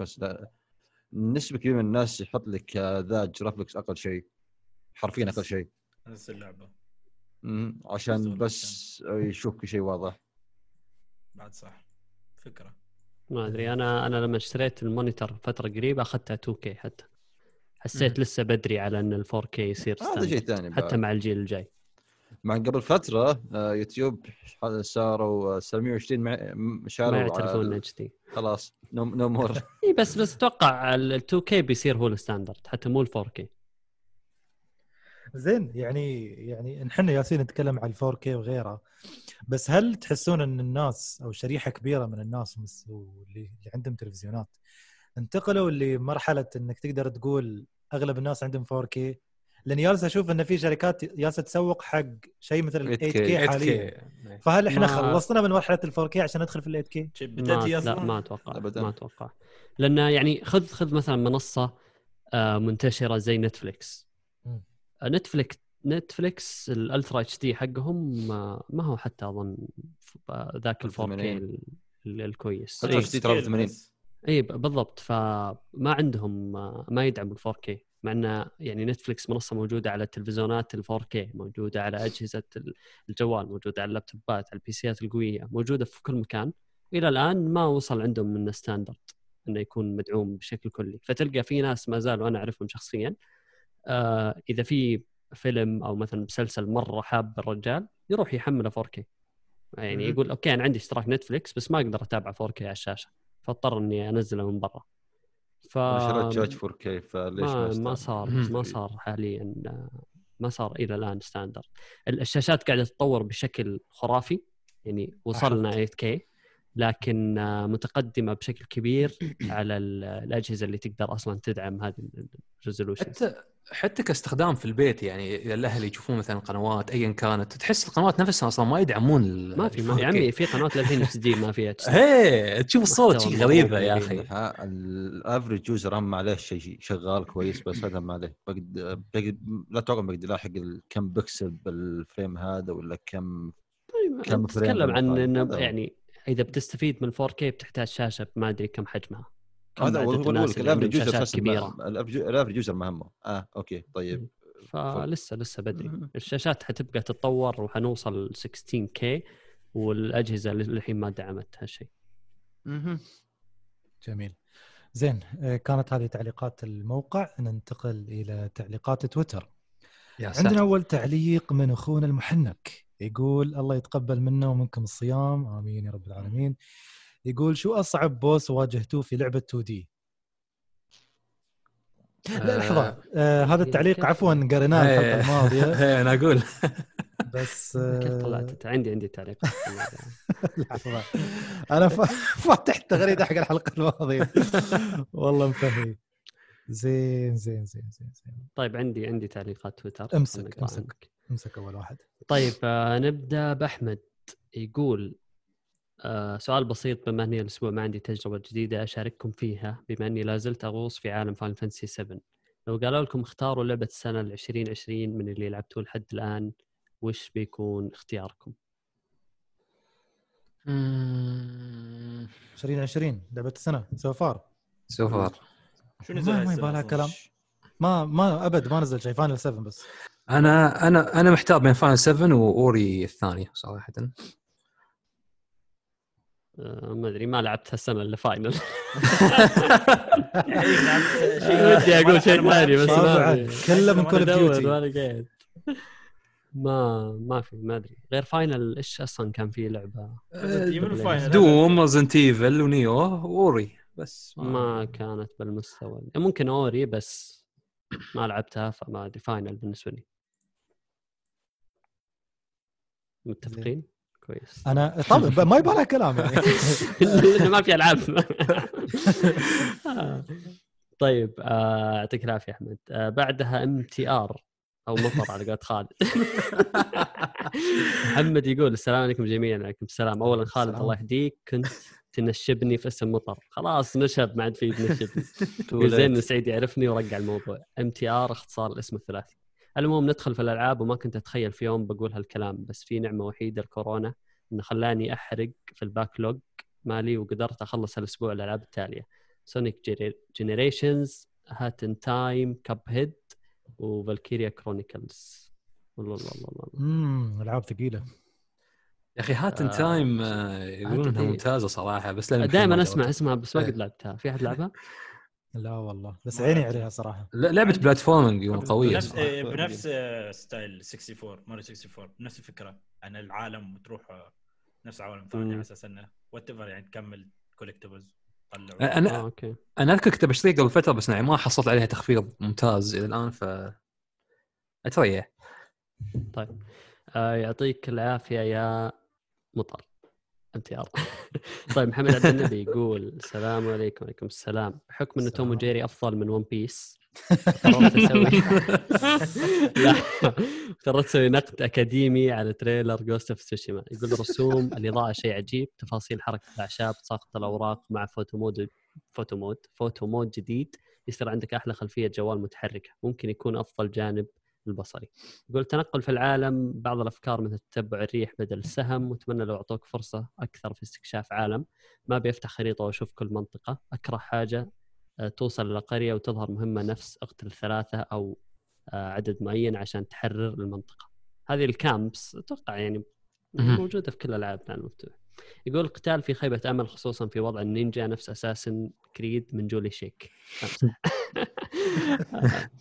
نسبة كبيرة من الناس يحط لك ذا graphics أقل شيء حرفيا أقل شيء. نفس اللعبة. عشان. بس يشوف كل شيء واضح. بعد صح. فكرة. ما أدري أنا أنا لما اشتريت ال monitor فترة قريبة أخذتها 2K حتى. حسيت لسه بدري على إن ال 4K يصير هذا شيء. ثاني حتى. مع الجيل الجاي. مع قبل فترة آه، يوتيوب صاروا 720 مع- م- ما يعترفون على- HD خلاص no no more إي بس بس أتوقع ال 2K بيصير هو ال standard حتى مو ال 4K زين يعني يعني نحن ياسين نتكلم عن 4K وغيره بس هل تحسون إن الناس أو شريحة كبيرة من الناس اللي عندهم تلفزيونات انتقلوا لمرحلة إنك تقدر تقول أغلب الناس عندهم 4K لاني جالس أشوف إن في شركات جالسه تسوق حق شيء مثل ال 8K 8K حاليا. فهل إحنا ما- خلصنا من مرحلة ال 4K عشان ندخل في ال 8K؟ شيء ما لا ما أتوقع أبداً. ما أتوقع. لأن يعني خذ خذ مثلا منصة آه، منتشرة زي نتفليكس مم. نتفليكس نتفليكس ال Ultra HD حقهم ما, هو حتى أظن ذاك ال 4K 80. ال- ال- الكويس حتى إيه. HD ترى 80. بس. اي بالضبط فما عندهم ما, يدعم ال 4K مع إن يعني نتفلكس منصة موجودة على التلفزيونات ال 4K موجودة على أجهزة ال- الجوال موجودة على اللابتوبات على ال PC ات القوية موجودة في كل مكان إلى الآن ما وصل عندهم من standard إنه يكون مدعوم بشكل كلي فتلقى في ناس ما زالوا أنا أعرفهم شخصيا آه إذا في فيلم أو مثلا مسلسل مرة حاب الرجال يروح يحمله 4K يعني مم. يقول أوكي أنا عندي اشتراك نتفلكس بس ما أقدر أتابع 4K على الشاشة فاضطر إني أنزله من برا ف شريت جاج 4K فليش ما ما؟ صار. ما صار حاليا ما صار إلى الآن standard ال- الشاشات قاعدة تتطور بشكل خرافي يعني وصلنا 8K لكن آه، متقدمة بشكل كبير على ال- الأجهزة اللي تقدر أصلا تدعم هذه ال resolution حتى حتى كاستخدام في البيت يعني إذا الأهل يشوفون مثلا قنوات ايا كانت تحس القنوات نفسها أصلا ما يدعمون ما في ما 4K. يا عمي في قنوات للحين HD ما فيها H هي تشوف الصوت شيء غريبة يا. أخي ال average user اما عليه شيء شغال كويس بس هذا ما عليه بقد بقد لا توقع بقدر الاحق ال- كم بكسل بال frame هذا ولا كم طيب كم frame تتكلم عن؟ إنه. يعني إذا بتستفيد من 4K بتحتاج شاشة ما أدري كم حجمها. كم هذا هو ال average user كبيرة. ال average user ما همه آه أوكي طيب. فلسه لسه بدري. الشاشات حتبقى تتطور وحنوصل 16K والأجهزة اللي الحين ما دعمت هالشيء. جميل. زين آه، كانت هذه تعليقات الموقع. ننتقل إلى تعليقات تويتر. يا عندنا أول تعليق من أخونا المحنك. يقول الله يتقبل منا ومنكم الصيام. آمين يا رب العالمين. يقول شو أصعب بوس واجهتوه في لعبة 2 دي؟ لا لحظة. آه هذا التعليق كيف؟ عفوا قريناه الحلقة إيه. الماضية. إيه، أنا أقول. بس كيف آه طلعت. عندي عندي تعليق. لحظة. أنا فاتح التغريده حق الحلقة الماضية. والله مفهي زين زين زين زين زين. طيب عندي عندي تعليقات تويتر. امسك، امسك. امسك أول واحد طيب آه نبدأ بأحمد يقول آه سؤال بسيط بما أني الأسبوع ما عندي تجربة جديدة أشارككم فيها بما أني لا زلت أغوص في عالم Final Fantasy 7 لو قالوا لكم اختاروا لعبة السنة ال 2020 من اللي لعبتوه لحد الآن وش بيكون اختياركم؟ مم، 2020 لعبة السنة so far so far شو نزل ما- ما هالسنة يبغى لها أصلاً؟ كلام. ما ما أبد ما نزل شيء Final 7 بس أنا أنا أنا محتار بين Final 7 و Ori الثانية صراحة. آه ما أدري ما لعبت هالسنه الا Final ودي أقول شيء ثاني بس ما من Call Duty ما ما في ما أدري. غير Final إيش أصلا كان في لعبة. Doom Resident Evil و Nioh و Ori. بس ما كانت بالمستوى. ممكن Ori بس ما لعبتها فما أدري. Final بالنسبة لي. متفقين؟ كويس. أنا طب ما يبغى لها كلام. يعني ما في ألعاب. طيب آه، يعطيك العافية أحمد. آه، بعدها MTR أو مطر على قولة خالد. محمد يقول السلام عليكم جميعا. عليكم السلام. اولا خالد. الله يهديك. كنت تنشبني في اسم مطر. خلاص نشب ما عاد في تنشبني زين سعيد يعرفني ورجع الموضوع. MTR اختصار الاسم الثلاثي. المهم ندخل في الألعاب وما كنت أتخيل في يوم بقول هالكلام بس في نعمة وحيدة الكورونا انه خلاني أحرق في ال backlog مالي وقدرت أخلص الأسبوع الألعاب التالية Sonic Generations A Hat in Time Cuphead و Valkyria Chronicles والله الله الله الله امم ألعاب ثقيلة يا أخي A Hat in Time يقولون إنها ممتازة صراحة بس دائما ما أسمع. اسمها بس ما. قد لعبتها في أحد لعبها؟ لا والله بس عيني. عليها صراحة لا- لعبة platforming قوية بنفس صراحة. بنفس آه، style 64 ماريو 64 نفس الفكرة عن العالم وتروح آه، نفس عوالم ثانية. على أساس إنه whatever يعني تكمل collectibles طلع أنا okay أنا أذكر كنت بشتري قبل فترة بس يعني ما حصلت عليها تخفيض ممتاز إلى الآن ف أتريح طيب آه يعطيك العافية يا مطر أنت يا طيب محمد عبد النبي يقول السلام عليكم وعليكم السلام. بحكم إنه توم وجيري أفضل من ون بيس قررت أسوي لا قررت أسوي نقد أكاديمي على trailer Ghost of Tsushima يقول رسوم الإضاءة شيء عجيب تفاصيل حركة الأعشاب تساقط الأوراق مع photo mode photo mode photo mode جديد يصير عندك أحلى خلفية جوال متحركة ممكن يكون أفضل جانب البصري. يقول تنقل في العالم بعض الأفكار مثل تتبع الريح بدل السهم وأتمنى لو أعطوك فرصة أكثر في استكشاف عالم. ما بيفتح خريطة وأشوف كل منطقة. أكره حاجة آه، توصل إلى قرية وتظهر مهمة نفس اقتل ثلاثة أو آه، عدد معين عشان تحرر المنطقة. هذه ال camps أتوقع يعني. موجودة في كل العاب العالم المفتوح يقول القتال في خيبة أمل خصوصا في وضع النينجا نفس اساسن كريد من جولي شيك أمزح.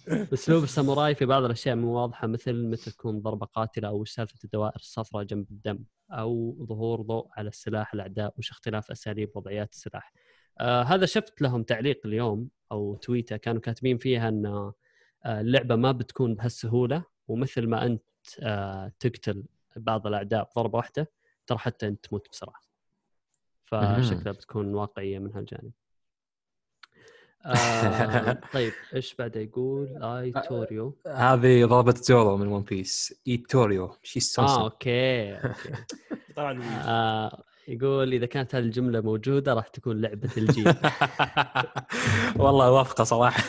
أسلوب الساموراي في بعض الأشياء مو واضحة مثل متى تكون ضربة قاتلة أو وش سالفة الدوائر الصفراء جنب الدم أو ظهور ضوء على السلاح الأعداء وش اختلاف أساليب وضعيات السلاح. آه هذا شفت لهم تعليق اليوم أو تويته كانوا كاتبين فيها أن آه اللعبة ما بتكون بهالسهولة ومثل ما أنت آه تقتل بعض الأعداء بضربة واحدة ترى حتى أنت تموت بسرعة. فشكلها بتكون واقعية من هالجانب. آه طيب إيش بعده يقول؟ ايتوريو هذه ضربة زورو من ون بيس إيتوريو. شي آه okay okay. طبعا. آه يقول إذا كانت هذه الجملة موجودة راح تكون لعبة الجيل والله وافقة صراحة.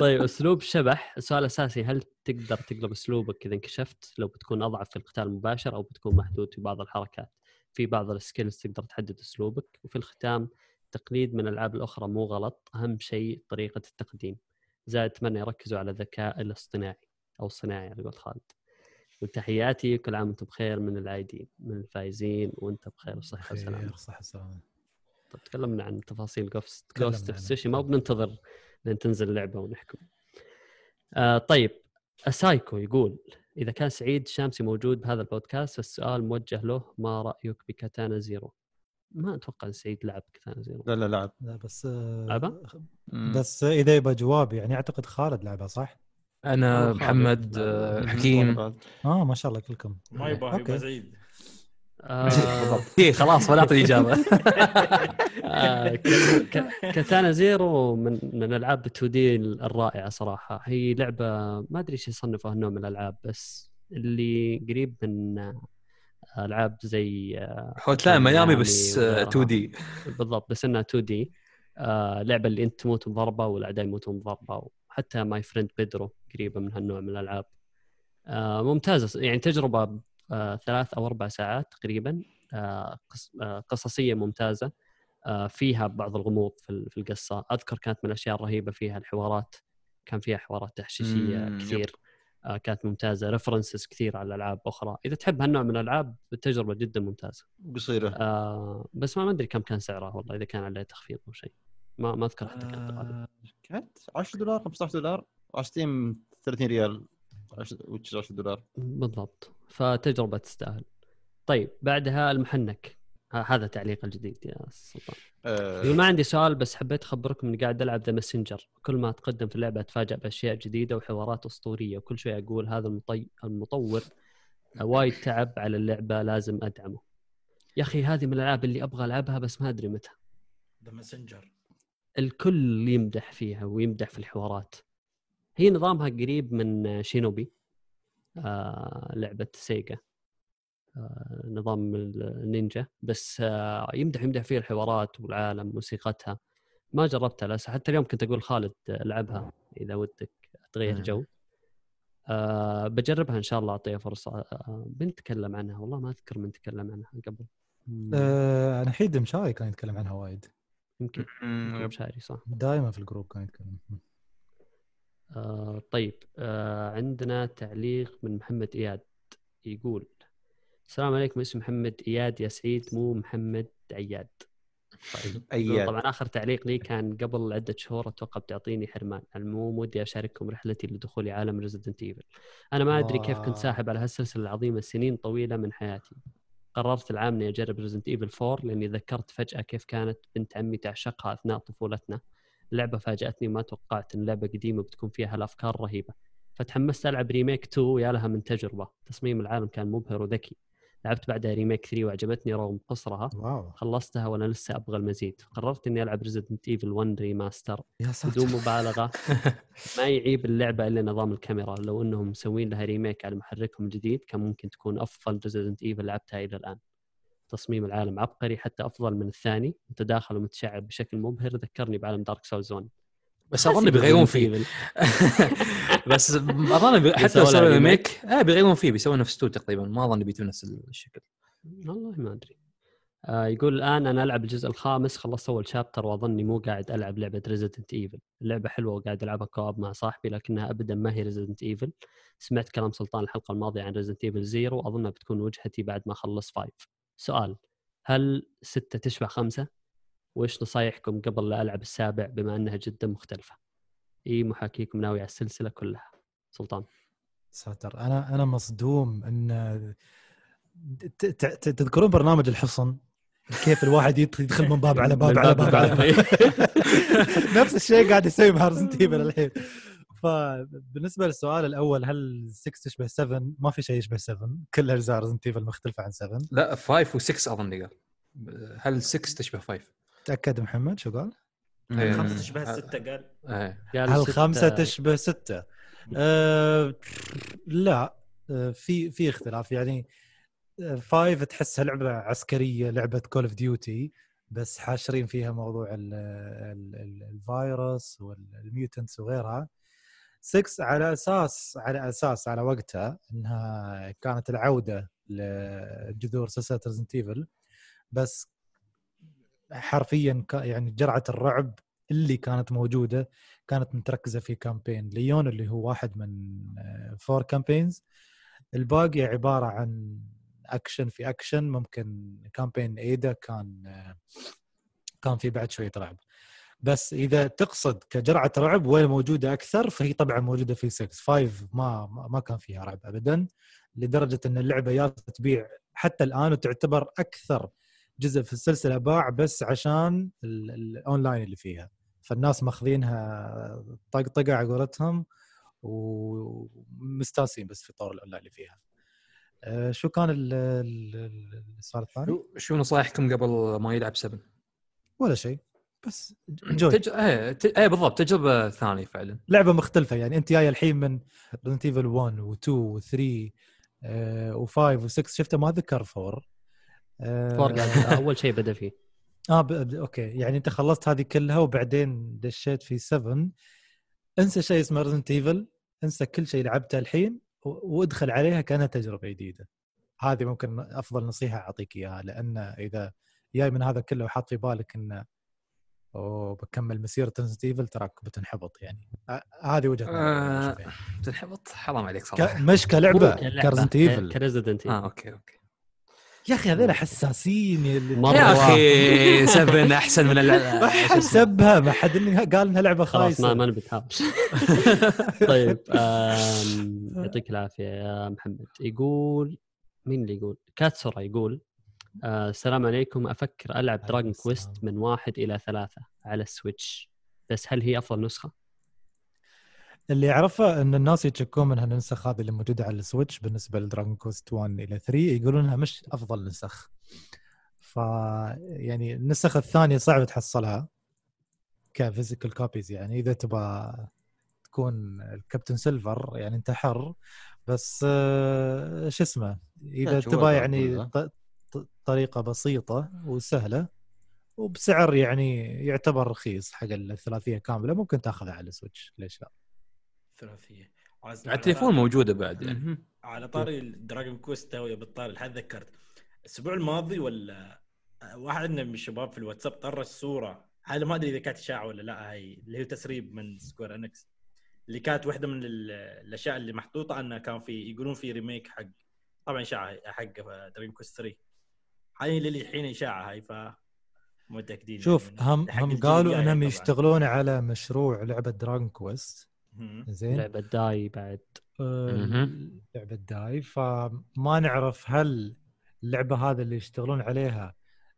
طيب أسلوب شبح السؤال الاساسي هل تقدر تقلب أسلوبك إذا انكشفت؟ لو بتكون أضعف في القتال المباشر أو بتكون محدود في بعض الحركات. في بعض ال skills تقدر تحدد أسلوبك. وفي الختام تقليد من الألعاب الأخرى مو غلط. أهم شيء طريقة التقديم. زائد أتمنى يركزوا على الذكاء الاصطناعي أو الصناعي على قول خالد. وتحياتي وكل عام وأنتم بخير من العايدين من الفايزين وانت بخير وصحة وسلامة. خير صح السلامه طيب تكلمنا عن تفاصيل Ghost Ghost of Tsushima بننتظر لين تنزل اللعبة ونحكم. آه طيب أسايكو يقول إذا كان سعيد شامسي موجود بهذا البودكاست فالسؤال موجه له ما رأيك ب Katana Zero؟ ما أتوقع إن سعيد لعب Katana Zero. لا لا لعب لا بس آه، لعبة؟ بس إذا يبغى جواب يعني أعتقد خالد لعبها صح؟ أنا. محمد آه، حكيم آه ما شاء الله كلكم ما يبغى. يبغى سعيد آه. إيه خلاص ولا أعطي الإجابة. آه Katana Zero من من الالعاب 2D الرائعة صراحة. هي لعبة ما أدري إيش يصنفوها النوع من الألعاب بس اللي قريب من آه، ألعاب زي آه، Hotline Miami Miami بس وغيرها. 2D بالضبط بس إنها 2D آه لعبة اللي أنت تموت بضربه والأعداء يموتون بضربه وحتى My Friend Pedro قريبة من هالنوع من الألعاب. آه ممتازة يعني تجربة آه ثلاث أو أربع ساعات تقريبا آه آه قصصية ممتازة آه فيها بعض الغموض في ال- في القصة. أذكر كانت من الأشياء الرهيبة فيها الحوارات كان فيها حوارات تحشيشية. كثير آه كانت ممتازة. ريفرنسز كثير على ألعاب أخرى. إذا تحب هالنوع من الألعاب التجربة جدا ممتازة. قصيرة. آه بس ما أدري كم كان سعرها والله إذا كان عليه تخفيض أو شيء. ما ما أذكر حتى كم آه، كانت 10 دولار 15 دولار على ستيم 30 ريال وش 10 دولار. بالضبط. فتجربة تستاهل. طيب بعدها المحنك. هذا تعليق الجديد يا سلطان. يقول ما عندي سؤال بس حبيت أخبركم إني قاعد ألعب The Messenger. كل ما أتقدم في اللعبة اتفاجئ بأشياء جديدة وحوارات أسطورية وكل شوي أقول هذا المطي... المطور وايد تعب على اللعبة لازم ادعمه يا أخي هذه من الألعاب اللي أبغى ألعبها بس ما أدري متى. The Messenger. الكل يمدح فيها ويمدح في الحوارات. هي نظامها قريب من شينوبي. آه لعبة سيجا. آه نظام النينجا. بس آه يمدح يمدح فيها الحوارات والعالم موسيقتها. ما جربتها لسه حتى اليوم كنت أقول خالد العبها إذا ودك تغير. جو. آه بجربها إن شاء الله أعطيها فرصة. آه بنتكلم عنها. والله ما أذكر من تكلم عنها قبل. آه أنا حيد مشاي كان يتكلم عنها وايد. يمكن مشاري صح. دائما في ال group كان يتكلم. آه طيب آه عندنا تعليق من محمد إياد يقول السلام عليكم اسمي محمد إياد يا سعيد مو محمد عياد. طيب اياد طبعا آخر تعليق لي كان قبل عدة شهور أتوقع بتعطيني حرمان. العموم ودي أشارككم رحلتي لدخولي عالم Resident Evil أنا ما أدري كيف كنت. ساحب على هالسلسلة العظيمة سنين طويلة من حياتي. قررت العام إني أجرب Resident Evil 4 لأني ذكرت فجأة كيف كانت بنت عمي تعشقها أثناء طفولتنا. اللعبه فاجأتني وما توقعت إن لعبة قديمة بتكون فيها هالافكار رهيبه فتحمست ألعب remake 2 يا لها من تجربة. تصميم العالم كان مبهر وذكي. لعبت بعدها remake 3 وعجبتني رغم قصرها. wow. خلصتها وأنا لسه أبغى المزيد. قررت إني ألعب Resident Evil 1 remaster يا ساتر. بدون مبالغة. ما يعيب اللعبة إلا نظام الكاميرا. لو إنهم مسوين لها remake على محركهم الجديد كان ممكن تكون أفضل Resident Evil لعبتها إلى الآن. تصميم العالم عبقري حتى أفضل من الثاني متداخل ومتشعب بشكل مبهر ذكرني بعالم دارك سولز ون بس أظن بيغيرون فيه. بس أظن حتى لو سووا remake؟ آه بيغيرون فيه بيسوون نفس تو تقريبا. ما أظن بيتون نفس الشكل. والله ما أدري. آه يقول الآن أنا ألعب الجزء الخامس خلصت أول chapter وأظني مو قاعد ألعب لعبة ريزدنت ايفل اللعبة حلوة وقاعد ألعبها co-op مع صاحبي لكنها ابدا ما هي ريزدنت ايفل سمعت كلام سلطان الحلقة الماضية عن ريزدنت ايفل Zero اظنها بتكون وجهتي بعد ما اخلص five سؤال هل ستة تشبه خمسة؟ وإيش نصايحكم قبل لا ألعب السابع بما أنها جدا مختلفة؟ إي معاكم ناوي على السلسلة كلها سلطان ساتر أنا أنا مصدوم ت- تذكرون برنامج الحصن كيف الواحد يدخل من باب على باب على باب على. باب نفس الشيء قاعد يسوي مع ريزدنت ايفل الحين فبالنسبة للسؤال الأول هل 6 تشبه 7 ما في شيء يشبه 7 كل أجزاء ريزدنت ايفل مختلفة عن 7 لا 5 و6 أظن قال. هل 6 تشبه 5؟ تأكد محمد شو قال؟ إيه. خمسة تشبه السته قال؟ قال هل ستة- خمسة تشبه ستة؟ أه لا. أه في في اختلاف. يعني أه، five تحسها لعبة عسكرية لعبة كول اوف ديوتي بس حاشرين فيها موضوع ال ال ال الفيروس وال mutants وغيرها. 6 على أساس على أساس على وقتها إنها كانت العودة لجذور سلسلة ريزدنت ايفل بس حرفيا يعني جرعة الرعب اللي كانت موجودة كانت متركزة في campaign ليون اللي هو واحد من four campaigns الباقي عبارة عن اكشن في اكشن ممكن campaign ايدا كان آه، كان في بعد شوية رعب. بس إذا تقصد كجرعة رعب وين موجودة أكثر فهي طبعا موجودة في 6 5 ما ما كان فيها رعب ابدا لدرجة إن اللعبة يا تبيع حتى الآن وتعتبر أكثر جزء في السلسلة باع بس عشان ال- الأونلاين اللي فيها فالناس ماخذينها طقطقه على قولتهم ومستانسين بس في طور الأونلاين اللي فيها آه، شو كان ال- ال- ال- السؤال الثاني؟ شو نصايحكم قبل ما يلعب 7؟ ولا شيء بس enjoy تج... إيه ت... إيه بالضبط تجربة ثانية فعلا. لعبة مختلفة يعني أنت جاي الحين من ريزدنت ايفل 1 و2 و3 و5 و6 شفته؟ ما ذكر 4 four قال أول شيء بدأ فيه. آه. ب... okay. يعني أنت خلصت هذه كلها وبعدين دشيت في 7 انسى شيء اسمه ريزدنت ايفل انسى كل شيء لعبته الحين و... وادخل عليها كأنها تجربة جديدة. هذه ممكن أفضل نصيحة أعطيك إياها لأن إذا جاي من هذا كله وحاط في بالك إنه اوه بكمل مسيره ريزدنت ايفل تراك بتنحبط يعني. هذه وجهة نظري أنا آه، أشوف يعني. تنحبط حرام عليك ك... صراحة. مش كلعبه كريزدنت إيفل. كريزدنت آه okay okay. يا أخي هذول حساسين يا. أخي 7 أحسن من ما اللعبه حد سبها ما حد قال إنها لعبة خلاص ما خايسة. ما نبي نتهاوش. طيب يعطيك العافية يا محمد. يقول مين اللي يقول؟ كاتسورا يقول آه، السلام عليكم. أفكر ألعب دراجون كويست من واحد إلى ثلاثة على السويتش. بس هل هي أفضل نسخة؟ اللي يعرفه إن الناس يتشكون من هالنسخ هذه اللي موجودة على السويتش بالنسبة لدراجون كويست 1 إلى 3 يقولون إنها مش أفضل نسخ. ف يعني النسخ الثانية صعب تحصلها ك physical copies يعني إذا تبغى تكون الكابتن سيلفر يعني أنت حر. بس آه، شو اسمه إذا وضع يعني طريقة بسيطة وسهلة وبسعر يعني يعتبر رخيص حق الثلاثية كاملة. ممكن تاخذها على السويتش. ليش لا؟ ثلاثيه على التليفون موجودة بعد يعني. على طاري الدراجون كويست توي بالطاري الحين ذكرت. الأسبوع الماضي ولا واحد من الشباب في الواتساب طرش صورة. هذا ما أدري إذا كانت إشاعة ولا لا هي اللي هي تسريب من سكوير إنيكس. اللي كانت واحدة من ال- الأشياء اللي محطوطة أنه كان في يقولون في remake حق طبعا إشاعة حق دراجون كويست 3 هاي اللي الحين إشاعة هاي ف مو متأكدين شوف يعني هم هم قالوا إنهم. يشتغلون على مشروع لعبة دراجون كويست. زين؟ لعبة داي بعد. آه،. لعبة داي. فما نعرف هل اللعبة هذه اللي يشتغلون عليها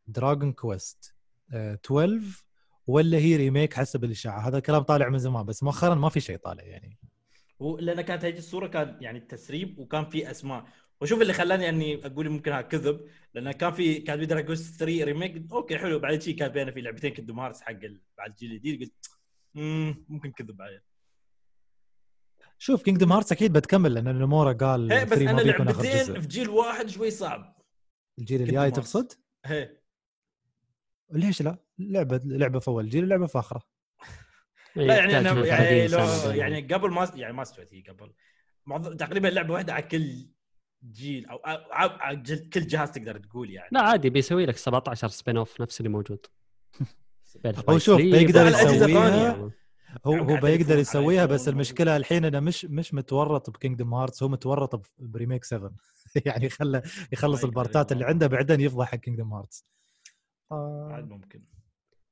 دراجون كويست 12 ولا هي remake حسب الإشاعة. هذا الكلام طالع من زمان بس مؤخرا ما في شيء طالع يعني. لأن كانت هذه الصورة كان يعني التسريب وكان في أسماء. وشوف اللي خلاني إني أقول ممكن هذا كذب لأن كان في كان في دراجون 3 remake okay حلو. بعد شيء كان بينا في لعبتين كينجدم هارتس حق ال- بعد الجيل الجديد قلت "مم، ممكن كذب عليه شوف كينجدم هارتس أكيد بتكمل لأن نمورا قال هي بس 3 ما أنا لعبتين في جيل واحد شوي صعب. الجيل الجاي. تقصد؟ هي ليش لا؟ لعبة لعبة في أول جيل لعبه في آخره. لا يعني أنا 30 يعني لو. يعني قبل ما يعني ما استوت هي قبل. معظم تقريبا لعبة واحدة على كل جيل أو كل جهاز تقدر تقول يعني. لا عادي بيسوي لك 17 spin-off نفس اللي موجود. هو شوف، بيقدر يسويها. ثانية. هو يعني هو بيقدر يسويها بس المشكلة الحين إنه مش مش متورط بكينجدم هارتس هو متورط ب remake 7 يعني خله يخلص البارتات اللي. عنده بعدين يفضح حق Kingdom Hearts عاد ممكن.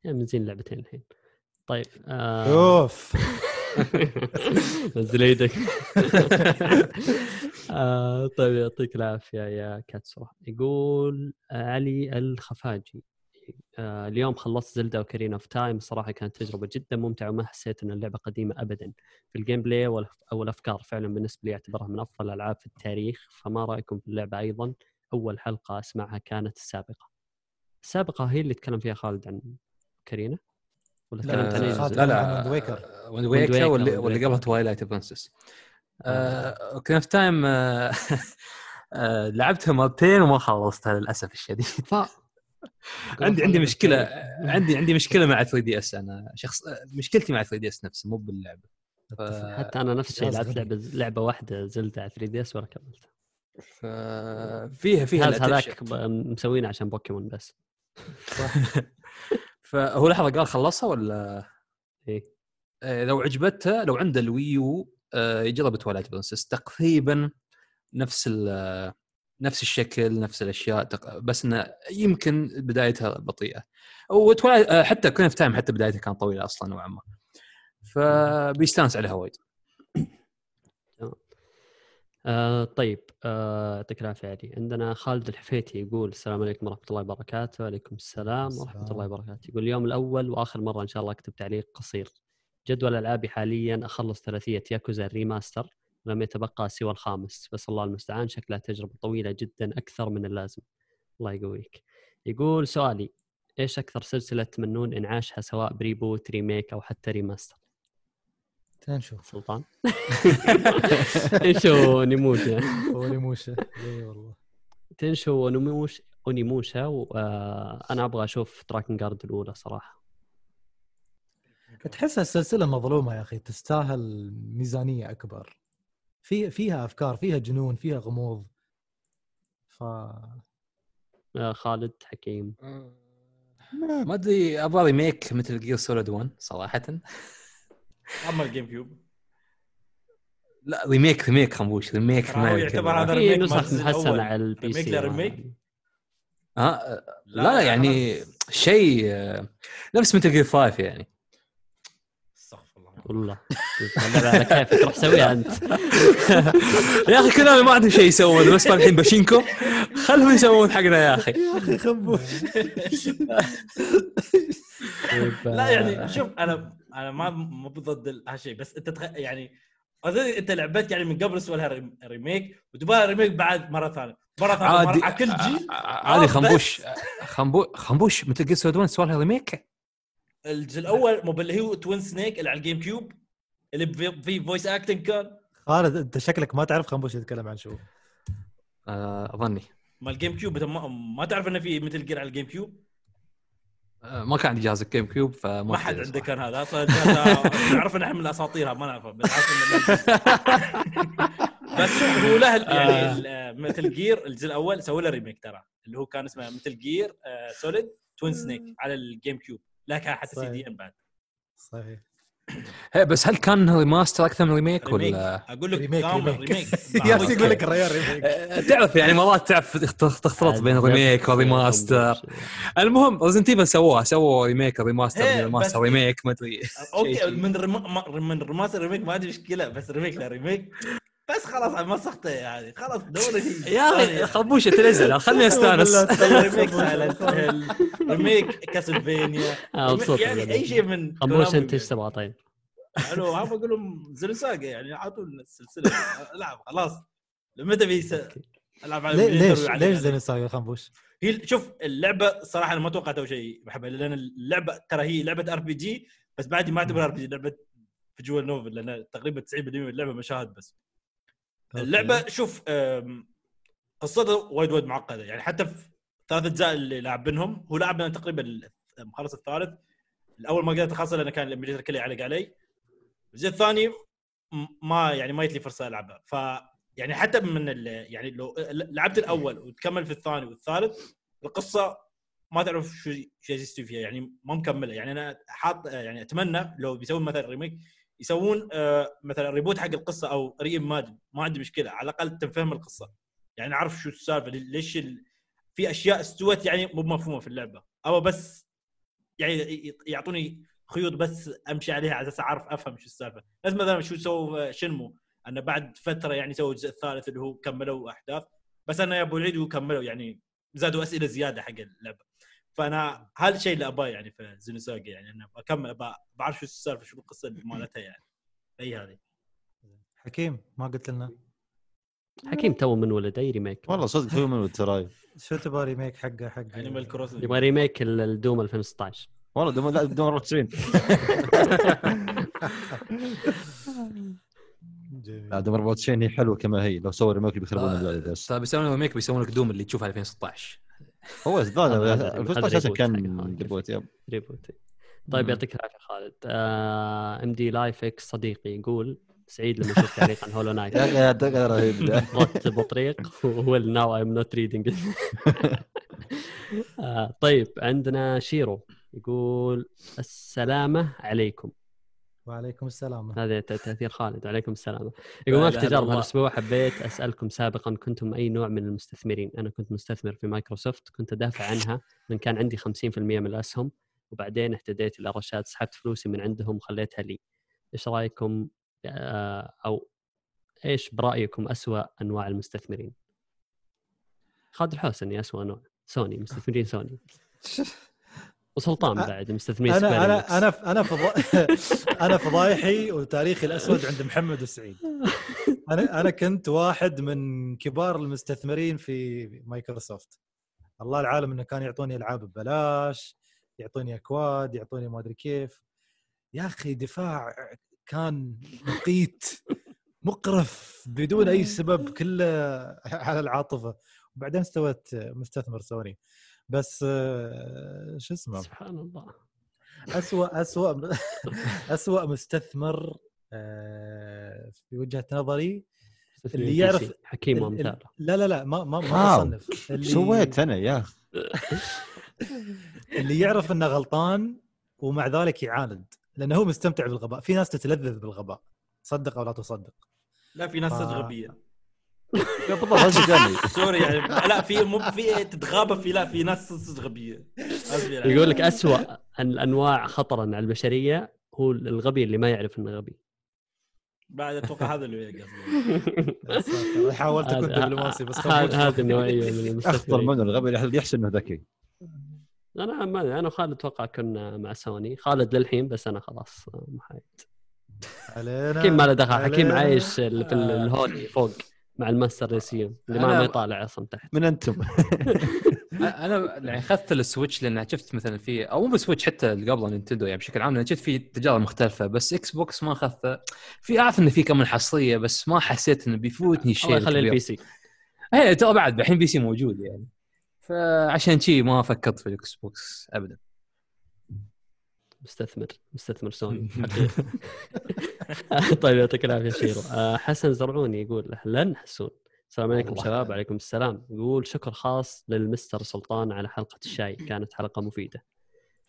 يعني منزلين لعبتين الحين. طيب آه... شوف نزل إيدك. آه طيب يعطيك العافية يا كاتسو. يقول آه، علي الخفاجي آه اليوم خلصت Zelda Ocarina of Time. الصراحه كانت تجربة جدا ممتعة وما حسيت إن اللعبة قديمة ابدا. في ال gameplay أو الأفكار فعلا بالنسبة لي أعتبرها من أفضل الالعاب في التاريخ. فما رأيكم في اللعبة أيضا؟ أول حلقة أسمعها كانت السابقة. السابقة هي اللي تكلم فيها خالد عن كارينا ولا لا، تكلمت عن؟ لا لا. Wind Wind Waker Waker، واللي, Wind واللي Waker. قبل Twilight Princess كان في Time آه، آه، لعبتها مرتين وما خلصتها للأسف الشديد. عندي عندي مشكلة عندي عندي مشكلة مع 3DS أنا شخص مشكلتي مع 3DS نفسه مو باللعبة ف... حتى أنا نفس الشيء لعبت. لعبة لعبة واحدة Zelda على 3DS ولا كملتها ف... فيها هذاك مسوينه عشان بوكيمون بس فهو لحظة قال خلصها ولا إيه؟ آه، لو عجبته لو عنده ال Wii U آه، يجرب Twilight Princess تقريبا نفس نفس الشكل نفس الأشياء بس إنه يمكن بدايتها بطيئة. و Twilight آه، حتى Ocarina of Time حتى بدايتها كانت طويلة أصلا نوعا ما. فبيستانس عليها وايد. آه طيب آه، يعطيك العافية علي عندنا خالد الحفيتي يقول السلام عليكم ورحمة الله وبركاته. وعليكم السلام ورحمة. الله وبركاته. يقول اليوم الأول وآخر مرة إن شاء الله أكتب تعليق قصير. جدول ألعابي حاليا أخلص ثلاثية Yakuza ال remaster لم يتبقى سوى الخامس. بس الله المستعان شكلها تجربة طويلة جدا أكثر من اللازم. الله يقويك. يقول سؤالي إيش أكثر سلسلة تمنون إنعاشها سواء ب reboot remake أو حتى remaster؟ تنشوف سلطان. إيش هو Onimusha؟ و Onimusha اي والله. Tenchu و Onimusha و Onimusha وأنا أبغى أشوف Drakengard الأولى صراحة. تحسها السلسلة مظلومة يا أخي تستاهل ميزانية أكبر. في فيها أفكار فيها جنون فيها غموض. ف آه، خالد حكيم. ما أدري أبغى ريميك مثل جير سوليد 1 صراحة. اما الجيم كيوب. لا ريميك ريميك خنبوش ريميك هو يعتبر هذا ريميك نسخ محسنه. على البي ريميك سي لريميك؟ ها لا, لا يعني شيء آه، نفس مثل جير 5 يعني. استغفر الله. والله. على كيفك روح سويها أنت؟ يا أخي كلامي ما عندهم شيء يسوون بس فالحين باشينكو خلهم يسوون حقنا يا أخي. يا أخي خنبوش. لا يعني شوف أنا أنا ما مو ضد هالشيء بس أنت تخ... يعني أنت لعبت يعني من قبل سوى لها rem- remake وتبغى remake بعد مرة ثانية. مرة ثانية عادي. مرة على كل جيل عادي آه، خنبوش. خنبو خنبوش. Metal Gear Solid 1 سوى لها remake؟ الجزء الأول مو اللي هو Twin Snakes اللي على ال GameCube اللي في- في voice acting كان. خالد أنت شكلك ما تعرف خنبوش يتكلم عن شو. آه، أظني. مال ال GameCube ما, ما تعرف إنه في Metal Gear على ال GameCube؟ ما كان عندي جهاز ال GameCube فما ما حد عنده. كان هذا. أصلا هذا نعرف إن إحنا من الأساطير ما نعرفه بس بس هو له يعني Metal Gear الجزء الأول سووا له remake ترى اللي هو كان اسمه Metal Gear Solid Twin Snakes على ال GameCube لا كان حتى سي. دي ام بعد. صحيح. بس هل كان remaster أكثر من remake ولا؟ أقول لك remake remake remake يا يقول لك الريال remake آه، تعرف يعني مرات تعرف تخت- تختلط بين remake و remaster المهم Resident Evil سووها سووا remake ريماستر هي، remaster remake ما أدري. Okay من من remaster remake ما عندي مشكلة بس remake لا remake بس خلاص مسخته يعني. خلاص دوري يا أخي خنبوش تنزل. خلني أستانس. ريميك سايلنت هيل ريميك كاسلفينيا آه، يعني. أي شيء من خنبوش كونامي أنت إيش تبغى طيب؟ ألو هم أقول لهم زلساقه يعني اعطونا السلسلة. العب خلاص. متى بيس ألعب على ليش ليش نساوي خنبوش؟ هي شوف اللعبة صراحة أنا ما توقعت أول شيء بحبها لأن اللعبة ترى هي لعبة ار بي جي بس بعد ما أعتبرها ار بي جي لعبه فيجوال نوفل لأن تقريبا 90% من اللعبة مشاهد بس. اللعبة شوف قصتها وايد وايد معقدة. يعني حتى في ثلاث أجزاء اللي لاعبينهم هو لعب تقريبا مخلص الثالث. الأول ما قدرت أخلصه لأنه كان ال emulator كله يعلق علي الجزء الثاني ما يعني ما جت لي فرصة العبها ف يعني حتى من. يعني لو لعبت الأول وتكمل في الثاني والثالث القصة ما تعرف شو شو يستوي فيها. يعني ما مكملة. يعني أنا حاط يعني أتمنى لو بيسوون مثلا remake يسوون آه، مثلا reboot حق القصة أو ري ما عندي مشكلة على الأقل تنفهم القصة. يعني اعرف شو السالفة ليش ال... في أشياء استوت يعني مو مفهومة في اللعبة. أو بس يعني يعطوني خيوط بس أمشي عليها على أساس أعرف أفهم شو السالفة. نفس مثلا شو سووا Shenmue أنه بعد فترة يعني سووا الجزء الثالث اللي هو كملوا أحداث. بس أنا يا أبو العيد وكملوا يعني زادوا أسئلة زيادة حق اللعبة. فانا هذا الشيء اللي اباه يعني في Xenosaga يعني أنا أكمل أبا بعرف شو السالفة شو القصة مالتها يعني. اي هذه. حكيم ما قلت لنا؟ حكيم تو من ولد اي remake. والله صدق هو من تراي شو تبغى remake حقه حق Animal Crossing يبغى remake ال- ال Doom 2016 والله Doom لا Doom 94 جميل. لا Doom 94 هي حلوة كما هي لو سووا remake بيخربون اللعبه بس. طيب بيسوون remake بيسوون لك Doom اللي تشوفها 2016 هو هذا 2016 reboot كان. reboot يب reboot طيب. يعطيك العافية خالد إم دي لايف إكس صديقي يقول سعيد لما شفت تعليق عن Hollow Knight يا هذا رهيب. رحت بطريق وهو now I'm not reading طيب عندنا شيرو يقول السلامة عليكم وعليكم السلام هذا ت- تأثير خالد. عليكم السلام يقول ما في تجارب الله. هالأسبوع حبيت أسألكم سابقا كنتم أي نوع من المستثمرين؟ أنا كنت مستثمر في مايكروسوفت كنت أدافع عنها من كان عندي 50% من الأسهم وبعدين اهتديت إلى رشاد سحبت فلوسي من عندهم وخليتها لي. إيش رأيكم؟ آه، أو إيش برأيكم أسوأ أنواع المستثمرين؟ خالد الحوسني أسوأ نوع. سوني مستثمرين سوني. وسلطان بعد مستثمرين أنا أنا. أنا أنا فضا... أنا فضايحي وتاريخي الأسود عند محمد وسعيد أنا أنا كنت واحد من كبار المستثمرين في مايكروسوفت. الله العالم إنه كان يعطوني ألعاب ببلاش يعطوني أكواد يعطوني ما أدري كيف. يا أخي دفاع كان مقيت مقرف بدون أي سبب كله على العاطفة. وبعدين استوت مستثمر سوني. بس آه، شو اسمه؟ سبحان الله. اسوء اسوء اسوء مستثمر آه، في وجهة نظري اللي يعرف-. حكيم ال- لا لا لا ما ما ما wow. بصنف اللي سويت أنا يا أخي؟ اللي يعرف إنه غلطان ومع ذلك يعاند لأنه هو مستمتع بالغباء. في ناس تتلذذ بالغباء. صدق أو لا تصدق. لا في ناس آه. غبيه بالضبط هذا sorry يعني لا في مو في تتغابى في لا في ناس صدق غبيه أصبر. يقول لك اسوء الأنواع خطرا على البشرية هو الغبي اللي ما يعرف إنه غبي. بعد أتوقع هذا اللي قصدي حاولت أكون دبلوماسي بس هذه النوعية من اخطر منه الغبي اللي يحسب إنه ذكي. أنا ما أنا وخالد أتوقع كنا مع سوني. خالد للحين بس أنا خلاص محايد علينا. حكيم ما له دخل حكيم. عايش في ال-. ال holy فوق. مع ال master race يوم اللي ما يطالع أصلا تحت. من أنتم. أنا يعني أخذت ال Switch لأن شفت مثلا في أو مو ب Switch حتى اللي قبل نينتندو يعني بشكل عام لأن شفت في تجارب مختلفة بس Xbox ما اخذته في أعرف انه في كم من حصريه بس ما حسيت إنه بيفوتني شيء الله يخلي. ال PC إيه ترى بعد الحين PC موجود يعني. فعشان شي ما فكرت في ال Xbox ابدا. مستثمر مستثمر سوني. طيب يعطيك العافية شيرو. آه، حسن زرعوني يقول أهلا حسون. السلام عليكم شباب. وعليكم السلام. يقول شكر خاص للمستر سلطان على حلقة الشاي كانت حلقة مفيدة.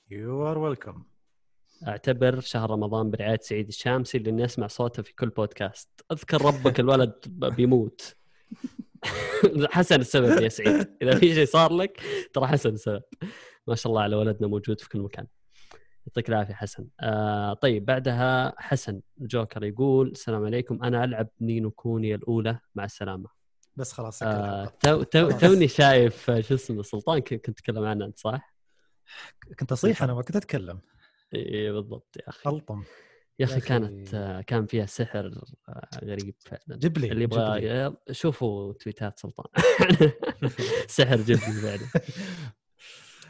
you are welcome أعتبر شهر رمضان برعايه سعيد الشامسي لأني أسمع صوته في كل بودكاست. أذكر ربك الولد بيموت. حسن السبب يا سعيد. إذا في شيء صار لك ترى حسن السبب. ما شاء الله على ولدنا موجود في كل مكان. يعطيك العافية حسن آه طيب بعدها حسن جوكر يقول السلام عليكم أنا ألعب Ni no Kuni الأولى مع السلامة بس خلاص آه. تو تو. توني شايف آه، شو اسمه سلطان كنت تتكلم عنه أنت صح؟ كنت أصيح أنا ما كنت أتكلم إي بالضبط يا أخي ألطم يا أخي أخي. كانت آه، كان فيها سحر آه، غريب فعلا جيب لي اللي. يبغى شوفوا تويتات سلطان سحر جبني فعلا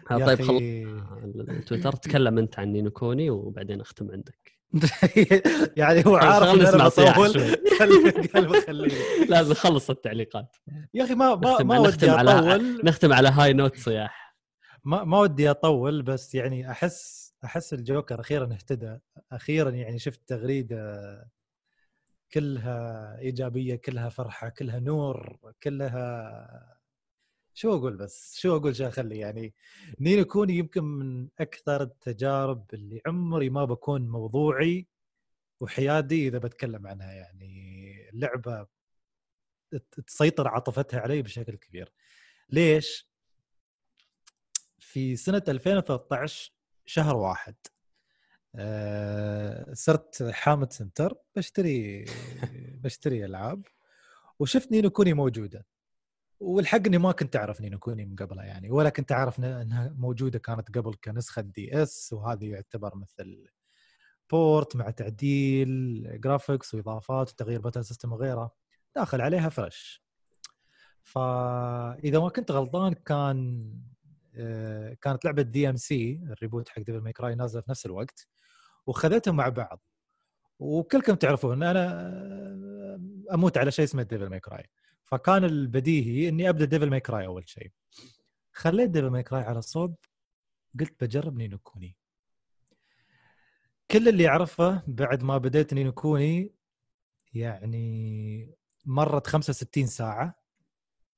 طيب أخي- خلص التويتر تكلم أنت عن نينو كوني وبعدين أختم عندك. يعني هو خلاص، عارف ان أنا بطول. لازم نخلص التعليقات. يا أخي ما ما ما ودي على- أطول. نختم على high note صياح. ما ما ودي أطول بس يعني احس أحس الجوكر أخيرا اهتدى. أخيرا يعني شفت تغريدة كلها إيجابية كلها فرحة كلها نور كلها شو أقول بس؟ شو أقول شو أخلي؟ يعني Ni no Kuni يمكن من أكثر التجارب اللي عمري ما بكون موضوعي وحيادي إذا بتكلم عنها. يعني اللعبة تسيطر عاطفتها علي بشكل كبير. ليش؟ في سنة 2013 شهر واحد آه، صرت حامد سنتر بشتري بشتري ألعاب وشفت Ni no Kuni موجودة. والحق اني ما كنت أعرف Ni no Kuni من قبلها يعني ولا كنت أعرف إنها موجودة كانت قبل كنسخة DS وهذه يعتبر مثل port مع تعديل graphics وإضافات وتغيير battle system وغيرها داخل عليها fresh فإذا ما كنت غلطان كان آه، كانت لعبة DmC ال reboot حق Devil May Cry نازلة في نفس الوقت وخذتهم مع بعض. وكلكم تعرفون ان أنا آه، أموت على شيء اسمه Devil May Cry فكان البديهي إني أبدأ Devil May Cry أول شيء. خليت Devil May Cry على صوب قلت بجرب Ni no Kuni. كل اللي أعرفه بعد ما بديت Ni no Kuni يعني مرت 65 ساعة.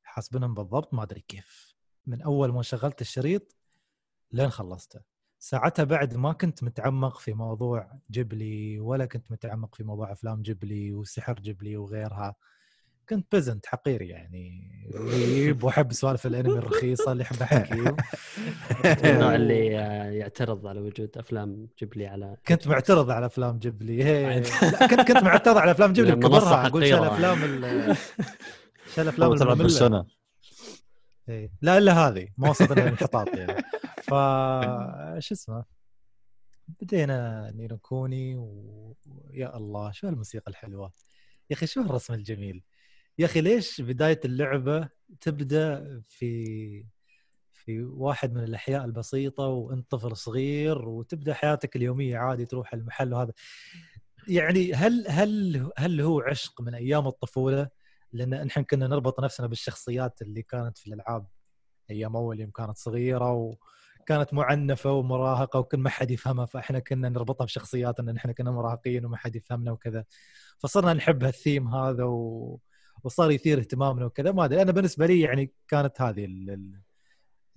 حاسبنهم بالضبط ما أدري كيف. من أول ما شغلت الشريط لين خلصته. ساعتها بعد ما كنت متعمق في موضوع جبلي ولا كنت متعمق في موضوع أفلام جبلي وسحر جبلي وغيرها. كنت بزنت حقير يعني. ويب واحب سوالف الأنمي الرخيصة اللي احب أحكي. النوع اللي آه، يعترض على وجود أفلام جبلي على كنت معترض على أفلام جبلي كنت كنت معترض على أفلام جبلي بكبرها. أقول شو حقيرة. الافلام ال- شو الافلام ترى المملة. إيه. لا إلا هذه. ما وصلت للانحطاط يعني. ف شو اسمه؟ بدينا نينو كوني و- ويا الله شو هالموسيقى الحلوة؟ يا أخي شو هالرسم الجميل؟ يا أخي ليش بداية اللعبة تبدأ في في واحد من الأحياء البسيطة وأنت طفل صغير وتبدأ حياتك اليومية عادي تروح المحل وهذا؟ يعني هل هل هل هو عشق من أيام الطفولة؟ لأن نحن كنا نربط نفسنا بالشخصيات اللي كانت في الألعاب. أيام أول يوم كانت صغيرة وكانت معنفة ومراهقة وكل ما حد يفهمها فإحنا كنا نربطها بشخصيات إن إحنا كنا مراهقين وما حد يفهمنا وكذا. فصرنا نحب هالثيم هذا و... وصار يثير اهتمامنا وكذا ما أدري. أنا بالنسبة لي يعني كانت هذه ال... ال...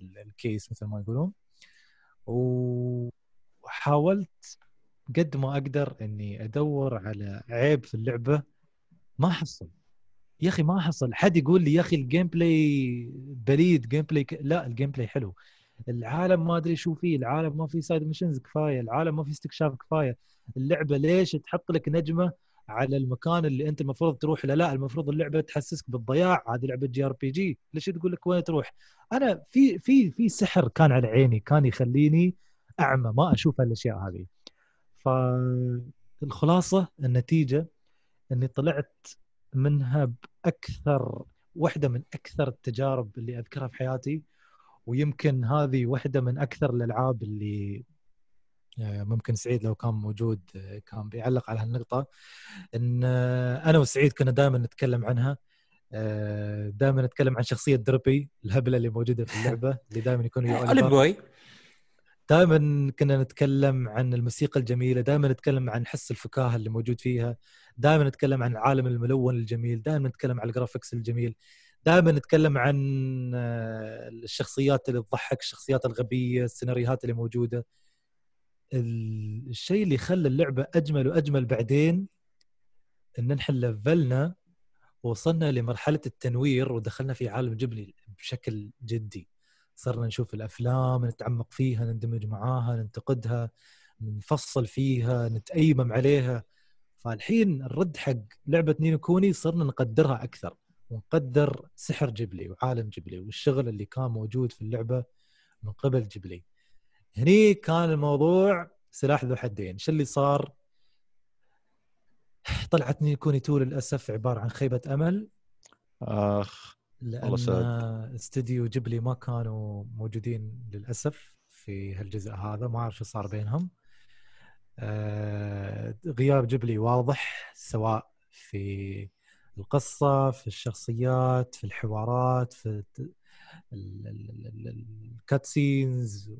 ال- الكيس مثل ما يقولون. وحاولت قد ما أقدر إني أدور على عيب في اللعبة ما حصل. يا أخي ما حصل. حد يقول لي يا أخي ال gameplay بليد gameplay ك... لا ال gameplay حلو. العالم ما أدري شو فيه العالم ما فيه side missions كفاية العالم ما فيه استكشاف كفاية. اللعبة ليش تحط لك نجمة على المكان اللي أنت المفروض تروح له. لا المفروض اللعبة تحسسك بالضياع. هذه لعبة JRPG. ليش تقول لك وين تروح؟ أنا في في في سحر كان على عيني كان يخليني أعمى ما أشوف هالأشياء هذه. فالخلاصة النتيجة إني طلعت منها بأكثر واحدة من أكثر التجارب اللي أذكرها في حياتي. ويمكن هذه واحدة من أكثر الألعاب اللي ممكن سعيد لو كان موجود آه، كان بيعلق على هالنقطة إن آه، أنا وسعيد كنا دائما نتكلم عنها دائما نتكلم عن شخصية دربي الهبلة اللي موجودة في اللعبة اللي دائما يكون ويا بوي دائما كنا نتكلم عن الموسيقى الجميلة دائما نتكلم عن حس الفكاهة اللي موجود فيها دائما نتكلم عن العالم الملون الجميل دائما نتكلم عن الجرافكس الجميل دائما نتكلم عن الشخصيات اللي تضحك الشخصيات الغبية السيناريوهات اللي موجودة. الشيء اللي خلى اللعبة أجمل وأجمل بعدين إن نحن لفلنا وصلنا لمرحلة التنوير ودخلنا في عالم جبلي بشكل جدي. صرنا نشوف الأفلام نتعمق فيها نندمج معاها ننتقدها نفصل فيها نتأيمم عليها. فالحين الرد حق لعبة نينو كوني صرنا نقدرها أكثر ونقدر سحر جبلي وعالم جبلي والشغل اللي كان موجود في اللعبة من قبل جبلي. هني كان الموضوع سلاح ذو حدين. شو اللي صار؟ طلعت نيكوني 2 للأسف عبارة عن خيبة أمل. آخ لأن استديو جبلي ما كانوا موجودين للأسف في هالجزء هذا. ما أعرف شو صار بينهم. آه غياب جبلي واضح سواء في القصة في الشخصيات في الحوارات في الكات سينز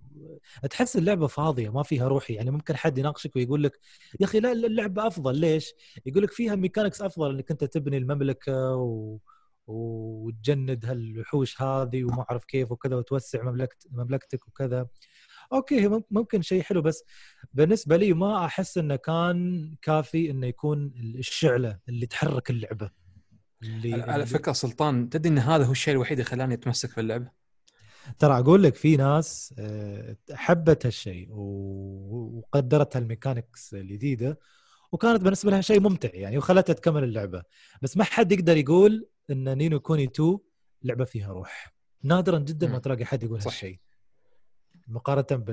تحس اللعبة فاضية ما فيها روحي. يعني ممكن حد يناقشك ويقول لك يا أخي لا اللعبة أفضل. ليش؟ يقول لك فيها mechanics أفضل إنك أنت تبني المملكة و... وتجند هالوحوش هذه وما أعرف كيف وكذا وتوسع مملكت مملكتك وكذا. okay ممكن شيء حلو بس بالنسبة لي ما أحس إنه كان كافي إنه يكون الشعلة اللي تحرك اللعبة. اللي على فكرة سلطان تدري إن هذا هو الشيء الوحيد اللي خلاني أتمسك في اللعبه ترى أقول لك في ناس آه، حبت هالشيء وقدرت هال mechanics الجديدة وكانت بالنسبة لها شيء ممتع يعني وخلتها تكمل اللعبة. بس ما حد يقدر يقول إن نينو كوني 2 لعبة فيها روح. نادرا جدا ما تلاقي حد يقول هالشيء مقارنة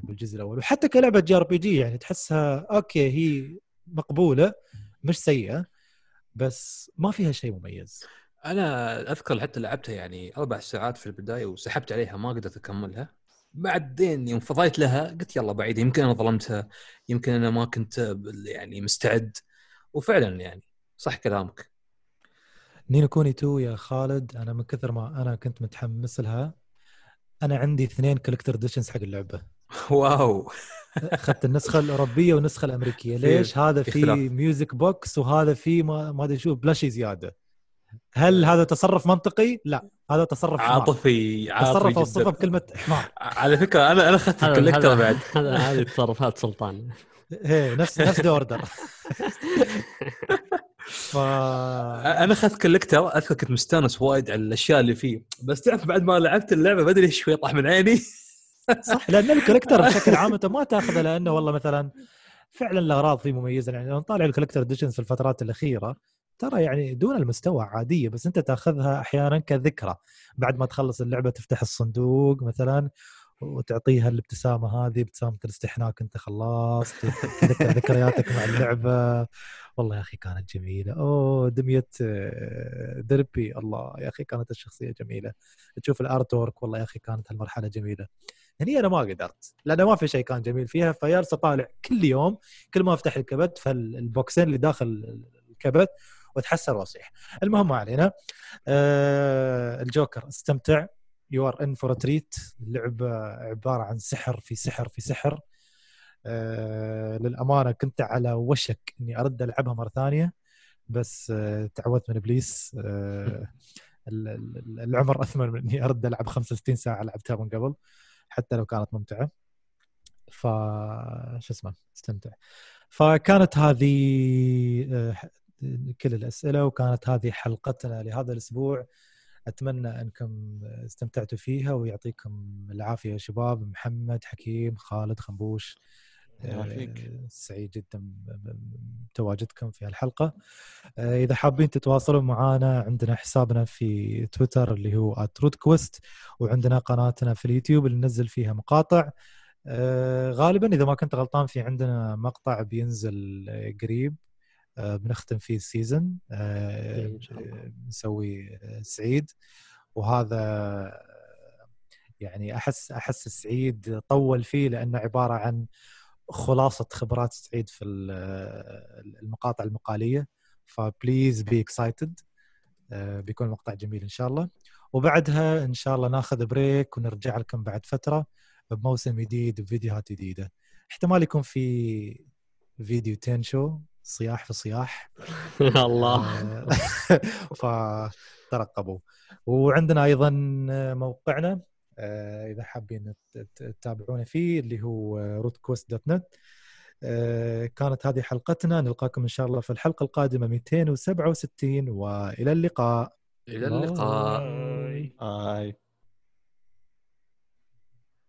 بالجزء الأول. وحتى كلعبة JRPG يعني تحسها okay هي مقبولة مش سيئة. بس ما فيها شيء مميز. أنا أذكر حتى لعبتها يعني أربع ساعات في البداية وسحبت عليها ما قدرت أكملها. بعدين يوم فضيت لها قلت يلا بعيد يمكن أنا ظلمتها يمكن أنا ما كنت يعني مستعد. وفعلا يعني صح كلامك. نينو كوني 2 يا خالد أنا من كثر ما أنا كنت متحمس لها أنا عندي اثنين collector editions حق اللعبة. واو. أخذت النسخة الأوروبية والنسخه الأمريكية. ليش؟ هذا في music box وهذا في ما أدري شو plushie زيادة. هل هذا تصرف منطقي؟ لا هذا تصرف عاطفي عاطفي تصرف اوصفه بكلمة حمار. على فكرة أنا أنا أخذت ال collector بعد. هذه تصرفات سلطان. إيه نفس نفس order ف... أنا أخذت collector أذكر كنت مستانس وايد على الأشياء اللي فيه. بس تعرف بعد ما لعبت اللعبة بدري شوي طاح من عيني. صح. لأن ال collector بشكل عام أنت ما تأخذه لأنه والله مثلا فعلا الاغراض فيه مميزة. يعني لو نطالع ال collector editions في الفترات الأخيرة ترى يعني دون المستوى عادية بس أنت تأخذها أحيانا كذكرى. بعد ما تخلص اللعبة تفتح الصندوق مثلا وتعطيها الابتسامة هذه ابتسامة الاستحناك أنت خلصت تذكر ذكرياتك مع اللعبة. والله يا أخي كانت جميلة. أوه دمية آه، دريبي. الله يا أخي كانت الشخصية جميلة. تشوف ال art والله يا أخي كانت هالمرحلة جميلة. هني أنا ما قدرت لأنه ما في شيء كان جميل فيها. فجالس اطالع كل يوم كل ما أفتح الكبت فالبوكسين اللي داخل الكبت واتحسر واصيح المهم ما علينا. آه الجوكر استمتع. you are in for treat اللعبه عبارة عن سحر في سحر في سحر. آه للأمانة كنت على وشك إني أرد ألعبها مرة ثانية بس آه تعودت من إبليس. آه العمر أثمن من إني أرد ألعب 65 ساعة لعبتها من قبل. حتى لو كانت ممتعة. ف شو اسمه استمتع. فكانت هذه آه، كل الأسئلة وكانت هذه حلقتنا لهذا الأسبوع. أتمنى أنكم استمتعتوا فيها ويعطيكم العافية يا شباب. محمد حكيم خالد خنبوش. يعافيك. آه، سعيد جدا بتواجدكم في الحلقة آه، إذا حابين تتواصلون معنا عندنا حسابنا في تويتر اللي هو @رودكوست وعندنا قناتنا في اليوتيوب اللي ننزل فيها مقاطع. آه، غالبا إذا ما كنت غلطان في عندنا مقطع بينزل قريب. بنختم فيه ال season إيه، نسوي سعيد. وهذا يعني أحس أحس سعيد طول فيه لأنه عبارة عن خلاصة خبرات سعيد في ال- المقاطع المقالية ف please be excited بيكون مقطع جميل إن شاء الله. وبعدها إن شاء الله ناخذ break ونرجع لكم بعد فترة بموسم جديد بفيديوهات جديدة. احتمال يكون في فيديو تنشو صياح في صياح. الله. آه، فترقبوا وعندنا أيضا موقعنا. إذا حابين تتابعونا فيه اللي هو روتكوست dot net كانت هذه حلقتنا. نلقاكم إن شاء الله في الحلقة القادمة 267 وإلى اللقاء. إلى اللقاء. bye. آي